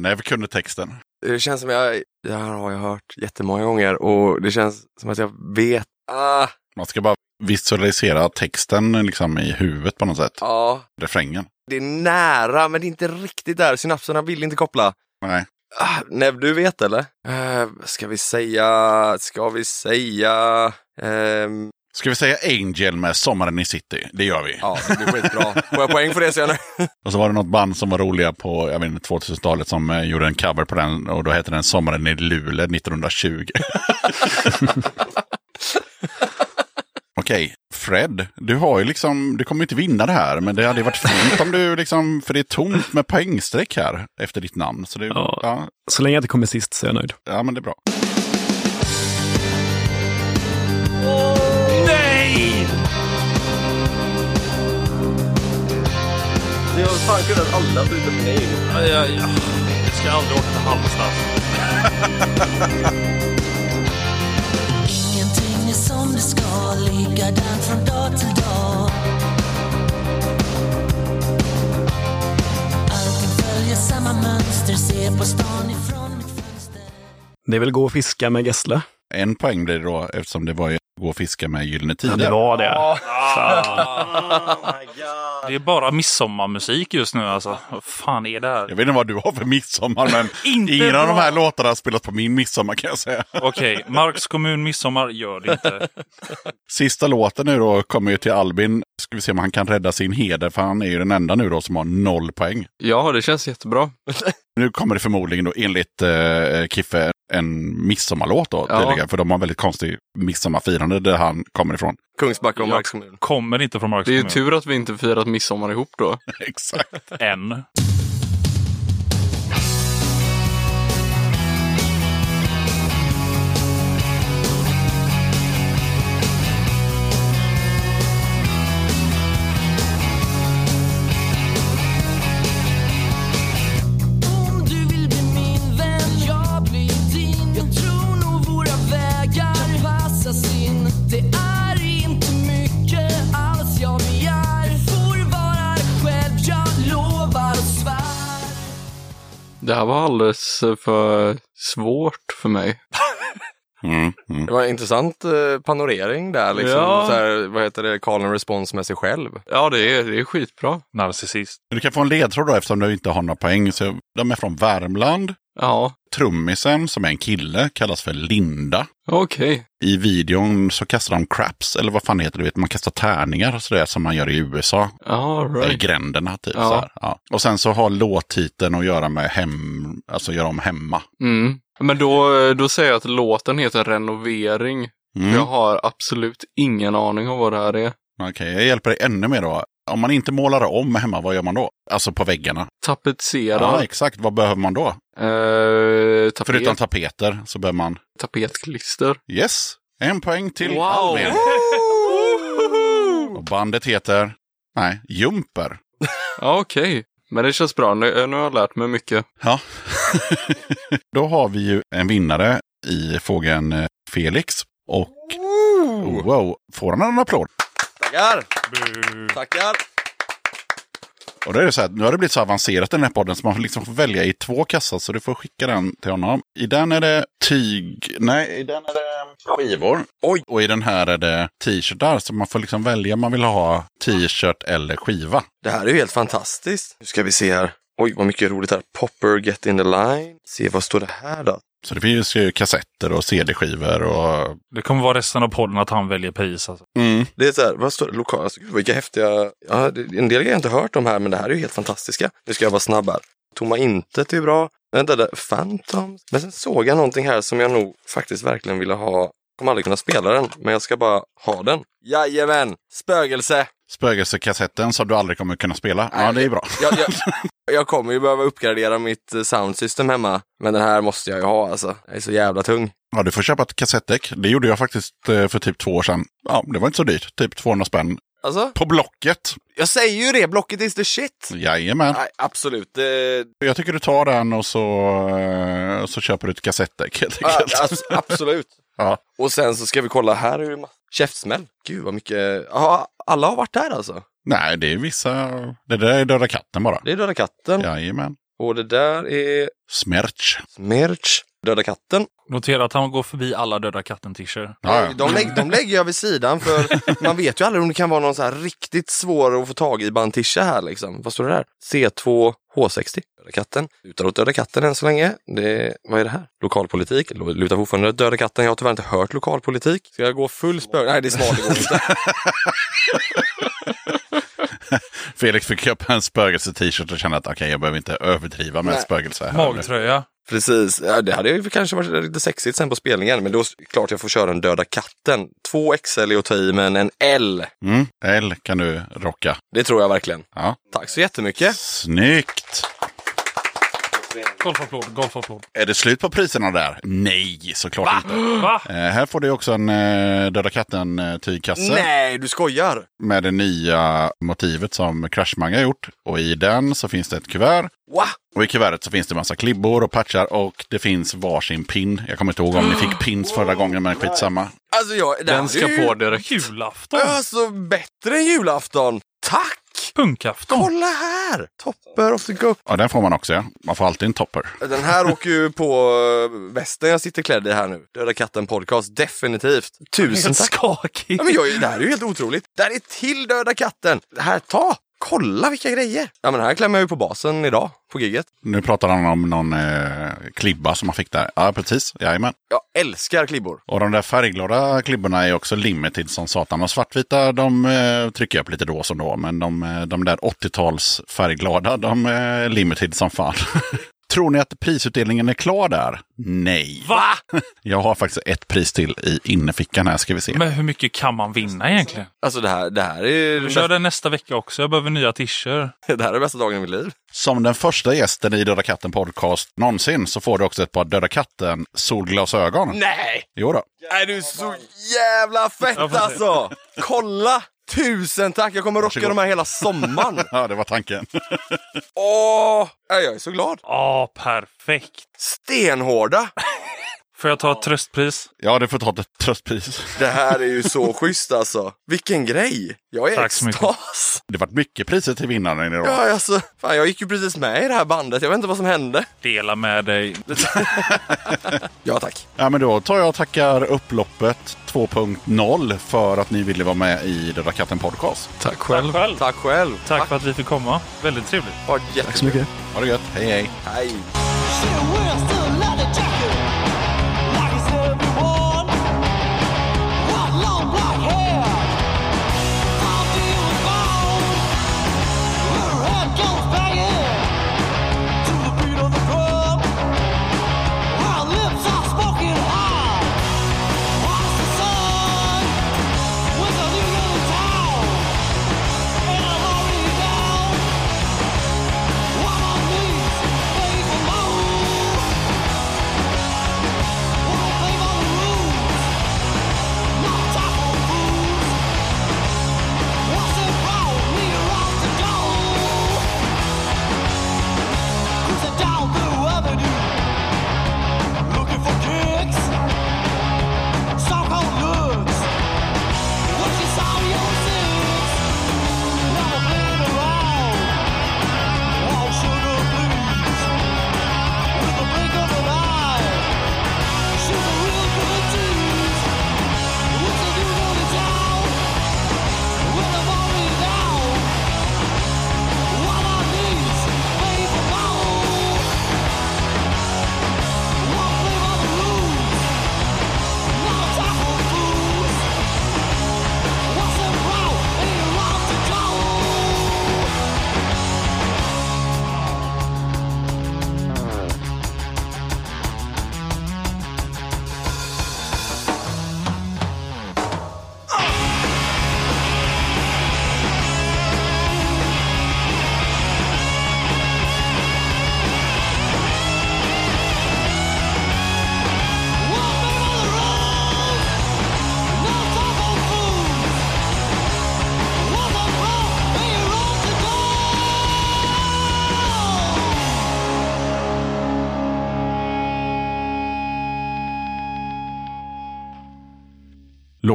[SPEAKER 2] Nev kunde texten.
[SPEAKER 1] Det känns som jag, det här har jag hört jättemånga gånger och det känns som att jag vet. Ah,
[SPEAKER 2] Man ska bara visualisera texten liksom i huvudet på något sätt.
[SPEAKER 1] Ja,
[SPEAKER 2] Refrängen.
[SPEAKER 1] det är nära men det är inte riktigt där. Synapserna vill inte koppla.
[SPEAKER 2] Nej.
[SPEAKER 1] Ah, Nev, du vet eller? Uh, ska vi säga, ska vi säga... ehm,
[SPEAKER 2] Ska vi säga Angel med Sommaren i City? Det gör vi.
[SPEAKER 1] ja, det blir skitbra. Får jag poäng för det nöjd?
[SPEAKER 2] Och så var det något band som var roliga på jag vet inte, 2000-talet som eh, gjorde en cover på den och då hette den Sommaren i Luleå 1920. Okej, Fred, du har ju liksom, du kommer inte vinna det här, men det hade ju varit fint om du liksom, för det är tomt med poängstreck här efter ditt namn. Så det,
[SPEAKER 7] Ja.
[SPEAKER 2] ja,
[SPEAKER 7] Så länge jag inte kommer sist så är jag nöjd.
[SPEAKER 2] ja, men det är bra.
[SPEAKER 8] Har fan kunnat alla förutom mig.
[SPEAKER 9] Ja, ja, ja. Jag ska aldrig åka till Halmstad.
[SPEAKER 12] Ingenting är som det ska, likadant från dag till dag. Allting följer samma mönster, ser på stan ifrån mitt fönster.
[SPEAKER 7] Det är väl gå och fiska med Gessle.
[SPEAKER 2] En poäng blir det då eftersom det var ju gå och fiska med Gyllene
[SPEAKER 7] Ja,
[SPEAKER 2] Tider.
[SPEAKER 7] det var det.
[SPEAKER 9] Det är bara midsommarmusik just nu alltså. Vad fan är det här?
[SPEAKER 2] Jag vet inte vad du har för midsommar, men
[SPEAKER 9] Inte
[SPEAKER 2] ingen av de
[SPEAKER 9] bra.
[SPEAKER 2] här låtarna har spelat på min midsommar kan jag säga.
[SPEAKER 9] Okej, Marks kommun midsommar gör det inte.
[SPEAKER 2] Sista låten nu då kommer ju till Albin. Ska vi se om han kan rädda sin heder, för han är ju den enda nu då som har noll poäng.
[SPEAKER 10] Ja, det känns jättebra.
[SPEAKER 2] Nu kommer det förmodligen då enligt eh, Kiffe en midsommarlåt då,
[SPEAKER 10] Ja.
[SPEAKER 2] tydligen, för de har väldigt konstig midsommarfirande där han kommer ifrån.
[SPEAKER 1] Kungsbacka och. Marks kommun.
[SPEAKER 9] Kommer inte från Marks
[SPEAKER 10] Det är ju
[SPEAKER 9] kommun.
[SPEAKER 10] tur att vi inte firat midsommar ihop då.
[SPEAKER 2] Exakt.
[SPEAKER 9] Än.
[SPEAKER 12] Det
[SPEAKER 10] här var alldeles för svårt för mig.
[SPEAKER 2] Mm, mm.
[SPEAKER 1] Det var en intressant eh, panorering där liksom.
[SPEAKER 10] Ja.
[SPEAKER 1] Så här, vad heter det, call and response med sig själv.
[SPEAKER 10] Ja, det är, det är skitbra.
[SPEAKER 9] Narcissist.
[SPEAKER 2] Du kan få en ledtråd då eftersom du inte har några poäng. Så de är från Värmland.
[SPEAKER 10] Ja,
[SPEAKER 2] Trummisen, som är en kille, kallas för Linda.
[SPEAKER 10] okej.
[SPEAKER 2] I videon så kastar de craps, eller vad fan heter det? Vet, man kastar tärningar sådär som man gör i USA. Eller
[SPEAKER 10] right.
[SPEAKER 2] gränderna typ.
[SPEAKER 10] Ja.
[SPEAKER 2] Så här. Ja. Och sen så har låttiteln att göra med hem, alltså göra om hemma.
[SPEAKER 10] Mm. Men då, då säger jag att låten heter Renovering.
[SPEAKER 2] Mm.
[SPEAKER 10] Jag har absolut ingen aning om vad det här är.
[SPEAKER 2] Okej, jag hjälper dig ännu mer då. Om man inte målar om hemma, vad gör man då? Alltså på väggarna.
[SPEAKER 10] Tapetsera.
[SPEAKER 2] Ja, exakt. Vad behöver man då?
[SPEAKER 10] eh, tapet,
[SPEAKER 2] Förutom tapeter så behöver man...
[SPEAKER 10] tapetklister.
[SPEAKER 2] Yes! En poäng till
[SPEAKER 10] Wow.
[SPEAKER 2] Albin. Och bandet heter... Nej, Jumper.
[SPEAKER 10] Ja, okej. Men det känns bra. Nu, nu har jag lärt mig mycket.
[SPEAKER 2] Ja. Då har vi ju en vinnare i fågeln eh, Felix. Och wow, får han en applåd?
[SPEAKER 1] Tackar! Tackar!
[SPEAKER 2] Och då är det så här, nu har det blivit så avancerat den här podden så man liksom får välja i två kassar så du får skicka den till honom. I den är det tyg, nej i den är det skivor. Oj! Och i den här är det t-shirtar så man får liksom välja om man vill ha t-shirt eller skiva.
[SPEAKER 1] Det här är ju helt fantastiskt. Nu ska vi se här. Oj, vad mycket roligt här. Popper, get in the line. Se, vad står det här då?
[SPEAKER 2] Så det finns ju kassetter och CD-skivor och...
[SPEAKER 9] Det kommer vara resten av podden att han väljer pris. Alltså.
[SPEAKER 2] Mm.
[SPEAKER 1] Det är så här, vad står det? Lokala, alltså, gud, vilka häftiga, ja, det, en del grejer jag inte hört om här, men det här är ju helt fantastiska. Nu ska jag vara snabb här. Tomma intet är bra. Vänta, där, Phantoms. Men sen såg jag någonting här som jag nog faktiskt verkligen ville ha. Kommer aldrig kunna spela den, men jag ska bara ha den. Jajamän! Spögelse!
[SPEAKER 2] Spögelsekassetten som du aldrig kommer kunna spela. Ja, det är bra.
[SPEAKER 1] Jag, jag, jag kommer ju behöva uppgradera mitt eh, soundsystem hemma, men den här måste jag ju ha alltså. Jag är så jävla tung.
[SPEAKER 2] Ja, du får köpa ett kassettdäck. Det gjorde jag faktiskt eh, för typ två år sedan. Ja, det var inte så dyrt. Typ 200 spänn.
[SPEAKER 1] Alltså?
[SPEAKER 2] På Blocket.
[SPEAKER 1] Jag säger ju det, Blocket is the shit!
[SPEAKER 2] Jajamän.
[SPEAKER 1] Nej, absolut. Det,
[SPEAKER 2] Jag tycker du tar den och så, eh, så köper du ett kassettdäck helt
[SPEAKER 1] Ja,
[SPEAKER 2] enkelt.
[SPEAKER 1] alltså, absolut.
[SPEAKER 2] Ja.
[SPEAKER 1] Och sen så ska vi kolla, här är det käftsmäll. Gud vad mycket, ja, alla har varit där alltså.
[SPEAKER 2] Nej, det är vissa... Det där är Döda katten bara.
[SPEAKER 1] Det är Döda katten.
[SPEAKER 2] Jajamän.
[SPEAKER 1] Och det där är
[SPEAKER 2] Smerch.
[SPEAKER 1] Smerch. Döda katten.
[SPEAKER 9] Notera att han går förbi alla Döda katten-t-shirts.
[SPEAKER 1] Nej, De, lägg, de lägger jag vid sidan för man vet ju aldrig om det kan vara någon så här riktigt svår att få tag i bandtisha här liksom. Vad står det där? C2 H60. Döda katten. Lutar åt Döda katten än så länge. Det, vad är det här? Lokalpolitik. Lutar fortfarande åt Döda katten. Jag har tyvärr inte hört lokalpolitik. Ska jag gå full spö... Nej, det är smart. Det går inte.
[SPEAKER 2] Felix fick köpa en spögelse-t-shirt och kände att okej, jag behöver inte överdriva med
[SPEAKER 1] Nej.
[SPEAKER 2] spögelse. Här.
[SPEAKER 9] Magtröja.
[SPEAKER 1] Precis, ja, det hade ju kanske varit lite sexigt sen på spelningen. Men då klart jag får köra en Döda katten. Två XL är att ta i, men en L.
[SPEAKER 2] Mm, L kan du rocka.
[SPEAKER 1] Det tror jag verkligen.
[SPEAKER 2] Ja.
[SPEAKER 1] Tack så jättemycket.
[SPEAKER 2] Snyggt!
[SPEAKER 9] Golfapplåd, golfapplåd.
[SPEAKER 2] Är det slut på priserna där? Nej, såklart
[SPEAKER 1] Va?
[SPEAKER 2] inte.
[SPEAKER 9] Va?
[SPEAKER 2] Eh, här får du också en eh, Döda katten-tygkasse.
[SPEAKER 1] Nej, du skojar!
[SPEAKER 2] Med det nya motivet som Crashmang har gjort. Och i den så finns det ett kuvert.
[SPEAKER 1] Va?
[SPEAKER 2] Och i kuvertet så finns det massa klibbor och patchar och det finns varsin pin. Jag kommer inte ihåg om ni fick pins förra gången, men skitsamma.
[SPEAKER 1] Alltså jag,
[SPEAKER 10] Den
[SPEAKER 1] här
[SPEAKER 10] ska
[SPEAKER 1] ju-
[SPEAKER 10] på direkt.
[SPEAKER 9] Julafton.
[SPEAKER 1] Alltså bättre än julafton. Tack!
[SPEAKER 9] Punkafton.
[SPEAKER 1] Kolla här! Topper of the go.
[SPEAKER 2] Ja, den får man också, ja. Man får alltid en topper.
[SPEAKER 1] Den här åker ju på eh, västen jag sitter klädd i här nu. Döda katten podcast, definitivt. Tusen tack.
[SPEAKER 9] skakig.
[SPEAKER 1] Ja, men jag, det här är ju helt otroligt. Det här är till Döda katten. Det här, ta! Kolla vilka grejer! Ja men här klämmer jag ju på basen idag, på gigget.
[SPEAKER 2] Nu pratar han om någon eh, klibba som man fick där. Ja, precis. Jajamän.
[SPEAKER 1] Jag älskar klibbor.
[SPEAKER 2] Och de där färgglada klibborna är också limited som satan. De svartvita de eh, trycker jag upp lite då som då. Men de, eh, de där 80-tals färgglada de är limited som fan. Tror ni att prisutdelningen är klar där? Nej.
[SPEAKER 9] Va?
[SPEAKER 2] Jag har faktiskt ett pris till i innerfickan här ska vi se.
[SPEAKER 9] Men hur mycket kan man vinna egentligen?
[SPEAKER 1] Alltså det här, det här är...
[SPEAKER 9] Kör den nästa vecka också. Jag behöver nya t-shirts.
[SPEAKER 1] Det här är bästa dagen i mitt liv.
[SPEAKER 2] Som den första gästen i Döda katten podcast någonsin så får du också ett par Döda katten solglasögon.
[SPEAKER 1] Nej!
[SPEAKER 2] Jo då.
[SPEAKER 1] Är du så jävla fett alltså! Kolla! Tusen tack! Jag kommer rocka de här hela sommaren.
[SPEAKER 2] Ja, det var tanken.
[SPEAKER 1] Åh! Jag är så glad.
[SPEAKER 9] Ja, perfekt.
[SPEAKER 1] Stenhårda!
[SPEAKER 9] Får jag ta ett tröstpris?
[SPEAKER 2] Ja, du får ta ett tröstpris.
[SPEAKER 1] Det här är ju så schysst alltså. Vilken grej! Jag är
[SPEAKER 9] Tack så mycket.
[SPEAKER 1] extas.
[SPEAKER 2] Det vart mycket priser till vinnaren idag.
[SPEAKER 1] Ja, alltså, fan, jag gick ju precis med i det här bandet. Jag vet inte vad som hände.
[SPEAKER 9] Dela med dig.
[SPEAKER 1] Ja, tack.
[SPEAKER 2] Ja, men då tar jag och tackar upploppet 2.0 för att ni ville vara med i Döda katten podcast.
[SPEAKER 1] Tack
[SPEAKER 9] Tack själv.
[SPEAKER 1] Tack själv.
[SPEAKER 9] Tack för att vi fick komma. Väldigt trevligt.
[SPEAKER 7] Tack så mycket.
[SPEAKER 2] Ha det gött. Hej, hej.
[SPEAKER 1] Hej.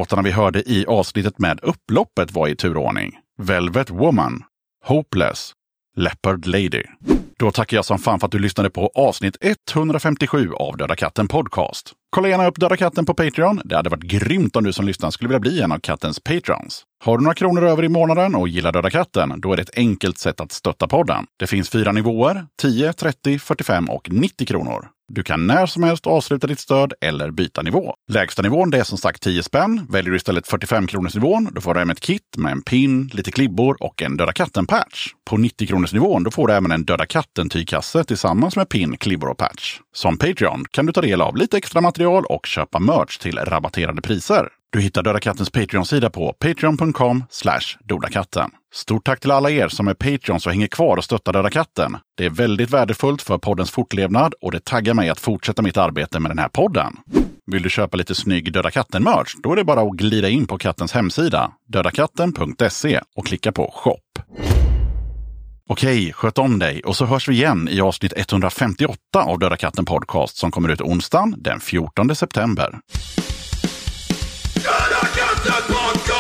[SPEAKER 2] Låtarna vi hörde i avsnittet med upploppet var i turordning. Velvet Woman, Hopeless, Leopard Lady. Då tackar jag som fan för att du lyssnade på avsnitt 157 av Döda katten Podcast. Kolla gärna upp Döda katten på Patreon. Det hade varit grymt om du som lyssnar skulle vilja bli en av kattens patrons. Har du några kronor över i månaden och gillar Döda katten, då är det ett enkelt sätt att stötta podden. Det finns fyra nivåer, 10, 30, 45 och 90 kronor. Du kan när som helst avsluta ditt stöd eller byta nivå. Lägsta nivån det är som sagt 10 spänn. Väljer du istället 45 kronors nivån, då får du hem ett kit med en pin, lite klibbor och en Döda katten-patch. På 90 kronors nivån då får du även en Döda katten-tygkasse tillsammans med pin, klibbor och patch. Som Patreon kan du ta del av lite extra material och köpa merch till rabatterade priser. Du hittar Döda Kattens Patreon-sida på patreon.com dodakatten. Stort tack till alla er som är Patreons och hänger kvar och stöttar Döda katten. Det är väldigt värdefullt för poddens fortlevnad och det taggar mig att fortsätta mitt arbete med den här podden. Vill du köpa lite snygg Döda katten-merch? Då är det bara att glida in på kattens hemsida, dödakatten.se och klicka på shop. Okej, sköt om dig och så hörs vi igen i avsnitt 158 av Döda katten Podcast som kommer ut onsdagen den 14 september. podcast.